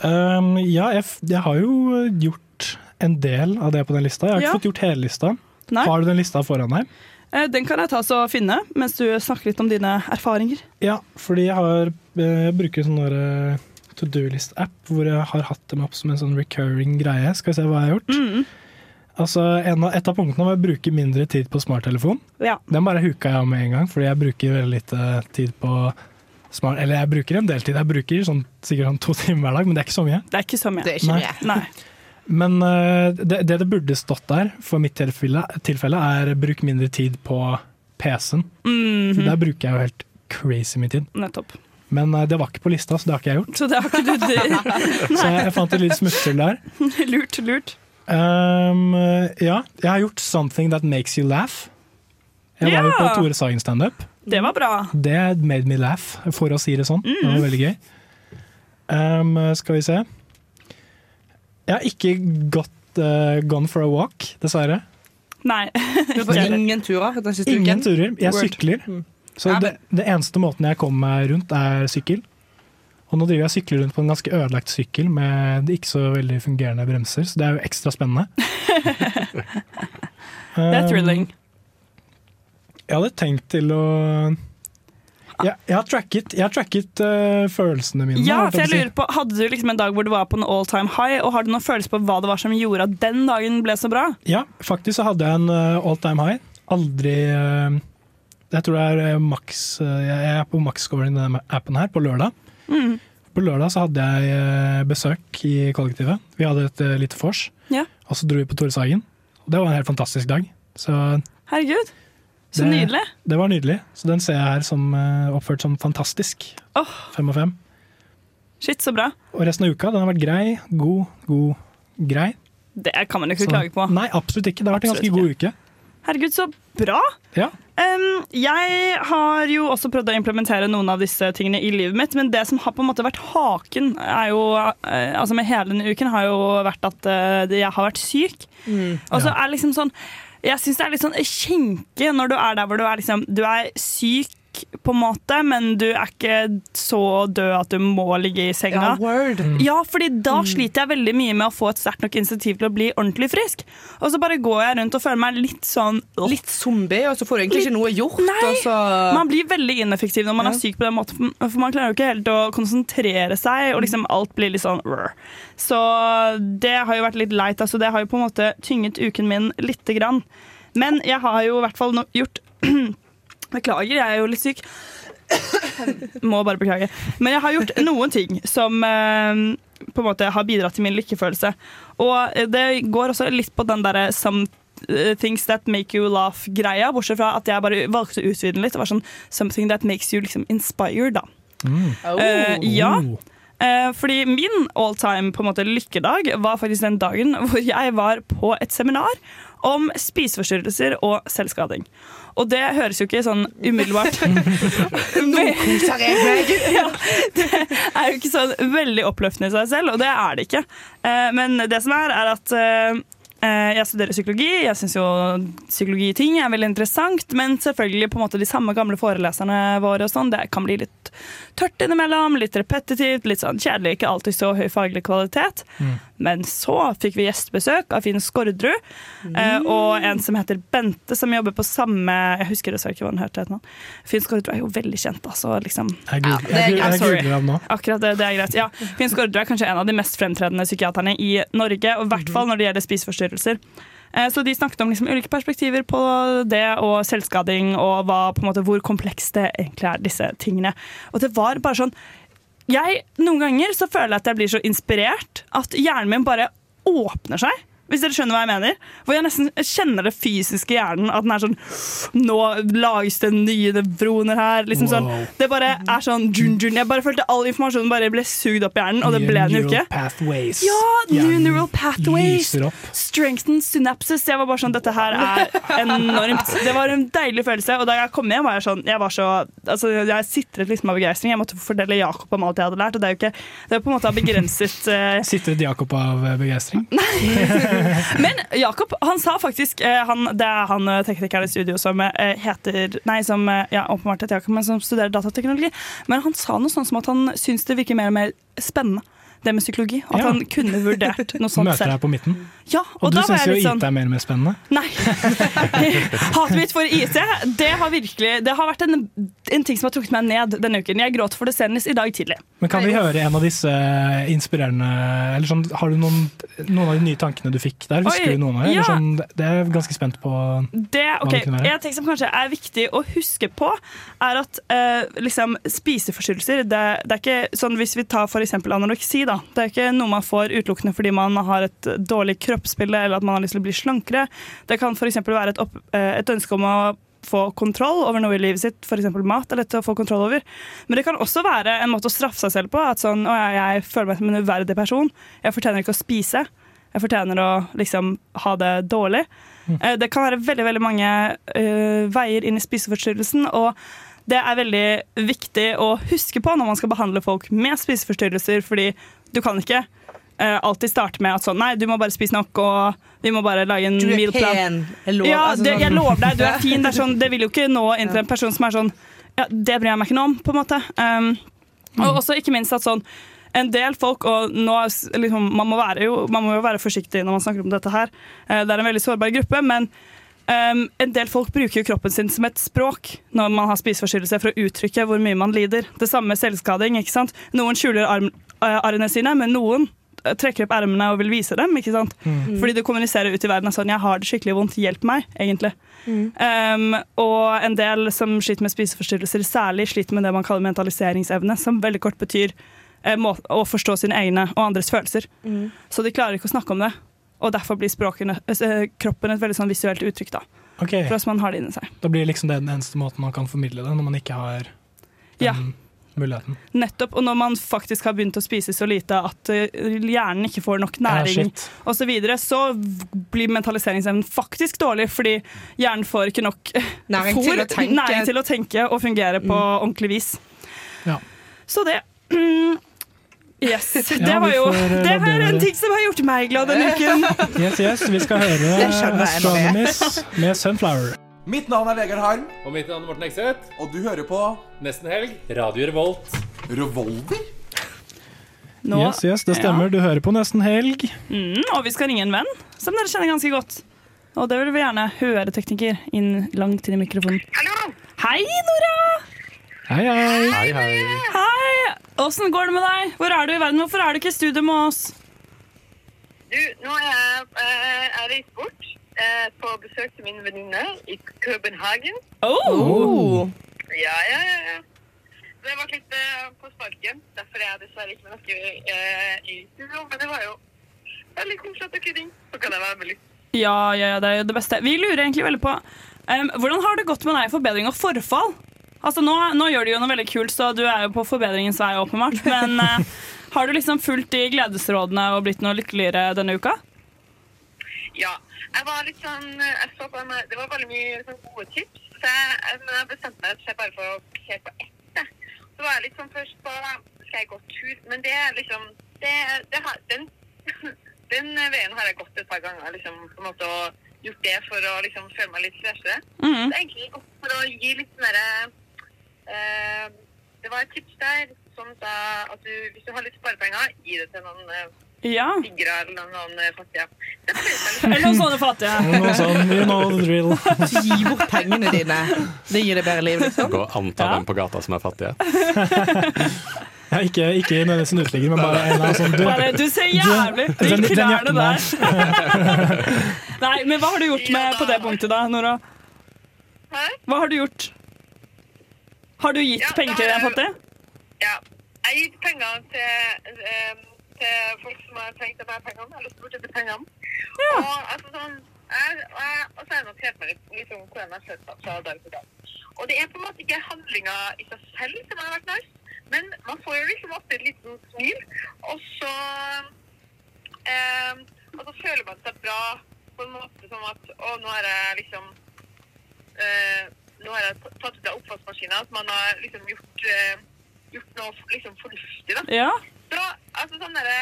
[SPEAKER 4] Um, ja, jeg, jeg har jo gjort en del av det på den lista. Jeg har ikke
[SPEAKER 15] Ja.
[SPEAKER 4] fått gjort hele lista.
[SPEAKER 15] Nei.
[SPEAKER 4] Har du den lista foran deg?
[SPEAKER 15] Eh, Den kan jeg ta så finne mens du snakker litt om dine erfaringer.
[SPEAKER 4] Ja, fordi jeg har eh, jeg bruker sånn to do-list-app hvor jeg har hatt dem opp som en sånn recurring greie. Skal vi se hva jeg har gjort.
[SPEAKER 15] Mm.
[SPEAKER 4] Altså, en av, Et av punktene var å bruke mindre tid på smarttelefon.
[SPEAKER 15] Ja.
[SPEAKER 4] Den bare huka jeg av med en gang, fordi jeg bruker veldig lite tid på smart... Eller jeg bruker en del tid. Jeg bruker sånn, sikkert sånn to timer hver dag, men det er ikke så mye.
[SPEAKER 15] Det er ikke så mye.
[SPEAKER 3] Det er ikke
[SPEAKER 4] Nei.
[SPEAKER 3] mye.
[SPEAKER 15] Nei.
[SPEAKER 4] Men uh, det, det det burde stått der, for mitt tilfelle, tilfelle er bruk mindre tid på PC-en.
[SPEAKER 15] Mm
[SPEAKER 4] For Der bruker jeg jo helt crazy mye tid.
[SPEAKER 15] Nettopp.
[SPEAKER 4] Men eh, det var ikke på lista, så det har ikke jeg gjort.
[SPEAKER 15] Så det har ikke du
[SPEAKER 4] Så jeg, jeg fant et lite smutthull der.
[SPEAKER 15] Lurt, lurt.
[SPEAKER 4] Um, ja, jeg har gjort 'Something That Makes You Laugh'. Jeg var jo på Tore Sagen standup.
[SPEAKER 15] Det var bra.
[SPEAKER 4] Det made me laugh, for å si det sånn. Det var
[SPEAKER 15] Mm.
[SPEAKER 4] veldig gøy. Um, skal vi se. Jeg har ikke gått uh, gone for a walk, dessverre.
[SPEAKER 15] Nei.
[SPEAKER 3] Du får ingen turer den siste
[SPEAKER 4] Ingen
[SPEAKER 3] uken?
[SPEAKER 4] turer. Jeg
[SPEAKER 3] Word.
[SPEAKER 4] sykler.
[SPEAKER 3] Mm.
[SPEAKER 4] Så
[SPEAKER 3] Ja,
[SPEAKER 4] det, det eneste måten jeg kommer meg rundt, er sykkel. Og nå driver jeg og sykler rundt på en ganske ødelagt sykkel med ikke så veldig fungerende bremser, så det er jo ekstra spennende.
[SPEAKER 15] Det er
[SPEAKER 4] Um,
[SPEAKER 15] thrilling.
[SPEAKER 4] Jeg hadde tenkt til å Jeg, jeg har tracket, jeg har tracket uh, følelsene mine.
[SPEAKER 15] Ja, for
[SPEAKER 4] jeg
[SPEAKER 15] lurer på, Hadde du liksom en dag hvor du var på en all time high, og har du noen følelse på hva det var som gjorde at den dagen ble så bra?
[SPEAKER 4] Ja, faktisk så hadde jeg en uh, all time high. Aldri uh, Jeg tror det er maks Jeg er på maks-scoren i denne appen her, på lørdag.
[SPEAKER 15] Mm.
[SPEAKER 4] På lørdag så hadde jeg uh, besøk i kollektivet. Vi hadde et uh, lite vors,
[SPEAKER 15] Ja.
[SPEAKER 4] og så dro vi på Tore Sagen. Og det var en helt fantastisk dag. Så
[SPEAKER 15] Herregud, så
[SPEAKER 4] det,
[SPEAKER 15] nydelig.
[SPEAKER 4] Det var nydelig. Så den ser jeg her som uh, oppført som fantastisk.
[SPEAKER 15] Oh.
[SPEAKER 4] Fem og fem.
[SPEAKER 15] Shit, så bra.
[SPEAKER 4] Og resten av uka den har vært grei, god, god, grei.
[SPEAKER 15] Det kan man jo ikke
[SPEAKER 4] Så-
[SPEAKER 15] klage på.
[SPEAKER 4] Nei, absolutt ikke. Det har vært en
[SPEAKER 15] ganske
[SPEAKER 4] ganske god uke.
[SPEAKER 15] Herregud, så bra!
[SPEAKER 4] Ja.
[SPEAKER 15] Um, jeg har jo også prøvd å implementere noen av disse tingene i livet mitt, men det som har på en måte vært haken er jo, eh, altså med hele denne uken, har jo vært at uh, jeg har vært syk. Og så er det liksom sånn Jeg syns det er litt sånn kjenke når du er der hvor du er liksom Du er syk på en måte, men du er ikke så død at du må ligge i senga.
[SPEAKER 3] Ja, word. Mm.
[SPEAKER 15] Ja, fordi da sliter jeg veldig mye med å få et sterkt nok initiativ til å bli ordentlig frisk. Og så bare går jeg rundt og føler meg litt sånn
[SPEAKER 3] Litt zombie, og så får du egentlig ikke noe gjort.
[SPEAKER 15] Nei,
[SPEAKER 3] og så...
[SPEAKER 15] Man blir veldig ineffektiv når man
[SPEAKER 3] Ja.
[SPEAKER 15] er syk på den måten, for man klarer jo ikke helt å konsentrere seg, og liksom alt blir litt sånn rrr. Så det har jo vært litt leit. Altså det har jo på en måte tynget uken min lite grann. Men jeg har jo i hvert fall no gjort Beklager, jeg er jo litt syk. Må bare beklage. Men jeg har gjort noen ting som eh, på en måte har bidratt til min lykkefølelse. Og det går også litt på den derre some eh, things that make you laugh-greia, bortsett fra at jeg bare valgte å utvide den litt. Det var sånn something that makes you liksom inspired, da. Eh, ja. Eh, fordi min all time på en måte lykkedag var faktisk den dagen hvor jeg var på et seminar om spiseforstyrrelser og selvskading. Og det høres jo ikke sånn umiddelbart
[SPEAKER 3] Nå koser jeg meg!
[SPEAKER 15] ja, Det er jo ikke sånn veldig oppløftende i seg selv, og det er det ikke. Eh, men det som er, er at eh, eh, jeg studerer psykologi. Jeg syns jo psykologiting er veldig interessant, men selvfølgelig på en måte de samme gamle foreleserne våre og sånn, det kan bli litt tørt innimellom, litt repetitivt, litt sånn kjedelig, ikke alltid så høy faglig kvalitet. Men så fikk vi gjestebesøk av Finn Skårderud eh, og en som heter Bente, som jobber på samme Jeg husker dessverre ikke hva hun hørte. nå. Finn Skårdrud er jo veldig kjent, altså. Liksom.
[SPEAKER 4] Jeg googler-
[SPEAKER 15] det er
[SPEAKER 4] jeg jeg ham nå.
[SPEAKER 15] Akkurat det, det er greit. Ja. Finn Skårdrud er kanskje en av de mest fremtredende psykiaterne i Norge, og i hvert fall når det gjelder spiseforstyrrelser. Eh, Så de snakket om liksom ulike perspektiver på det og selvskading, og hva, på en måte, hvor komplekst det egentlig er, disse tingene. Og det var bare sånn jeg, Noen ganger så føler jeg at jeg blir så inspirert at hjernen min bare åpner seg. Hvis dere skjønner hva jeg mener. Hvor jeg nesten kjenner det fysiske i hjernen. At den er sånn Nå lages det nye nevroner her. Liksom sånn, det bare er sånn dun, dun. Jeg bare følte all informasjonen bare ble sugd opp i hjernen, og det ble den jo ikke.
[SPEAKER 4] Pathways.
[SPEAKER 15] Ja, new
[SPEAKER 4] yeah.
[SPEAKER 15] neural pathways.
[SPEAKER 4] Strengthened.
[SPEAKER 15] Strengthen synapses. Jeg var bare sånn, Dette her er enormt. Det var en deilig følelse. Og da jeg kom hjem, var jeg sånn Jeg var så altså, Jeg sitret liksom av begeistring. Jeg måtte fortelle Jakob om alt jeg hadde lært. Og det er jo ikke Det er på en måte begrenset uh...
[SPEAKER 4] Sitret Jakob av begeistring? begeistring?
[SPEAKER 15] Men Jakob, han sa faktisk eh, han, Det er han eh, teknikeren i studio som eh, heter Nei, som ja, åpenbart heter Jakob, men som studerer datateknologi. Men han sa noe sånn som at han syns det virker mer og mer spennende. Det med psykologi. At
[SPEAKER 4] Ja.
[SPEAKER 15] han kunne vurdert noe sånt
[SPEAKER 4] Møter
[SPEAKER 15] selv.
[SPEAKER 4] deg på midten.
[SPEAKER 15] Ja, og,
[SPEAKER 4] Og, du syns jo
[SPEAKER 15] sånn,
[SPEAKER 4] IT er mer og mer spennende.
[SPEAKER 15] Nei. Hatet mitt for IT det har virkelig Det har vært en, en ting som har trukket meg ned denne uken. Jeg gråt for det senest i dag tidlig.
[SPEAKER 4] Men kan vi høre en av disse inspirerende Eller sånn, Har du noen, noen av de nye tankene du fikk der? Husker
[SPEAKER 15] Oi,
[SPEAKER 4] du noen av dem?
[SPEAKER 15] ja.
[SPEAKER 4] Sånn, det er jeg ganske spent på.
[SPEAKER 15] Det,
[SPEAKER 4] hva det kunne være.
[SPEAKER 15] En ting som kanskje er viktig å huske på, er at uh, liksom, spiseforstyrrelser det, det er ikke sånn Hvis vi tar f.eks. anoreksi, da. Det er ikke noe man får utelukkende fordi man har et dårlig kroppsbilde eller at man har lyst til å bli slankere. Det kan f.eks. være et, opp, eh, et ønske om å få kontroll over noe i livet sitt, f.eks. mat. er lett å få kontroll over. Men det kan også være en måte å straffe seg selv på. At sånn, å, jeg, jeg føler meg som en uverdig person. Jeg fortjener ikke å spise. Jeg fortjener å liksom ha det dårlig. Eh, Det kan være veldig veldig mange uh, veier inn i spiseforstyrrelsen. og det er veldig viktig å huske på når man skal behandle folk med spiseforstyrrelser, fordi du kan ikke uh, alltid starte med at sånn Nei, du må bare spise nok, og vi må bare lage en mealplan. ja,
[SPEAKER 3] altså
[SPEAKER 15] det,
[SPEAKER 3] sånn-
[SPEAKER 15] jeg lover deg, du er fin. Det, er sånn, det vil jo ikke nå inn til en person som er sånn Ja, det bryr jeg meg ikke noe om, på en måte. Um, og også ikke minst at sånn en del folk, og nå liksom, man, må være jo, man må jo være forsiktig når man snakker om dette her. uh, Det er en veldig sårbar gruppe, men um, en del folk bruker jo kroppen sin som et språk når man har spiseforstyrrelse for å uttrykke hvor mye man lider. Det samme med selvskading. ikke sant? Noen skjuler arm, arrene sine, men noen eh, trekker opp ermene og vil vise dem. ikke sant?
[SPEAKER 3] Mm.
[SPEAKER 15] Fordi du kommuniserer ut i verden er sånn 'jeg har det skikkelig vondt, hjelp meg', egentlig. Um, og en del som sliter med spiseforstyrrelser, særlig sliter med det man kaller mentaliseringsevne, som veldig kort betyr eh, å forstå sine egne og andres følelser.
[SPEAKER 3] Mm.
[SPEAKER 15] Så de klarer ikke å snakke om det. Og derfor blir språkene, eh, kroppen et veldig sånn visuelt uttrykk. da.
[SPEAKER 4] Okay.
[SPEAKER 15] For oss man har det inni seg.
[SPEAKER 4] Da blir liksom det den eneste måten man kan formidle det, når man ikke har den
[SPEAKER 15] Ja.
[SPEAKER 4] Muligheten.
[SPEAKER 15] Nettopp, Og når man faktisk har begynt å spise så lite at eh, hjernen ikke får nok næring,
[SPEAKER 4] ja,
[SPEAKER 15] og så videre, så blir mentaliseringsevnen faktisk dårlig, fordi hjernen får ikke nok
[SPEAKER 3] Næring
[SPEAKER 15] for,
[SPEAKER 3] til å tenke.
[SPEAKER 15] næring til å tenke og fungere på ordentlig vis.
[SPEAKER 4] Ja.
[SPEAKER 15] Så det mm, Yes. Det var jo
[SPEAKER 4] eh,
[SPEAKER 15] Det er en ting som har gjort meg glad denne uken.
[SPEAKER 4] Yes, yes, vi skal høre Astronomies med Sunflower.
[SPEAKER 20] Mitt navn er Vegard Harm. Og mitt navn er Morten Ekseth. Og du hører på Nesten Helg. Radio Revolt. Revolver?
[SPEAKER 15] Nå-
[SPEAKER 4] Yes, yes, det stemmer. Du hører på Nesten Helg.
[SPEAKER 15] Mm, og vi skal ringe en venn som dere kjenner ganske godt. Og det vil vi gjerne høre, tekniker, inn langt inn i mikrofonen. Hallo! Hei, Nora!
[SPEAKER 4] Hei, hei.
[SPEAKER 5] Hei, hei.
[SPEAKER 15] Hei! Åssen går det med deg? Hvor er du i verden? Hvorfor er du ikke i studio med oss?
[SPEAKER 21] Du, nå er jeg, eh, jeg reist bort på besøk til min venninne i Københagen.
[SPEAKER 15] Oh.
[SPEAKER 21] Ja, ja, ja. ja. Det var litt uh, på sparken. Derfor er jeg dessverre ikke med dere uh, i studio. Men det var jo veldig koselig at dere ringte. Så kan jeg være med litt.
[SPEAKER 15] Ja, ja, ja, det er jo det beste. Vi lurer egentlig veldig på um, hvordan har det gått med deg i forbedring og forfall? Altså, nå, nå gjør du jo noe veldig kult, så du er jo på forbedringens vei, åpenbart. Men uh, har du liksom fulgt de gledesrådene og blitt noe lykkeligere denne uka?
[SPEAKER 21] Ja. Jeg var litt sånn jeg så på en, Det var veldig mye sånn gode tips. Så jeg, men jeg bestemte meg for bare for å se på ett. Så var jeg litt sånn først på Skal jeg gå tur? Men det er liksom det, det har, den, den veien har jeg gått et par ganger. liksom på en måte og gjort det for å liksom føle meg litt freshere. Så det er egentlig godt for å gi litt mer eh, Det var et tips der som sa at du, hvis du har litt sparepenger, gi det til noen eh,
[SPEAKER 15] Ja.
[SPEAKER 21] tiggere eller noen eh, fattige.
[SPEAKER 15] Eller noen sånne fattige.
[SPEAKER 4] Noe sånn, you know the drill.
[SPEAKER 3] Gi bort pengene dine. Det gir deg bedre liv, liksom.
[SPEAKER 5] Gå og anta dem på gata som er fattige.
[SPEAKER 4] Ja, ikke, ikke nødvendigvis en uteligger, men bare en annen sånn
[SPEAKER 15] Bare, du ser jævlig
[SPEAKER 4] ut i
[SPEAKER 15] klærne der. Nei, men hva har du gjort med på det punktet, da, Nora? Hva har du gjort? Har du gitt
[SPEAKER 21] Ja,
[SPEAKER 15] penger til en fattig?
[SPEAKER 21] Ja. Jeg har gitt penger til, eh, til folk som har trengt meg pengene, eller spurt etter pengene. Og, altså, sånn, jeg, og, jeg, og så har jeg notert meg litt liksom, hvordan jeg føler meg fra dag til dag. Og det er på en måte ikke handlinga i seg selv som har vært nice, men man får jo liksom ofte et liten smil, og så eh, Og så føler man seg bra på en måte som at Å, nå har jeg liksom eh, Nå har jeg tatt ut av oppvaskmaskina, at man har liksom gjort, eh, gjort noe liksom fornuftig, da.
[SPEAKER 15] Ja.
[SPEAKER 21] Så altså sånn derre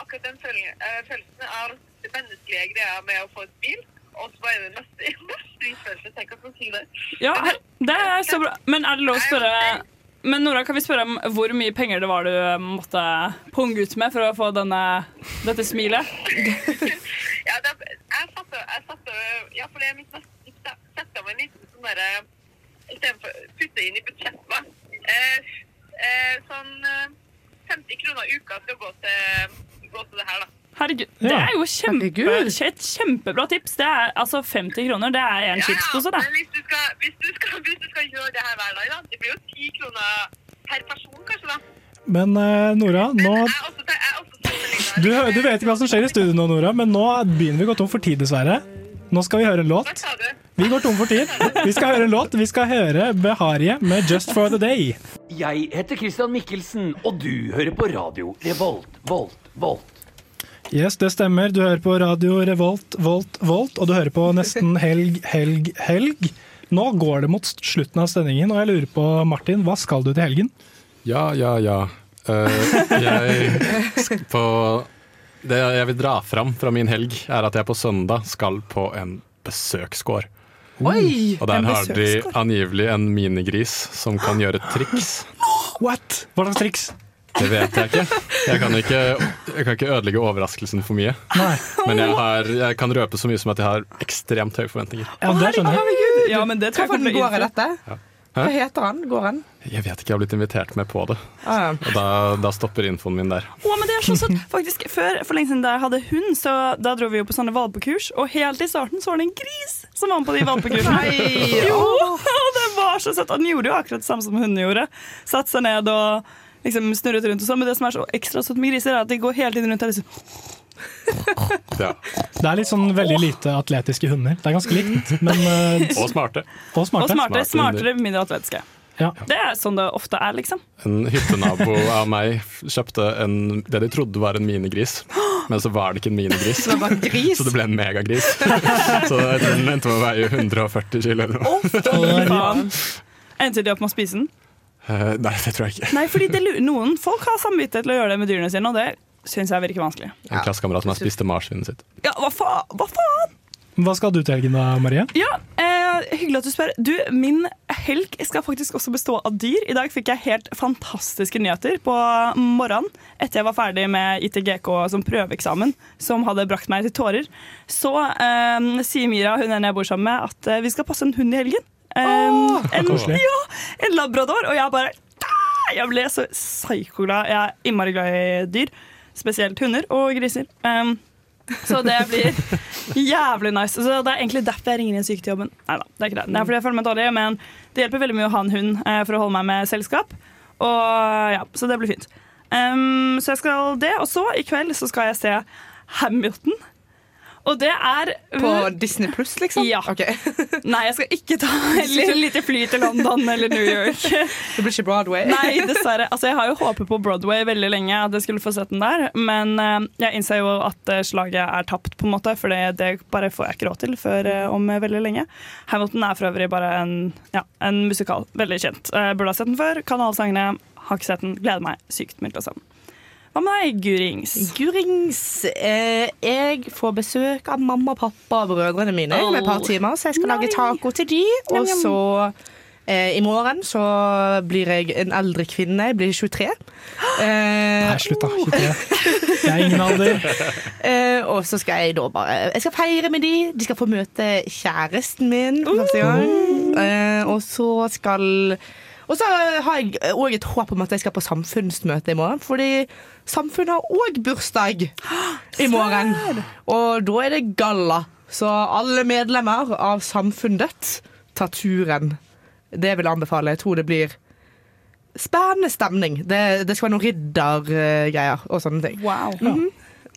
[SPEAKER 21] Akkurat den følelsen, eh, av det menneskelige greia med å få et smil, og så bare mest- mestringsfølelsen. Tenk at man sier det.
[SPEAKER 15] Ja, det er så bra. Men er det lov å spørre Men Nora, kan vi spørre om hvor mye penger det var du eh, måtte punge ut med for å få denne, dette smilet?
[SPEAKER 21] Ja, det, jeg satte, jeg satte Ja, for det er mitt neste tips. da. Sette av en liten sånn derre Istedenfor å putte inn i budsjettet. Eh, eh, sånn eh, 50 kroner i uka skal gå til, gå til det her, da.
[SPEAKER 15] Herregud, Det er jo kjempe, et kjempebra tips. Det er, altså 50 kroner, det er en chipspose, det.
[SPEAKER 21] Men hvis du, skal, hvis, du skal, hvis du skal gjøre det her hver dag, da, det blir jo 10 kroner per person, kanskje, da.
[SPEAKER 4] Men eh, Nora, nå du, du vet ikke hva som skjer i studio nå, Nora, men nå begynner vi å gå tom for tid, dessverre. Nå skal vi høre en låt. Vi går tom for tid. Vi skal høre en låt. Vi skal høre Beharie med 'Just for the Day'.
[SPEAKER 22] Jeg heter Christian Mikkelsen, og du hører på radio Revolt, Volt, Volt.
[SPEAKER 4] Yes, det stemmer. Du hører på radio Revolt, Volt, Volt, og du hører på nesten helg, helg, helg. Nå går det mot slutten av sendingen, og jeg lurer på, Martin, hva skal du til helgen?
[SPEAKER 5] Ja, ja, ja. Uh, jeg på Det jeg vil dra fram fra min helg, er at jeg på søndag skal på en besøksgård.
[SPEAKER 3] Oi!
[SPEAKER 5] Og der har de angivelig en minigris som kan gjøre triks.
[SPEAKER 4] What? Hva slags triks?
[SPEAKER 5] Det vet jeg ikke. Jeg kan ikke, jeg kan ikke ødelegge overraskelsen for mye. Men jeg, har, jeg kan røpe så mye som at jeg har ekstremt høye forventninger.
[SPEAKER 4] Ja, det skjønner jeg.
[SPEAKER 15] Ja, men det tror jeg kommer til å innfri.
[SPEAKER 3] dette? Hva heter han? Går han?
[SPEAKER 5] Jeg vet ikke, jeg har blitt invitert med på det.
[SPEAKER 3] Ah,
[SPEAKER 5] Og da, da stopper infoen min der.
[SPEAKER 15] Å, men det er så søtt. Faktisk, før, For lenge siden da jeg hadde hund, så da dro vi jo på sånne valpekurs. Og helt i starten så var det en gris som var med på de valpekursene.
[SPEAKER 3] Nei!
[SPEAKER 15] jo, og det var så søtt. Og den gjorde jo akkurat det samme som hunden gjorde. Satt seg ned og liksom snurret rundt og sånn. Men det som er så ekstra søtt med griser, er at de går hele tiden rundt og liksom
[SPEAKER 4] Det er litt sånn veldig lite atletiske hunder. Det er ganske likt, men eh,
[SPEAKER 5] Og smarte.
[SPEAKER 4] Og smarte.
[SPEAKER 15] Og smarte,
[SPEAKER 5] Smarte
[SPEAKER 15] smartere, mindre atletiske.
[SPEAKER 4] Ja.
[SPEAKER 15] Det er sånn det ofte er, liksom.
[SPEAKER 5] En hyttenabo av meg kjøpte en, det de trodde var en minigris, men så var det ikke en minigris.
[SPEAKER 3] Det var bare gris.
[SPEAKER 5] Så det ble en megagris. Så den endte med å veie 140 kilo eller noe.
[SPEAKER 15] Endte de opp med å spise den?
[SPEAKER 5] Eh, nei, det tror jeg ikke.
[SPEAKER 15] Nei, fordi det, noen folk har samvittighet til å gjøre det med dyrene sine, og det syns jeg virker vanskelig.
[SPEAKER 5] En klassekamerat som har spist marsvinet sitt.
[SPEAKER 15] Ja, hva faen? Hva faen?
[SPEAKER 4] Hva skal du til helgen da, Marie?
[SPEAKER 15] Ja, eh, Hyggelig at du spør. Du, Min helg skal faktisk også bestå av dyr. I dag fikk jeg helt fantastiske nyheter på morgenen etter jeg var ferdig med ITGK som prøveeksamen, som hadde brakt meg til tårer. Så eh, sier Mira, hun ene jeg bor sammen med, at eh, vi skal passe en hund i helgen. Eh, en, ja, en labrador. Og jeg bare! Jeg ble så psykoglad. Jeg er innmari glad i dyr. Spesielt hunder og griser. Um, så det blir jævlig nice. Så Det er egentlig derfor jeg ringer inn syk til jobben. Neida, det er ikke det. Det er fordi jeg føler meg dårlig, men det hjelper veldig mye å ha en hund eh, for å holde meg med selskap. Og ja, Så det blir fint. Um, så jeg skal det. Og så i kveld så skal jeg se Hamilton. Og det er
[SPEAKER 3] På Disney Pluss, liksom?
[SPEAKER 15] Ja. Nei, jeg skal ikke ta et lite fly til London eller New York.
[SPEAKER 3] Det blir ikke Broadway?
[SPEAKER 15] Nei, dessverre. Altså, jeg har jo håpet på Broadway veldig lenge, at jeg skulle få sett den der. Men eh, jeg innser jo at eh, slaget er tapt, på en måte, for det, det bare får jeg ikke råd til før eh, om veldig lenge. Hamilton er for øvrig bare en, ja, en musikal. Veldig kjent. Jeg burde ha sett den før. Kan alle sangene. Har ikke sett den. Gleder meg sykt mye til å se den. Hva med deg, Gurings?
[SPEAKER 3] Gurings eh, Jeg får besøk av mamma, pappa og brødrene mine om et par
[SPEAKER 15] Oh.
[SPEAKER 3] timer, så jeg skal lage taco til de. Og
[SPEAKER 15] Njam,
[SPEAKER 3] så eh, i morgen så blir jeg en eldre kvinne. Jeg blir 23. Eh,
[SPEAKER 4] Nei, slutt da. 23. Jeg er ingen alder.
[SPEAKER 3] Eh, og så skal jeg da bare Jeg skal feire med de. De skal få møte kjæresten min for første gang. Eh, og så skal Og så har jeg òg et håp om at jeg skal på samfunnsmøte i morgen. Fordi Samfunnet har òg bursdag i morgen. Og da er det galla. Så alle medlemmer av Samfunnet tar turen. Det vil jeg anbefale. Jeg tror det blir spennende stemning. Det, det skal være noen riddergreier og sånne ting.
[SPEAKER 15] Wow.
[SPEAKER 3] Mhm.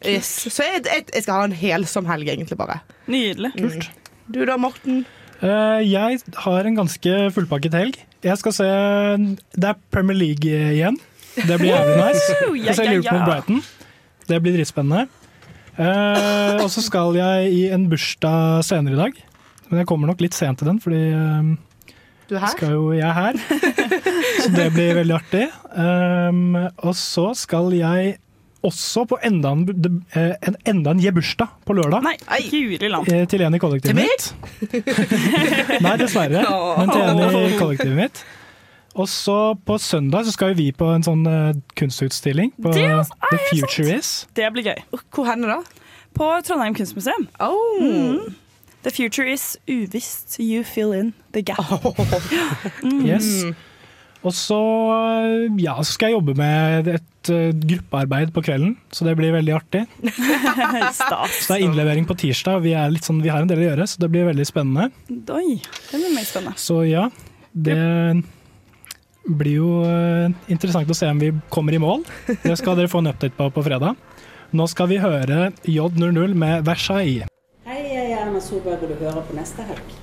[SPEAKER 3] yes. Så jeg, jeg, jeg skal ha en helsom helg, egentlig, bare.
[SPEAKER 15] Nydelig.
[SPEAKER 3] Kult. Du da, Morten?
[SPEAKER 4] Uh, jeg har en ganske fullpakket helg. Jeg skal se Det er Premier League igjen. Det blir jævlig nice. Jeg ser
[SPEAKER 15] ja,
[SPEAKER 4] Liverpool
[SPEAKER 15] mot
[SPEAKER 4] Brighton. Det blir dritspennende. Eh, og så skal jeg i en bursdag senere i dag. Men jeg kommer nok litt sent til den, fordi eh,
[SPEAKER 3] Du er her?
[SPEAKER 4] skal jo jeg er her. Så det blir veldig artig. Um, og så skal jeg også på enda en, eh, en, enda en gebursdag på lørdag.
[SPEAKER 15] Nei, land.
[SPEAKER 4] Eh, Til en i kollektivet mitt. Nei, dessverre. Men til en i kollektivet mitt. Og så på søndag så skal vi på en sånn eh, kunstutstilling på
[SPEAKER 15] Det er
[SPEAKER 4] The Future Is.
[SPEAKER 15] Det blir gøy.
[SPEAKER 3] Hvor hen da?
[SPEAKER 15] På Trondheim kunstmuseum.
[SPEAKER 3] Oh.
[SPEAKER 15] Mm. The future is uvisst. You fill in the gap. Mm.
[SPEAKER 4] Yes. Og så, ja, så skal jeg jobbe med et eh, gruppearbeid på kvelden, så det blir veldig artig. Så det er innlevering på tirsdag, og vi, er litt sånn, vi har en del å gjøre, så det blir veldig spennende.
[SPEAKER 15] Oi, det blir mer spennende.
[SPEAKER 4] Så ja, det blir jo eh, interessant å se om vi kommer i mål. Det skal dere få en update på på fredag. Nå skal vi høre J00 med Versailles.
[SPEAKER 23] Hei, jeg er Erna Solberg, og du hører på neste helg.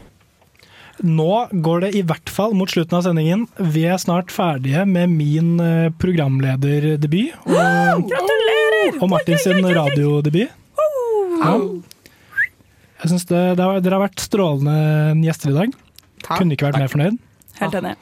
[SPEAKER 4] Nå går det i hvert fall mot slutten av sendingen. Vi er snart ferdige med min eh, programlederdebut. Og,
[SPEAKER 15] Gratulerer!
[SPEAKER 4] og Martin sin radiodebut. Ja. Jeg synes det, det har, Dere har vært strålende gjester i dag. Kunne ikke vært mer fornøyd.
[SPEAKER 15] Helt enig.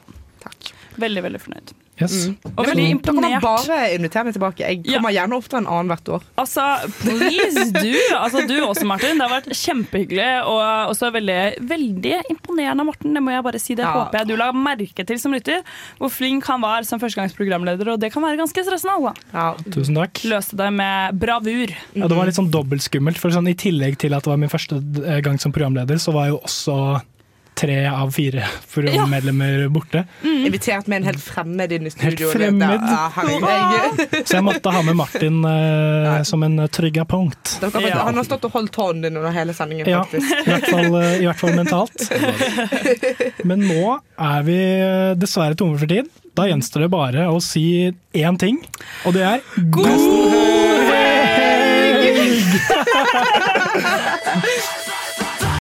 [SPEAKER 15] Veldig, veldig fornøyd.
[SPEAKER 4] Yes.
[SPEAKER 15] Og veldig imponert.
[SPEAKER 3] Dere kan
[SPEAKER 15] man
[SPEAKER 3] bare invitere meg tilbake. Jeg kommer gjerne oftere enn annethvert år.
[SPEAKER 15] Altså, please, du. Altså, du også, Martin. Det har vært kjempehyggelig og også veldig, veldig imponerende av Morten. Det må jeg bare si. Det
[SPEAKER 3] Ja.
[SPEAKER 15] håper jeg du la merke til som lytter. Hvor flink han var som førstegangsprogramleder, og det kan være ganske stressende. Ja.
[SPEAKER 4] Tusen takk.
[SPEAKER 15] Løste det med bravur.
[SPEAKER 4] Ja, det var litt sånn dobbeltskummelt, for sånn, i tillegg til at det var min første eh, gang som programleder, så var jeg jo også tre av fire programmedlemmer borte.
[SPEAKER 3] Invitert med en helt fremmed inn i studio.
[SPEAKER 4] fremmed.
[SPEAKER 3] Ja.
[SPEAKER 4] Så jeg måtte ha med Martin uh, som en eh, trygga punkt.
[SPEAKER 3] Dere fått- Han har stått og holdt hånden din under hele sendingen,
[SPEAKER 4] Ja,
[SPEAKER 3] faktisk.
[SPEAKER 4] i hvert fall, eh, i hvert fall mentalt. Men nå er vi dessverre tomme for tid. Da gjenstår det bare å si én ting, og det er God helg!